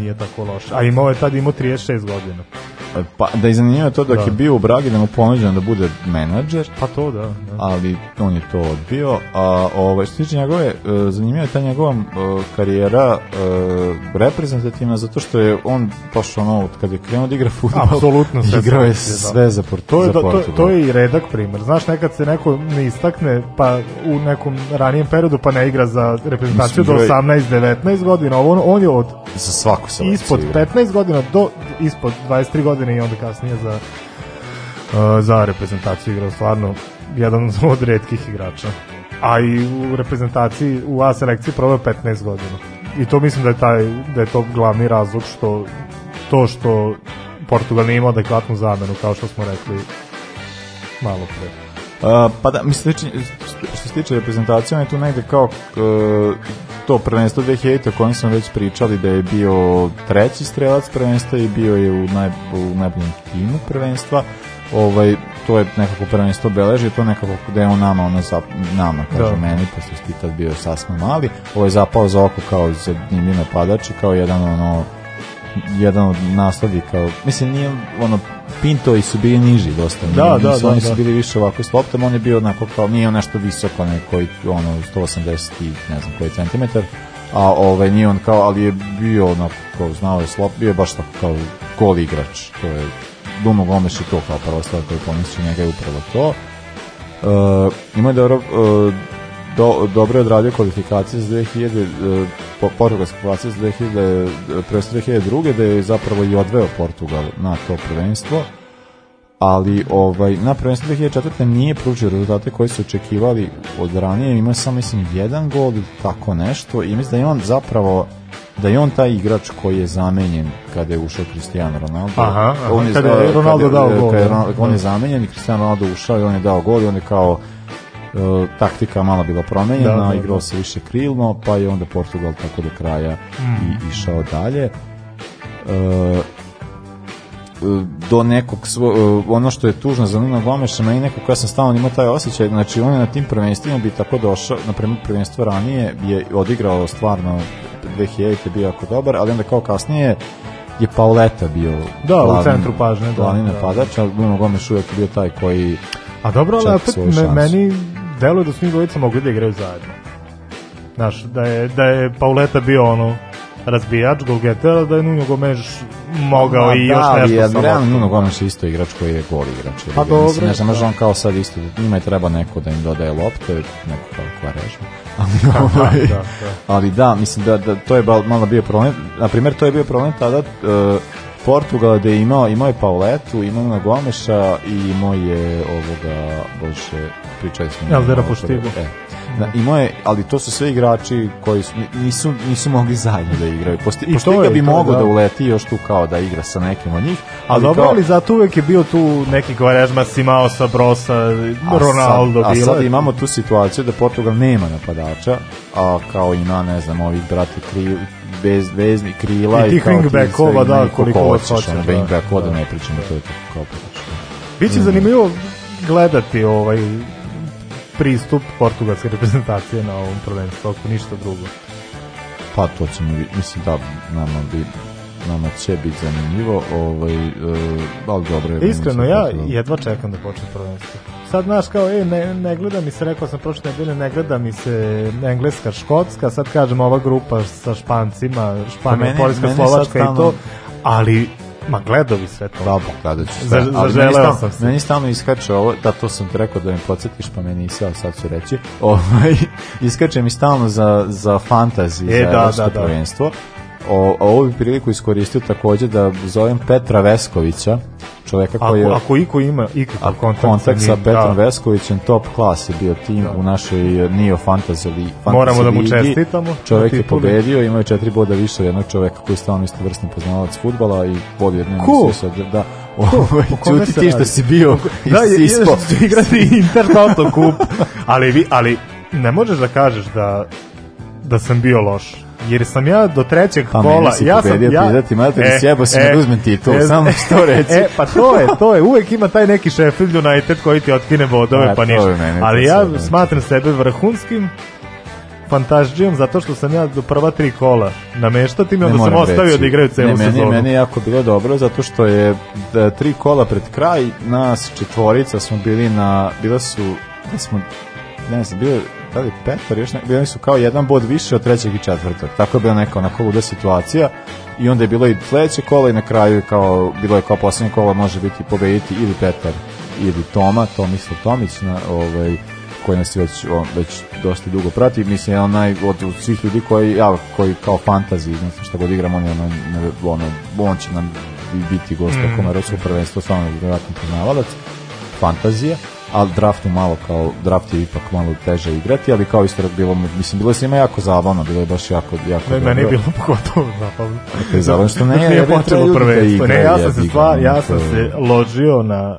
nije tako loše. A imao je tad imao 36 godina. Pa, da je zanimljivo to dok da. je bio u Bragi da mu ponuđeno da bude menadžer. Pa to da. da. Ali on je to odbio. A ovaj, što tiče njegove, e, zanimljiva je ta njegova e, karijera e, reprezentativna zato što je on baš ono, kad je krenuo da igra futbol, Apsolutno sve igrao je sve da. za, port, to je, za da, to, to je i redak primer. Znaš, nekad se neko ne istakne pa u nekom ranijem periodu pa ne igra za reprezentaciju Mislim, do 18-19 godina. On, on je od za svaku selekciju. Ispod 15 godina do ispod 23 godine i onda kasnije za uh, za reprezentaciju igrao stvarno jedan od redkih igrača a i u reprezentaciji u A selekciji probao 15 godina i to mislim da je, taj, da je to glavni razlog što to što Portugal nije imao adekvatnu zamenu kao što smo rekli malo pre pa da, mislim, znači, što se tiče reprezentacije, on je tu negde kao uh, to prvenstvo 2000 o kojem smo već pričali da je bio treći strelac prvenstva i bio je u, naj, u najboljem timu prvenstva ovaj, to je nekako prvenstvo beleži, to nekako da je on nama, ono zap, nama, kaže da. meni, pošto pa si ti tad bio sasma mali, ovo je zapao za oko kao zanimljiv napadač i kao jedan ono jedan od naslednika, mislim nije ono Pintovi su bili niži dosta. Da, da, da, da. Oni da. su bili više ovako s loptom, on je bio onako kao, nije on nešto visoko, neko ono, 180 i ne znam koji centimetar, a ovaj, nije on kao, ali je bio onako, kao, znao je slop, bio je baš tako kao gol igrač, to je Dumo Gomes je to kao prva stvar koju pomisli njega je upravo to. Uh, e, ima je dobro uh, do, dobro je odradio kvalifikacije za 2000, e, po, portugalske kvalifikacije za 2000, presto 2002. da je zapravo i odveo Portugal na to prvenstvo, ali ovaj, na prvenstvu 2004. nije pružio rezultate koji su očekivali od ranije, ima samo mislim jedan gol ili tako nešto i mislim da je on zapravo da je on taj igrač koji je zamenjen kada je ušao Cristiano Ronaldo. Aha, aha on je, kada je Ronaldo kada, dao gol. je, da. on je da. zamenjen i Cristiano Ronaldo ušao i on je dao gol i on je kao uh, taktika malo bila promenjena, da, da, da. igrao se više krilno, pa je onda Portugal tako do kraja mm. i išao dalje. Uh, do nekog svo, e, ono što je tužno za Nuna Gomeša meni neko koja sam stalno imao taj osjećaj znači on je na tim prvenstvima bi tako došao na prvenstvo ranije je odigrao stvarno 2000 je bio jako dobar ali onda kao kasnije je Pauleta bio da, glavni, u centru pažnje da, glavni da, napadač, da. ali Nuno Gomes uvijek bio taj koji A dobro, ali opet me, meni deluje da su njih dvojica mogli da igraju zajedno. Znaš, da je, da je Pauleta bio ono razbijač golgetera, da je Nuno Gomes mogao Ma, i da, još nešto ali, samo. Da, Nuno Gomes je isto igrač koji je gol igrač. Pa dobro. ne znam, da. on kao sad isto, njima je treba neko da im dodaje lopte, neko kao kvarežno. Ali, da, da, ovaj, da. ali da, mislim da, da to je malo bio problem. Na primjer, to je bio problem tada uh, Portugala da je imao, imao je Pauletu, imao je Gomeša i imao je ovoga, bože, pričali smo. Eldera Poštigo. E. Da. Na, imao je, ali to su sve igrači koji su, nisu, nisu mogli zajedno da igraju. Posti, I Poštiga je, bi mogao da. da uleti još tu kao da igra sa nekim od njih. Ali, dobro, ali zato uvek je bio tu neki Gvarezma, Simaosa, Brosa, Ronaldo. Sad, a sad imamo tu situaciju da Portugal nema napadača, a kao ima, ne znam, ovih brati kriju, bez vezni krila i, i kao wingbackova, da, koliko hoćeš. Ono, da. wingbackova da, da. ne pričamo, da to je tako kao priča. Biće mm. zanimljivo gledati ovaj pristup portugalske reprezentacije na ovom prvenstvu, ako ništa drugo. Pa to ćemo, mislim da nama bi nama će biti zanimljivo, ovaj, e, ali dobro je. Iskreno, ja jedva čekam da počne prvenstvo sad znaš kao, e, ne, ne gleda mi se, rekao sam prošle nedelje, ne gleda mi se engleska, škotska, sad kažem ova grupa sa špancima, Španija, pa Poljska, Slovačka i to, ali Ma gledao bi sve to. Dobro, gledao ću. Za, zaželeo stalno, sam se. Meni stalno iskače ovo, da to sam ti rekao da mi podsjetiš, pa meni nisi, ali sad ću reći. Ovaj, iskače mi stalno za, za fantazije, e, za da, da, da, prvenstvo. Da o, ovu bi priliku iskoristio takođe da zovem Petra Veskovića, čoveka koji je... Ako iko ima ikakav kontakt, kontakt sa, njim, Petrom da. Veskovićem, top klas je bio tim da. u našoj Neo Fantasy, li, Moramo da mu čestitamo. Čovek je pobedio, imao je četiri boda više od jednog čoveka koji je stvarno isto vrstni poznavalac futbala i vodi jednu cool. da, da- ovaj, Čuti ti što si bio i da, si ispao. Da, igrati Intertoto kup. ali, vi, ali ne možeš da kažeš da, da sam bio loš jer sam ja do trećeg pa kola si ja sam ja priznati mater e, da sjebo si e, uzmem titul e, samo e, što reći e pa to je to je uvek ima taj neki Sheffield United koji ti otkine bodove pa, pa ništa mene, ali ja sve, smatram sebe vrhunskim fantažđijom zato što sam ja do prva tri kola nameštati mi onda sam ostavio reći. da igraju celu ne, meni, sezonu. Meni je jako bilo dobro zato što je da, tri kola pred kraj nas četvorica smo bili na bila su da smo ne znam, bilo da li Petar još ne, oni su kao jedan bod više od trećeg i četvrtog. Tako je bila neka onako luda situacija i onda je bilo i sledeće kola i na kraju je kao, bilo je kao poslednje kolo može biti pobediti ili Petar ili Toma, to Tomislav Tomić na, ovaj, koji nas već, on, već dosta dugo prati, mislim, je jedan naj, od svih ljudi koji, ja, koji kao fantazi, ne znam šta god igram, on, je ono, ono, on će nam biti gost mm. tokom Evropskog prvenstva, stvarno je vjerojatno poznavalac, fantazija a draftu malo kao draft je ipak malo teže igrati, ali kao isto bilo mislim bilo je svima jako zabavno, bilo je baš jako jako. Ne, meni je bilo pogotovo zabavno. Okay, zabavno što ne, je počelo prve. Da ne, ja sam se stvar, ja sam se ložio na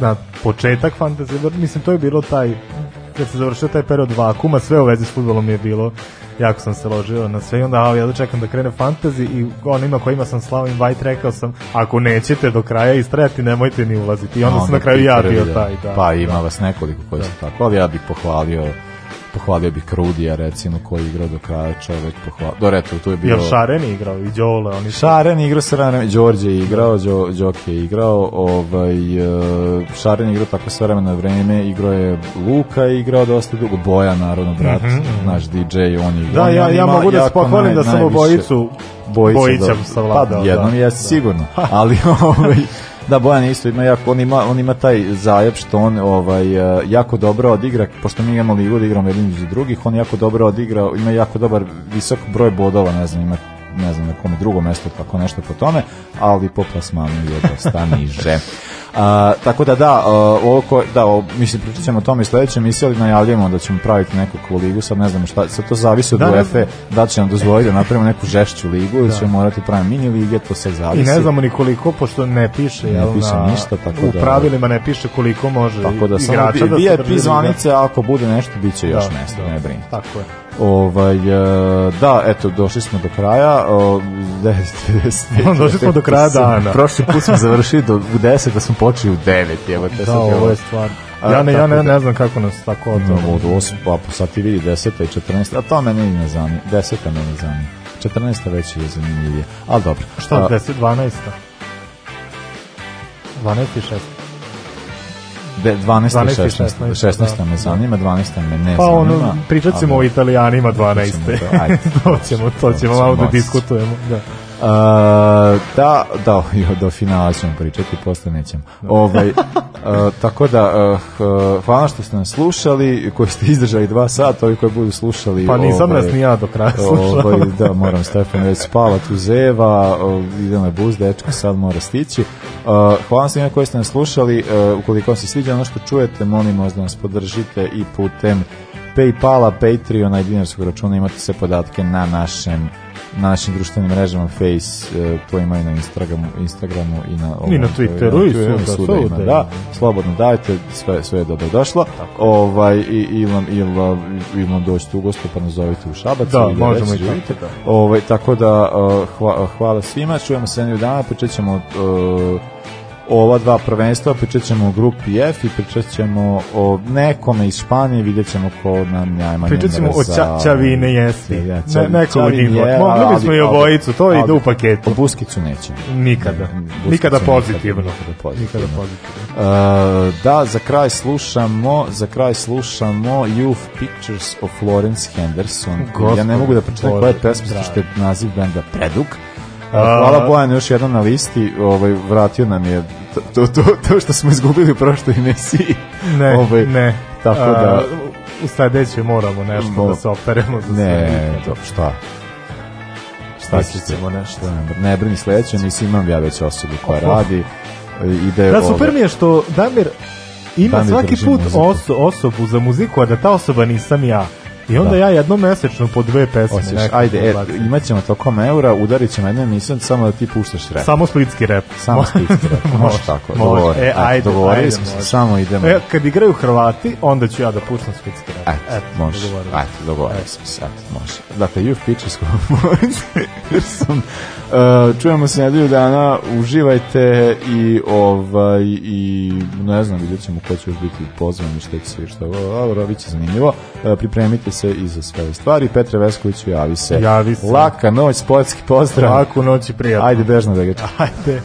na početak fantasy, mislim to je bilo taj kad se završio taj period vakuma, sve u vezi s fudbalom je bilo jako sam se ložio na sve i onda ali ja da čekam da krene fantasy i onima kojima sam slao invite rekao sam ako nećete do kraja istrajati nemojte ni ulaziti i onda, no, sam na kraju ja bio taj da, pa da. ima da. vas nekoliko koji da. su tako ali ja bih pohvalio pohvalio bih Krudija recimo koji igrao do kraja čovek pohvalio. Do reto, tu je bio... Jel Šaren igrao i Đole? Oni Šaren je igrao sa ranem, Đorđe je igrao, Đo, Đoke je igrao, ovaj, e, Šaren igrao tako sve vreme na vreme, igrao je Luka je igrao dosta dugo, Boja naravno, brat, mm -hmm. naš DJ, on igrao. Da, ja, ja mogu da se pohvalim da sam u Bojicu bojica, bojica da, savladao. Pa, da. jednom da, je da. sigurno, ali ovaj, Da, Bojan isto ima jako, on ima, on ima taj zajeb što on ovaj, e, jako dobro odigra, pošto mi imamo ligu da igramo jedin iz drugih, on jako dobro odigra, ima jako dobar visok broj bodova, ne znam, ima ne znam na kome drugo mesto pa nešto po tome, ali po plasmanu je dosta niže. A, tako da da, ovo ko, da, o, mislim pričat ćemo o tome i sledeće emisije, ali najavljujemo da ćemo praviti neku ligu, sad ne znamo šta, sad to zavisi od da, da. UEFA, da će nam dozvoliti da napravimo neku žešću ligu, da. ćemo morati da praviti mini lige, to se zavisi. I ne znamo ni koliko, pošto ne piše, ne jel, piše na, ništa, tako u da, pravilima ne piše koliko može tako da, igrača. Tako da, samo VIP zvanice, ako bude nešto, bit će još da, mesta, da, ne brinite. Tako je. Ovaj, e, da, eto, došli smo do kraja. O, de, došli smo do kraja dana. Prošli put smo završili do, u 10, da smo počeli u 9. Evo, te da, ovo je stvar. A, ja ne, ja ne, da- ne znam kako nas tako mm, odmah. Od 8, pa, pa sad ti vidi 10. i 14. A to meni ne zanima. 10. mene zanima. 14. već je zanimljivije. Ali dobro. Šta, 10. 12. 12 i 16. De, 12. 16. 16. 16 me zanima, 12. me ne pa, zanima. Pa ono, pričat ćemo o italijanima 12. Ajde, to ćemo, to ćemo, malo da diskutujemo. Da. Uh, da, da, jo, do finala ćemo pričati, posle nećemo. Da. Ovaj, tako da, uh, hvala što ste nas slušali, koji ste izdržali dva sata, ovi koji budu slušali... Pa nisam ovaj, nas da ni ja do kraja ovaj, slušao. Ovaj, da, moram Stefan već spava, tu zeva, eh, ide na bus, dečka sad mora stići. hvala svima koji ste nas slušali, ukoliko vam se sviđa ono što čujete, molim vas da nas podržite i putem Paypala, Patreona i dinarskog računa imate sve podatke na našem na našim društvenim mrežama Face, to e, ima na Instagramu, Instagramu i na ovom, i na Twitteru e, i svuda, svuda ima, da, da. Slobodno dajte, sve sve je dobro došlo. Tako. Ovaj i ili vam ili vam dođete u gostu pa nazovite u Šabac da, ili možemo reći, i tako, da. Ovaj tako da e, hva, hvala svima, čujemo se nedelju dana, počećemo uh, ova dva prvenstva, pričat ćemo o grupi F i pričat ćemo o nekome iz Španije, vidjet ćemo ko nam najmanje Pričat ćemo o ča, Čavine ovaj, Jesti, ja, neko od Mogli bismo i obojicu, to ide u paketu. O Buskicu nećemo. Nikada. Buskicu nikada pozitivno. Nikada pozitivno. Nikada pozitivno. Uh, da, za kraj slušamo, za kraj slušamo Youth Pictures of Florence Henderson. Gospod, ja ne mogu da pročitam koja je pesma, što je naziv benda Preduk. Hvala Bojan još jedan na listi, ovaj, vratio nam je to, to, to što smo izgubili u prošloj emisiji. Ne, ovaj, ne. Tako da... u sledećoj moramo nešto mo, da se operemo. Za ne, to, šta? Šta ćemo nešto? Ne, brini sledeće, mislim imam ja već osobu koja oh, radi. Ide da, super ovaj, mi je što Damir ima Damir svaki put oso, osobu za muziku, a da ta osoba nisam ja. I onda da. ja jednom mesečno po dve pesme. Osješ, ajde, e, imat ćemo tokom eura, udarit ćemo jednu emisiju, samo da ti puštaš rap. Samo splitski rap. Samo splitski rap, može tako. Može. Dogovor, e, ajde, dogovorili smo se, samo idemo. E, kad igraju Hrvati, onda ću ja da puštam splitski rap. Ajde, Eto, može, dogovorili. ajde, dogovorili smo se, ajde, može. Dakle, you Pictures Jer sam, uh, čujemo se nedelju dana, uživajte i ovaj, i ne znam, vidjet ćemo ko će još biti pozvan i šta će se svi, što, dobro, bit će zanimljivo. E, pripremite se i za sve stvari. Petre Veskoviću javi se. Javi se. Laka noć, sportski pozdrav. Laku noć i prijatno. Ajde, bežno da ga Ajde.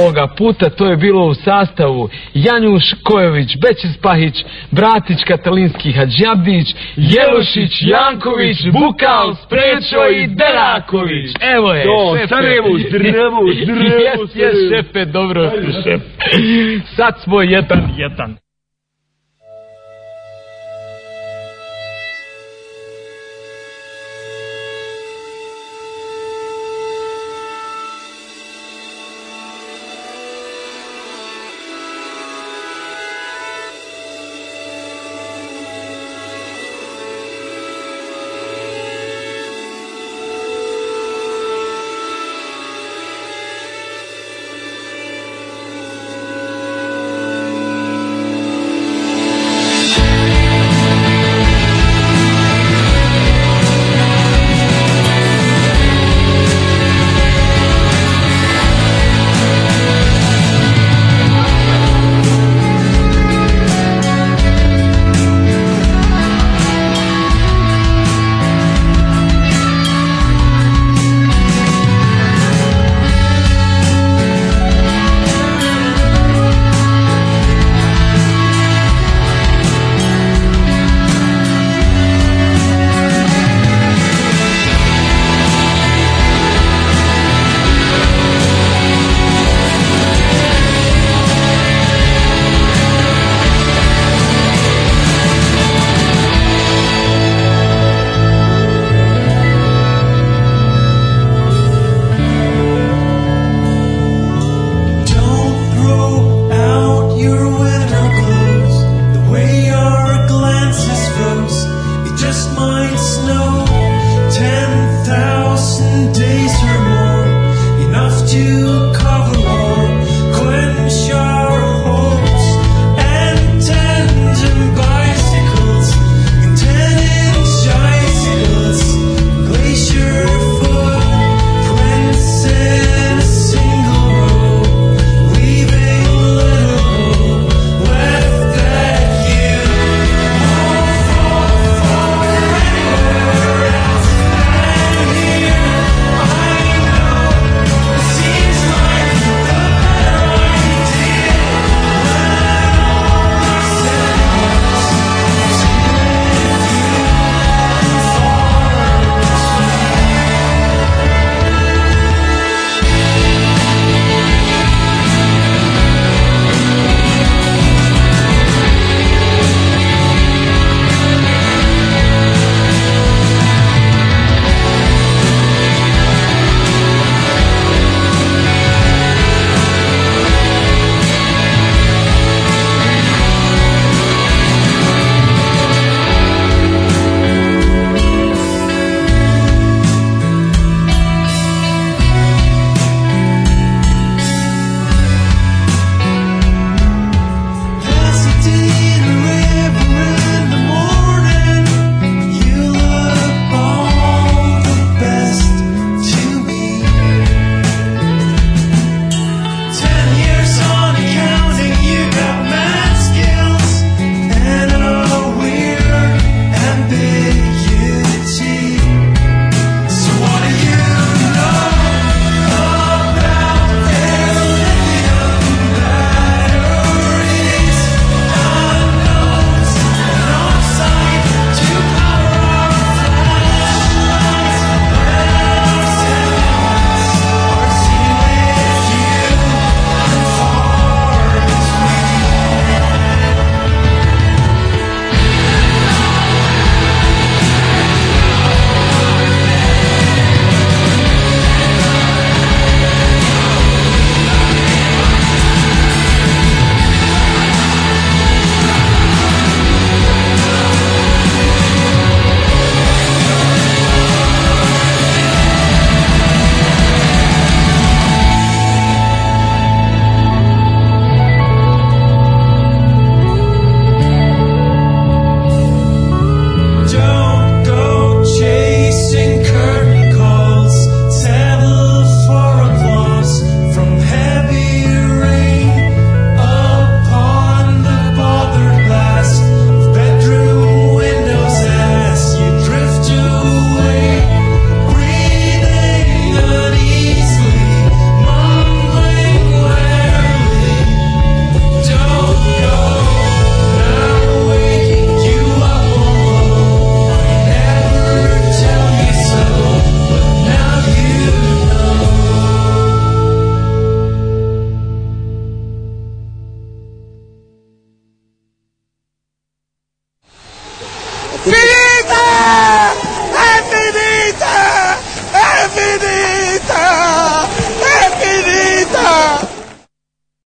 Ovoga puta to je bilo u sastavu Janjuš Kojović, Bećis Pahić, Bratić Katalinski Hadžabdić, Jelušić, Janković, Bukal, Sprečo i Deraković. Evo je, Do, šefe. Srebu, drevu, drevu, Jes, jes, šefe, dobro. Šef. Sad smo jedan, jedan.